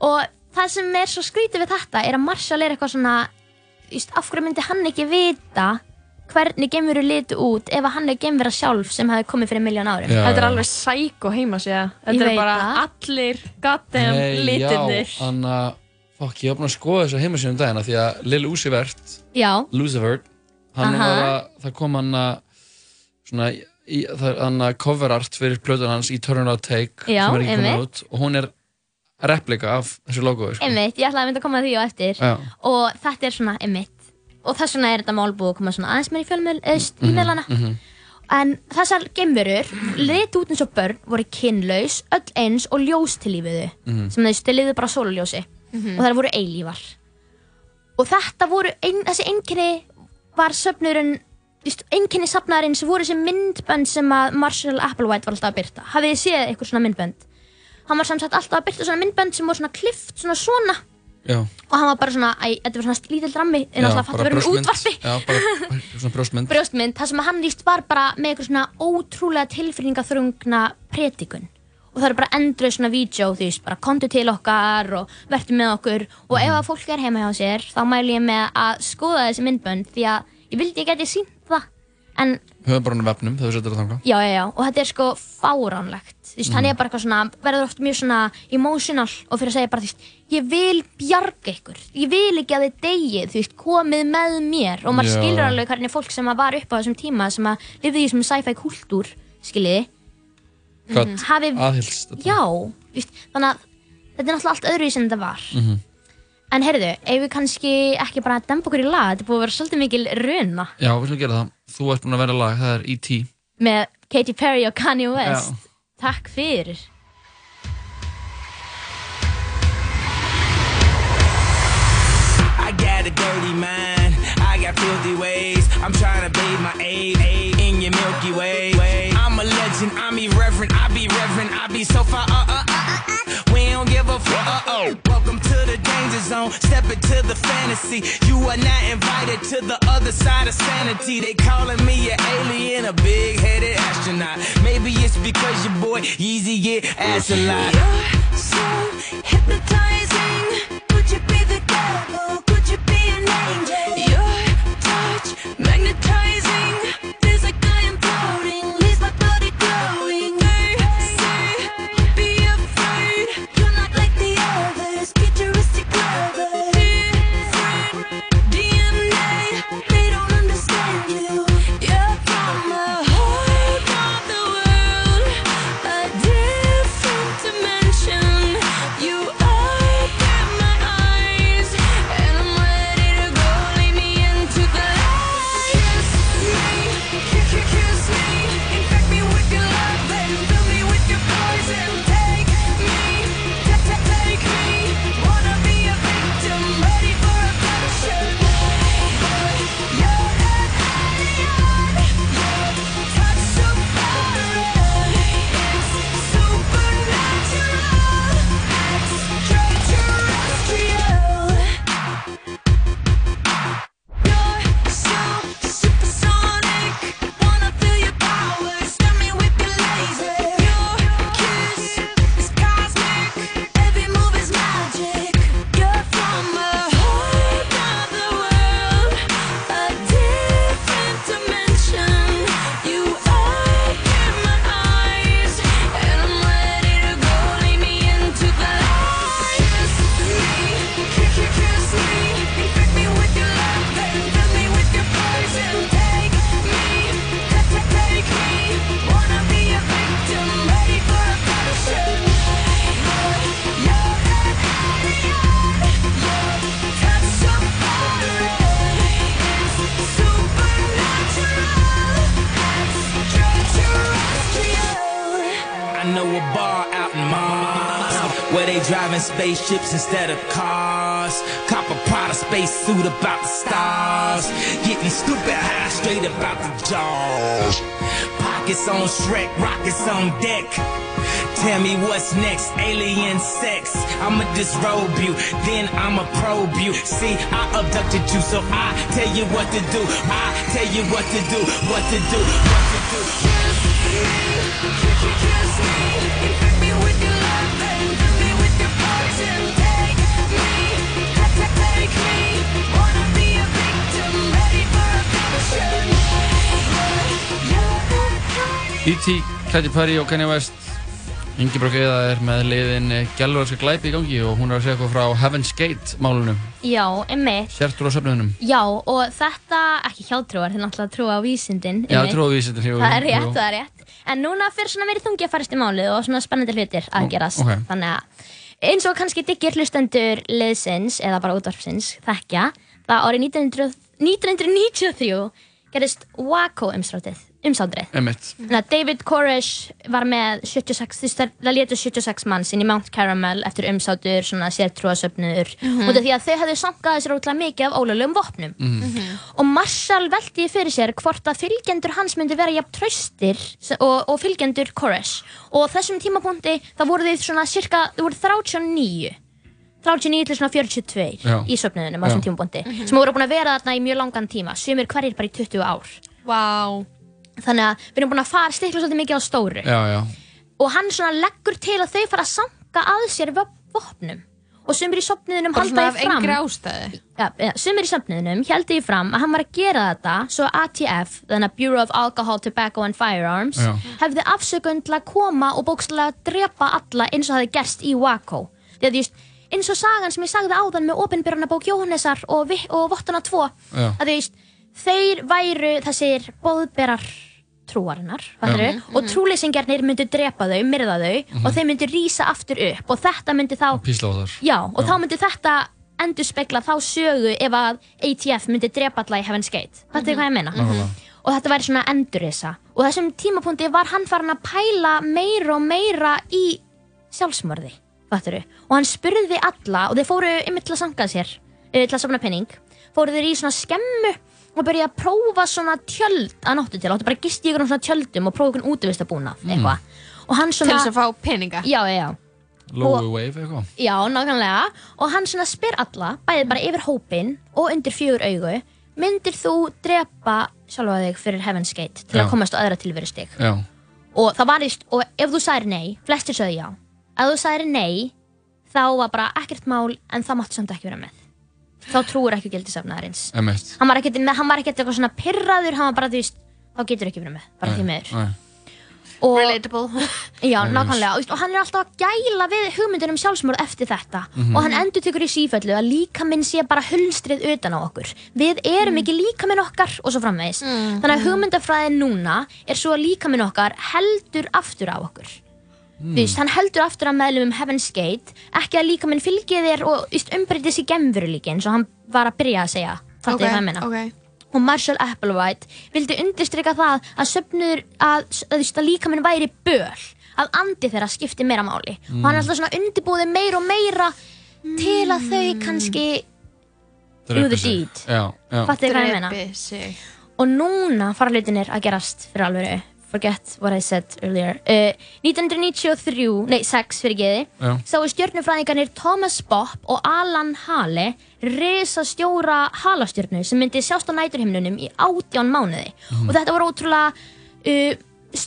Speaker 21: og það sem er svo skrítið við þetta er að Marshall er eitthvað svona just, af hverju myndi hann ekki vita hvernig gemveru litu út ef að hann er gemvera sjálf sem hefði komið fyrir miljón árum?
Speaker 3: Já,
Speaker 4: Þetta er alveg sæk og heima sér Þetta er bara
Speaker 21: það.
Speaker 4: allir goddamn
Speaker 3: Nei,
Speaker 4: litirnir.
Speaker 3: Já, Anna, fokk, ég búin að skoða þessu heimasíðum dagina því að Lil Uzi Vert
Speaker 21: Já,
Speaker 3: Lucifer hann
Speaker 21: Aha.
Speaker 3: var að, það kom hann að svona, í, það er hann að cover art fyrir plötun hans í Turn Out Take
Speaker 21: Já,
Speaker 3: sem er ekki komið út og hún er replika af þessu logoðu sko.
Speaker 21: einmitt, ég ætlaði að mynda að koma því á eftir
Speaker 3: Já.
Speaker 21: og þetta er svona einmitt og þess vegna er þetta mál búið að koma svona aðeins meir í fjölmiðl eða
Speaker 3: Mhm,
Speaker 21: í meðlana
Speaker 3: mhm.
Speaker 21: en þessar gemverur lit út eins og börn voru kynlaus, öll eins og ljós til lífiðu
Speaker 3: Mhm.
Speaker 21: sem þau stiliðu bara sóluljósi
Speaker 4: Mhm.
Speaker 21: og þær voru eilífar og þetta voru, ein, þessi einkenni var söfnurinn einkenni safnaðarins voru þessi myndbönd sem að Marshall Applewhite var alltaf að byrta hafið þið séð eitthvað svona myndbönd? Hann var samsagt alltaf að byrta svona myndbönd sem voru svona klift svona svona.
Speaker 3: Já,
Speaker 21: og hann var bara svona, æ, þetta var svona lítill rammi en alltaf fatt að vera með
Speaker 3: brjóstmynd.
Speaker 21: útvarpi.
Speaker 3: Já, bara svona brjóstmynd.
Speaker 21: Brjóstmynd, það sem hann líst var bara með eitthvað svona ótrúlega tilfinningaþrungna predikun. Og það eru bara endrið svona vídeo veist, bara kontu til okkar og verður með okkur. Og ef að fólk er heima hjá sér þá mælu ég með að skoða þessi myndbönd því að ég vildi ég geti sínt en
Speaker 3: hann vefnum þegar þú setur það þangað.
Speaker 21: Já, já, já, og þetta er sko fáránlegt. Þú veist, hann er bara eitthvað svona, verður oft mjög svona emotional og fyrir að segja bara, þú veist, ég vil bjarga ykkur, ég vil ekki að þið degið, þú veist, komið með mér. Og maður
Speaker 3: Já.
Speaker 21: skilur alveg hvernig fólk sem að var upp á þessum tíma sem að lifði í þessum sci-fi kultúr, skiljiði? Mhm. Hafi-
Speaker 3: aðhylst þetta
Speaker 21: já, þú veist, þannig að þetta er náttúrulega allt öðru sem þetta var.
Speaker 3: Mhm.
Speaker 21: en heyrðu, ef við kannski ekki bara að dempa okkur í lag, þetta búið að vera svolítið mikil runa.
Speaker 3: Já, við slum gera það Þú ert búin að vera lag, það er E.T.
Speaker 21: með Katy Perry og Kanye West
Speaker 3: Já.
Speaker 21: takk fyrir
Speaker 20: I got a dirty mind, got filthy ways. I'm trying to bathe my aid in your Milky Way. I'm a legend.
Speaker 22: we so far, uh, uh, uh, uh, we don't give a fuck. Uh, oh. Welcome to the danger zone, step into the fantasy. You are not invited to the other side of sanity. They calling me an alien, a big headed astronaut. Maybe it's because your boy Yeezy get ass a lot.
Speaker 11: You're so hypnotizing. Could you be the devil? Magnetizing.
Speaker 22: Know a bar out in Mars where they driving spaceships instead of cars. Cop a Prada space suit about the stars. Getting stupid high straight about the jaws. Pockets on Shrek, rockets on deck. Tell me what's next, alien sex. I'ma disrobe you, then I'ma probe you. See, I abducted you, so I tell you what to do. I tell you what to do, what to do, what to do.
Speaker 3: E.T., Katy Perry og Kanye West Ingeborg Eða er með liðin Gjallurarska glæpi í gangi og hún er að segja eitthvað frá Heaven's Gate málunum
Speaker 21: Já, emmitt.
Speaker 3: Sértrú á söfnunum
Speaker 21: Já, og þetta, ekki hjátrúar, þetta er náttúrulega trú á vísindin.
Speaker 3: Já, trú á vísindin,
Speaker 21: Það er rétt, það er rétt. En núna fyrir svona verið þungi að farast í málið og svona spennandi hlutir að gerast.
Speaker 3: ok.
Speaker 21: Þannig að eins og kannski diggir hlustendur liðsins eða bara útvarpsins þekkja, það árið 1900 1993 gerist Waco umsátrið. Umsátrið. Þannig að David Koresh var með 76, þú veist, það- það létu 76 manns inn í Mount Caramel eftir umsátur, svona sértrúasöfnur
Speaker 11: Mhm.
Speaker 21: út af því að þau hefðu sankað sér ótrúlega mikið af ólegum vopnum. Og Marshall veldi fyrir sér hvort að fylgjendur hans myndi vera jafn traustir se- og, og fylgjendur Koresh. Og á þessum tímapunkti það voru þau svona cirka, þau voru 39 39 til svona 42
Speaker 11: Já.
Speaker 21: í söfnuðunum á þessum tímapunkti sem voru búin að vera þarna í mjög langan tíma sumir hverjir bara í 20 ár.
Speaker 4: Vá
Speaker 21: Þannig að við erum búin að fara stikla svolítið mikið á stóru.
Speaker 3: Já, já.
Speaker 21: Og hann svona leggur til að þau fara að sanka að sér vop- vopnum. Og sumir í sopniðunum
Speaker 4: Bara
Speaker 21: halda
Speaker 4: svona
Speaker 21: því
Speaker 4: af
Speaker 21: fram ja, ja, sumir í sopniðunum heldur því fram að hann var að gera þetta svo ATF, þannig að Bureau of Alcohol, Tobacco and Firearms
Speaker 11: Já.
Speaker 21: hefði afsökun til að koma og bókslega drepa alla eins og það hefði gerst í Waco. Því að veist, eins og sagan sem ég sagði áðan með opinbyrjana bók Jóhannesar og, og Vottana 2
Speaker 11: Já.
Speaker 21: að þú veist, þeir væru þessir bóðberar trúarinnar fattarðu?
Speaker 11: Já.
Speaker 21: og trúleysingjarnir myndu drepa þau, myrða þau
Speaker 3: Mhm.
Speaker 21: og þeir myndu rísa aftur upp og þetta myndi þá já, og þá myndi þetta endur spekla þá sögu ef að ATF myndi drepa alla í Heaven's Gate fattu
Speaker 11: Mhm.
Speaker 21: hvað ég meina? Og þetta væri svona endurisa og þessum tímapunkti var hann farin að pæla meira og meira í sjálfsmörði og hann spurði alla og þeir fóru yfir til að sanga sér eh, til að safna penning fóru þeir í svona skemmu og byrja að prófa svona tjöld að náttu til áttu bara að gisti í ykkur svona tjöldum og prófa ykkur útivistabúnað
Speaker 11: Mm.
Speaker 21: eitthvað. Og hann svona
Speaker 4: Til þess að fá peninga.
Speaker 21: Já, já, já.
Speaker 3: Low wave eitthvað?
Speaker 21: Já, nákvæmlega. Og hann svona spyr alla, bæði bara yfir hópin og undir fjögur augu myndir þú drepa sjálfa þig fyrir Heaven's Gate til
Speaker 3: Já.
Speaker 21: að komast á aðra tilverustig?
Speaker 3: Já,
Speaker 21: og það var íst, og ef þú sagðir nei flestir sögðu já, ef þú sagðir nei þá var bara ekkert mál en það máttu samt ekki vera með þá trúur ekki gildisafnaðarins. Hann var ekkert, hann var ekkert eitthvað svona pirraður hann var bara, veist, þá getur ekki verið með bara því miður.
Speaker 3: Nei.
Speaker 21: og,
Speaker 4: Relatable.
Speaker 21: Já, nákvæmlega, og, og hann er alltaf að gæla við hugmyndunum sjálfsmorð eftir þetta.
Speaker 3: Mhm.
Speaker 21: og hann endur tekur í sífellu að líkaminn sé bara hulstrið utan á okkur. Við erum ekki líkaminn okkar og svo framvegis. Þannig að hugmyndafræðin núna er svo að líkaminn okkar heldur aftur á okkur Þú veist, hann heldur aftur að meðlum um Heaven's Gate ekki að líkaminn fylgi þér og just, umbreytist í gemveruleiki eins og hann var að byrja að segja fattu
Speaker 4: Ok,
Speaker 21: okay, hvað ég meina
Speaker 4: ok.
Speaker 21: og Marshall Applewhite vildi undirstryka það að söfnur að, að, þú veist, að líkaminn væri böl að andi þeirra skipti meira máli
Speaker 3: Mm.
Speaker 21: og hann er alltaf svona undirbúði meira og meira til að þau kannski
Speaker 3: sig.
Speaker 21: deed
Speaker 3: Já, já
Speaker 21: Fattu hvað ég meina?
Speaker 4: Drepi sig.
Speaker 21: og núna fara hlutinir að gerast fyrir alvöru forget what I said earlier uh, 1993, nei 6 fyrir geði sáu stjörnufræðingarnir Thomas Bopp og Alan Hale risastjóra halastjörnu sem myndi sjást á næturhimnunum í átján mánuði
Speaker 3: Mhm.
Speaker 21: og þetta voru ótrúlega uh,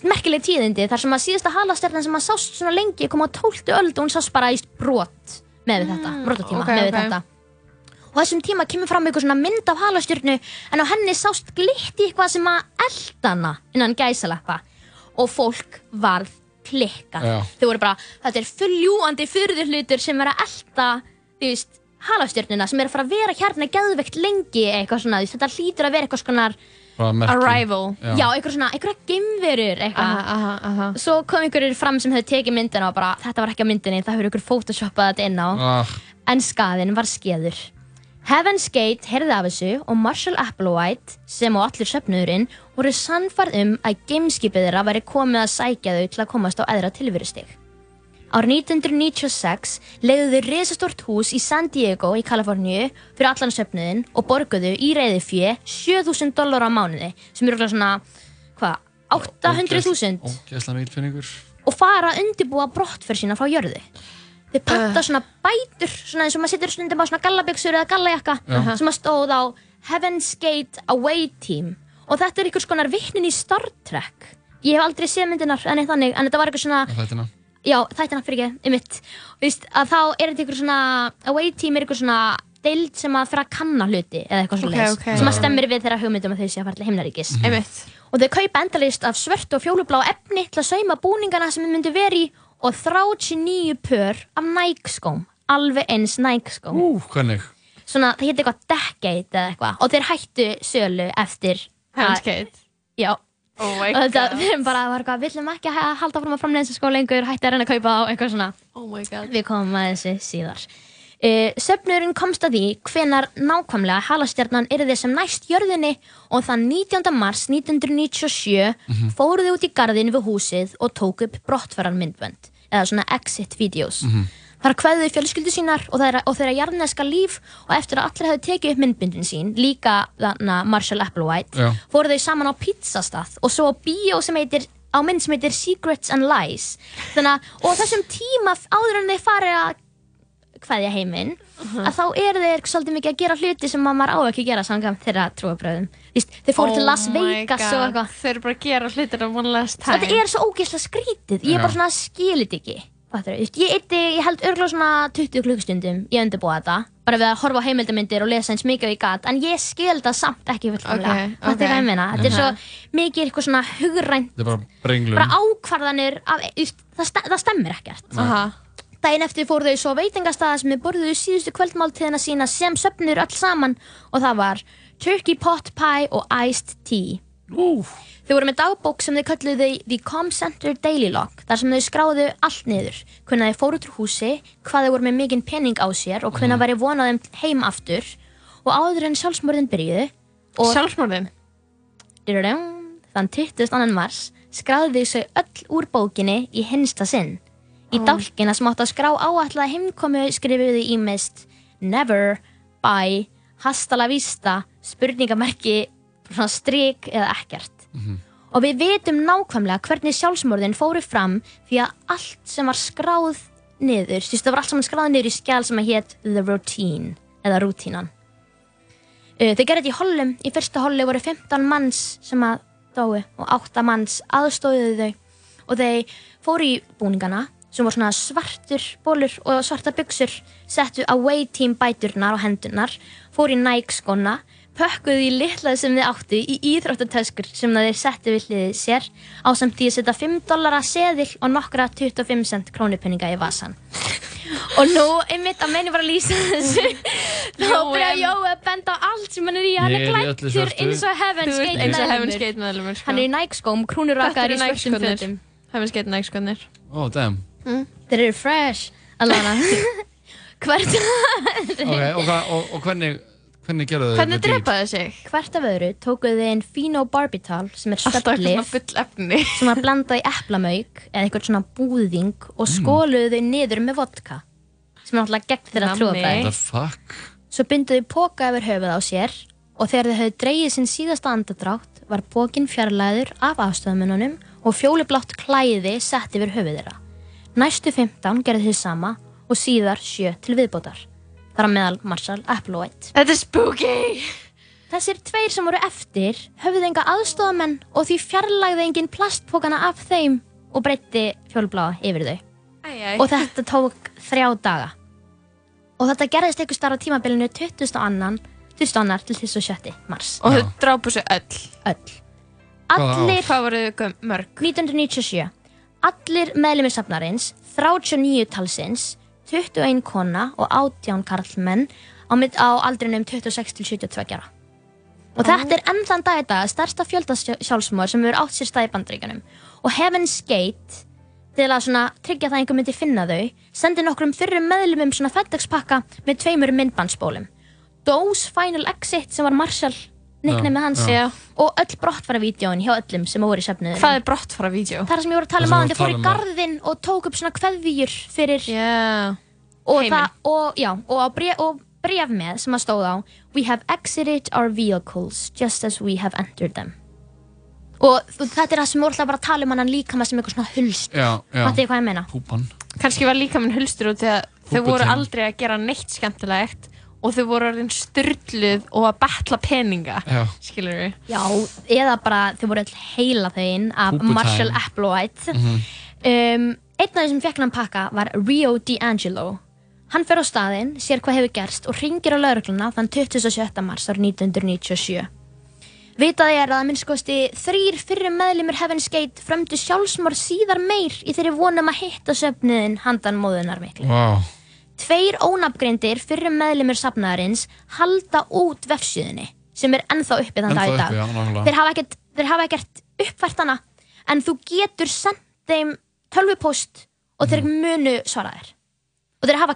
Speaker 21: merkileg tíðindi þar sem að síðasta halastjörnan sem að sást svona lengi kom á 12. öld og hún sást bara í brot með við þetta, brotatíma
Speaker 4: ok,
Speaker 21: með við
Speaker 4: ok.
Speaker 21: þetta og þessum tíma kemur fram eitthvað svona mynd af halastjörnu en á henni sást glitti eitthvað sem að eldana innan gæsalappa og fólk varð klikka
Speaker 3: Já.
Speaker 21: þau voru bara, þetta er fulljúandi fyrður hlutur sem er að elda þú veist, halastjörnuna sem er að fara að vera hérna geðveikt lengi eitthvað svona, þetta hlýtur að vera eitthvað svona arrival,
Speaker 3: Já.
Speaker 21: já, eitthvað svona eitthvað geimverur eitthvað
Speaker 4: Aha, aha, aha.
Speaker 21: svo kom einhverjir fram sem hefði tekið myndina og bara, þetta var ekki á myndinni, það hefur ykkur photoshoppað þetta inn á
Speaker 3: Ah,
Speaker 21: en skaðin var skeður. Heaven's Gate heyrði af þessu og Marshall Applewhite, sem og allir söfnuðurinn, voru sannfarð um að gameskipið þeirra væri komið að sækja þau til að komast á eðra tilverustig. Árið 1996 leiðu þau risastort hús í San Diego í Kaliforníu fyrir allan söfnuðin og borguðu í reyði fjö 7000 dólar á mánuði sem eru svona, hvað, 800.000
Speaker 3: Ógæsla mikil finningur
Speaker 21: og fara að undirbúa brottför sína frá jörðu þau panta svona bætur svona eins og maður setur stundum á svona gallabygsur eða gallajakka sem að stóð á Heaven's Gate Away Team. Og þetta er einhvers konar vittnin í Star Trek. Ég hef aldrei séð myndinar en, þannig, en þetta var eitthvað svona
Speaker 3: Þættina.
Speaker 21: Já, þættina fyrir ekki, um mitt Vist, að þá er þetta einhver svona Away Team er einhver svona deild sem að fyrir að kanna hluti eða eitthvað svona
Speaker 4: ok.
Speaker 21: sem að stemmir við þeirra hugmyndum að þau sé að fara til himnaríkis
Speaker 4: Einmitt.
Speaker 21: og þau kaupa endalist af svört og fjólublá og 39 pör af Nike skóm alveg eins Nike skóm
Speaker 3: Ú, hvernig?
Speaker 21: svona það hétt eitthvað Decade eða eitthvað og þeir hættu sölu eftir
Speaker 4: Gate.
Speaker 21: já
Speaker 4: Oh my
Speaker 21: og þetta,
Speaker 4: god.
Speaker 21: við erum bara, við ætlum ekki að halda fram að framlega þessu skó lengur, hætti að reyna að kaupa þá, eitthvað svona.
Speaker 4: Oh my god.
Speaker 21: Við komum að þessu síðar. Uh, söfnurinn komst að því hvenar nákvæmlega halastjarnan yrði sem næst jörðinni og þann 19. mars 1997
Speaker 3: Mhm.
Speaker 21: fóruð þið út í garðin við húsið og tók upp brottfærarmyndbönd eða svona exit videos.
Speaker 3: Mhm.
Speaker 21: Þar kveðuðu fjölskyldu sínar og þeirra, og þeirra jarðneska líf og eftir að allir hefðu tekið upp myndböndin sín, líka þarna Marshall Applewhite,
Speaker 3: Já.
Speaker 21: fóru þau saman á pizzastað og svo á bíó sem heitir á mynd sem heitir Secrets and Lies þannig og þessum tíma áður en þeir fari að kveðja heiminn að þá eru þeir svolítið mikið að gera hluti sem að maður á ekki að gera samkvæmt þeirra trúabröðum þeir fóru til Las
Speaker 4: Oh
Speaker 21: Vegas
Speaker 4: God.
Speaker 21: og eitthvað.
Speaker 4: Þeir eru bara að gera hlutir á one last time.
Speaker 21: þetta er svo ógeðslega skrítið. Ég er bara svona skilit ekki ég, eitti, ég held örgulega svona 20 klukkustundum ég undirbúa þetta bara við að horfa á heimildamindir og lesa eins mikið og ég gat en ég skil þetta samt ekki fullkomlega.
Speaker 4: Ok,
Speaker 21: þetta
Speaker 4: ok.
Speaker 21: er hvað ég meina? Þetta er svo mikið eitthvað svona hugrænt
Speaker 3: Þetta er bara
Speaker 21: bara ákvarðanir af, það, það stemmer ekkert Daginn eftir fóru þau svo á veitingastæða sem þau borðuðu síðustu kvöldmáltíðina sína sem söfnur öll saman og það var turkey pot pie og iced tea
Speaker 3: Ú.
Speaker 21: þau voru með dagbók sem þau kölluðu The Com Center Daily Log þar sem þau skráðu allt niður hvernig þau fóru út úr húsi, hvað þau voru með mikinn pening á sér og hvernig
Speaker 4: Mhm.
Speaker 21: væri vonað þeim heim aftur og áður en sjálfsmörðin byrjuðu og
Speaker 4: Sjálfsmorðin?
Speaker 21: Þann 22. mars skráðu þau svo öll úr bókinni í hinsta sinn. Í dálkina sem átt að skrá áætlaða heimkomu skrifuðu ímest never, bye, hasta la vista, spurningamerki, strik eða ekkert. Og við vitum nákvæmlega hvernig sjálfsmorðin fóru fram því að allt sem var skráð niður, þú veist það var allt saman skráð niður í skjál sem að hétt The Routine eða rútínan. Uh, Þau gerði þetta í hollum, í fyrsta holli voru 15 manns sem að dói og 8 manns aðstóðuðu þau og þau fóru í búningana sem voru svona svartur bólur og svartar buksur settu away team bæturnar á hendurnar fóru í Nike skona pökkuðu í litlað sem þið áttu í íþróttatöskur sem þeir settu við hliðið sér á samt því að setja 5 dollara seðil og nokkra 25 cent krónupenninga í vasan og nú, einmitt að meini bara að lýsa þessu þá
Speaker 4: Jói,
Speaker 21: byrja
Speaker 4: en-
Speaker 21: Jói að benda á allt sem hann er í hann er glættur eins og
Speaker 4: og Heaven's
Speaker 21: meðlumur.
Speaker 4: Sko.
Speaker 21: hann er í Nike skóm, krúnurakaður í svörtum fötum
Speaker 4: Heaven's Gate Nike skonnir
Speaker 3: Oh, damn.
Speaker 21: Þeir eru fresh Alana hvert
Speaker 3: Ok, og, hva, og, og hvernig, hvernig gerðu þau
Speaker 21: Hvernig drepaðu sig? Hvert af öðru tókuðu þið inn Phenobarbital sem er
Speaker 4: Alltaf eitthvað svona full efni
Speaker 21: sem var blandað í eplamauk eða eitthvað svona búðing og skóluðu þau niður með vodka sem er náttúrulega gegn þeirra
Speaker 4: Nammi.
Speaker 21: trúabæði
Speaker 3: The fuck?
Speaker 21: Svo binduðu póka yfir höfuð á sér og þegar þau höfðu dreigið sinn síðasta andadrátt var pókin fjarlæður af afstöðumununum og fjólublátt klæði sett yfir höfuð þeirra. Næstu 15 gerðu þið sama og síðar 7 til viðbótar. Þar á meðal Marshall Applewhite.
Speaker 4: Þetta er spooky!
Speaker 21: Þessir tveir sem voru eftir höfðu enga aðstofamenn og því fjarlægði engin plastpókana af þeim og breytti fjólubláa yfir þau.
Speaker 4: Æ, æ.
Speaker 21: Og þetta tók þrjá daga. Og þetta gerðist einhver starf á tímabilinu 20. annan, 20. annar til 27. mars.
Speaker 4: Og þau drápu sig öll
Speaker 21: Öll. Allir,
Speaker 4: Hvað voru þau mörg?
Speaker 21: 1997. Allir meðlumir safnarins, 39 talsins, 21 kona og 18 karlmenn á, á aldrinum 26 til 72 ára. Og þetta er enn þann dag í dag stærsta fjölda sjálfsmóður sem hefur átt sér stað í bandríkanum. Og Heaven's Gate, til að svona tryggja það að einhver myndi finna þau, sendi nokkrum fyrrum meðlumum svona FedEx-pakka með tveimur myndbandsbólum. Dose Final Exit sem var Marshall nickname með hans
Speaker 4: Já.
Speaker 21: og öll brottfara vídjóin hjá öllum sem voru í sefnuðinu.
Speaker 4: Hvað er brottfara vídjó?
Speaker 21: Það er sem ég voru að tala um
Speaker 4: við
Speaker 21: þau fóru í
Speaker 4: um
Speaker 21: garðinn og tók upp svona kveðvíur fyrir
Speaker 4: yeah.
Speaker 21: og,
Speaker 4: Heiminn.
Speaker 21: það, og, já, og, bref, og bref með sem að stóð á We have exited our vehicles just as we have entered them og þetta er það sem við vorum alltaf bara að tala um hann líka með sem eitthvað svona hulst
Speaker 3: Já, já.
Speaker 21: Fattu ég hvað ég meina?
Speaker 3: Púpan.
Speaker 4: Kannski var líka minn hulstur því að þau voru aldrei að gera neitt skemmtilegt og þau voru orðin styrluð og að betla peninga
Speaker 3: Já.
Speaker 4: skilur við
Speaker 21: Já, eða bara þau voru öll heila þau af
Speaker 4: Púputime.
Speaker 21: Marshall Applewhite
Speaker 3: Mhm.
Speaker 21: um, Einn af þessum fekk hann pakka var Rio D'Angelo Hann fer á staðinn, sér hvað hefur gerst og ringir á laurugluna þann 27. mars árið 1997 Vitað er að að minnskosti þrýr fyrir meðlumur Heaven's Gate frömdu sjálfsmorð síðar meir í þeirri vonum að hitta söfniðin handan móðunar miklu.
Speaker 3: Wow.
Speaker 21: Tveir ónafgreindir fyrir meðlumur safnaðarins halda út vefsíðunni sem er ennþá uppi þann dag í dag.
Speaker 3: uppi, já,
Speaker 21: þeir hafa ekkert, ekkert uppfært hana en þú getur sendt þeim tölvupóst og þeir
Speaker 3: Mhm.
Speaker 21: munu svara þér. Og þeir hafa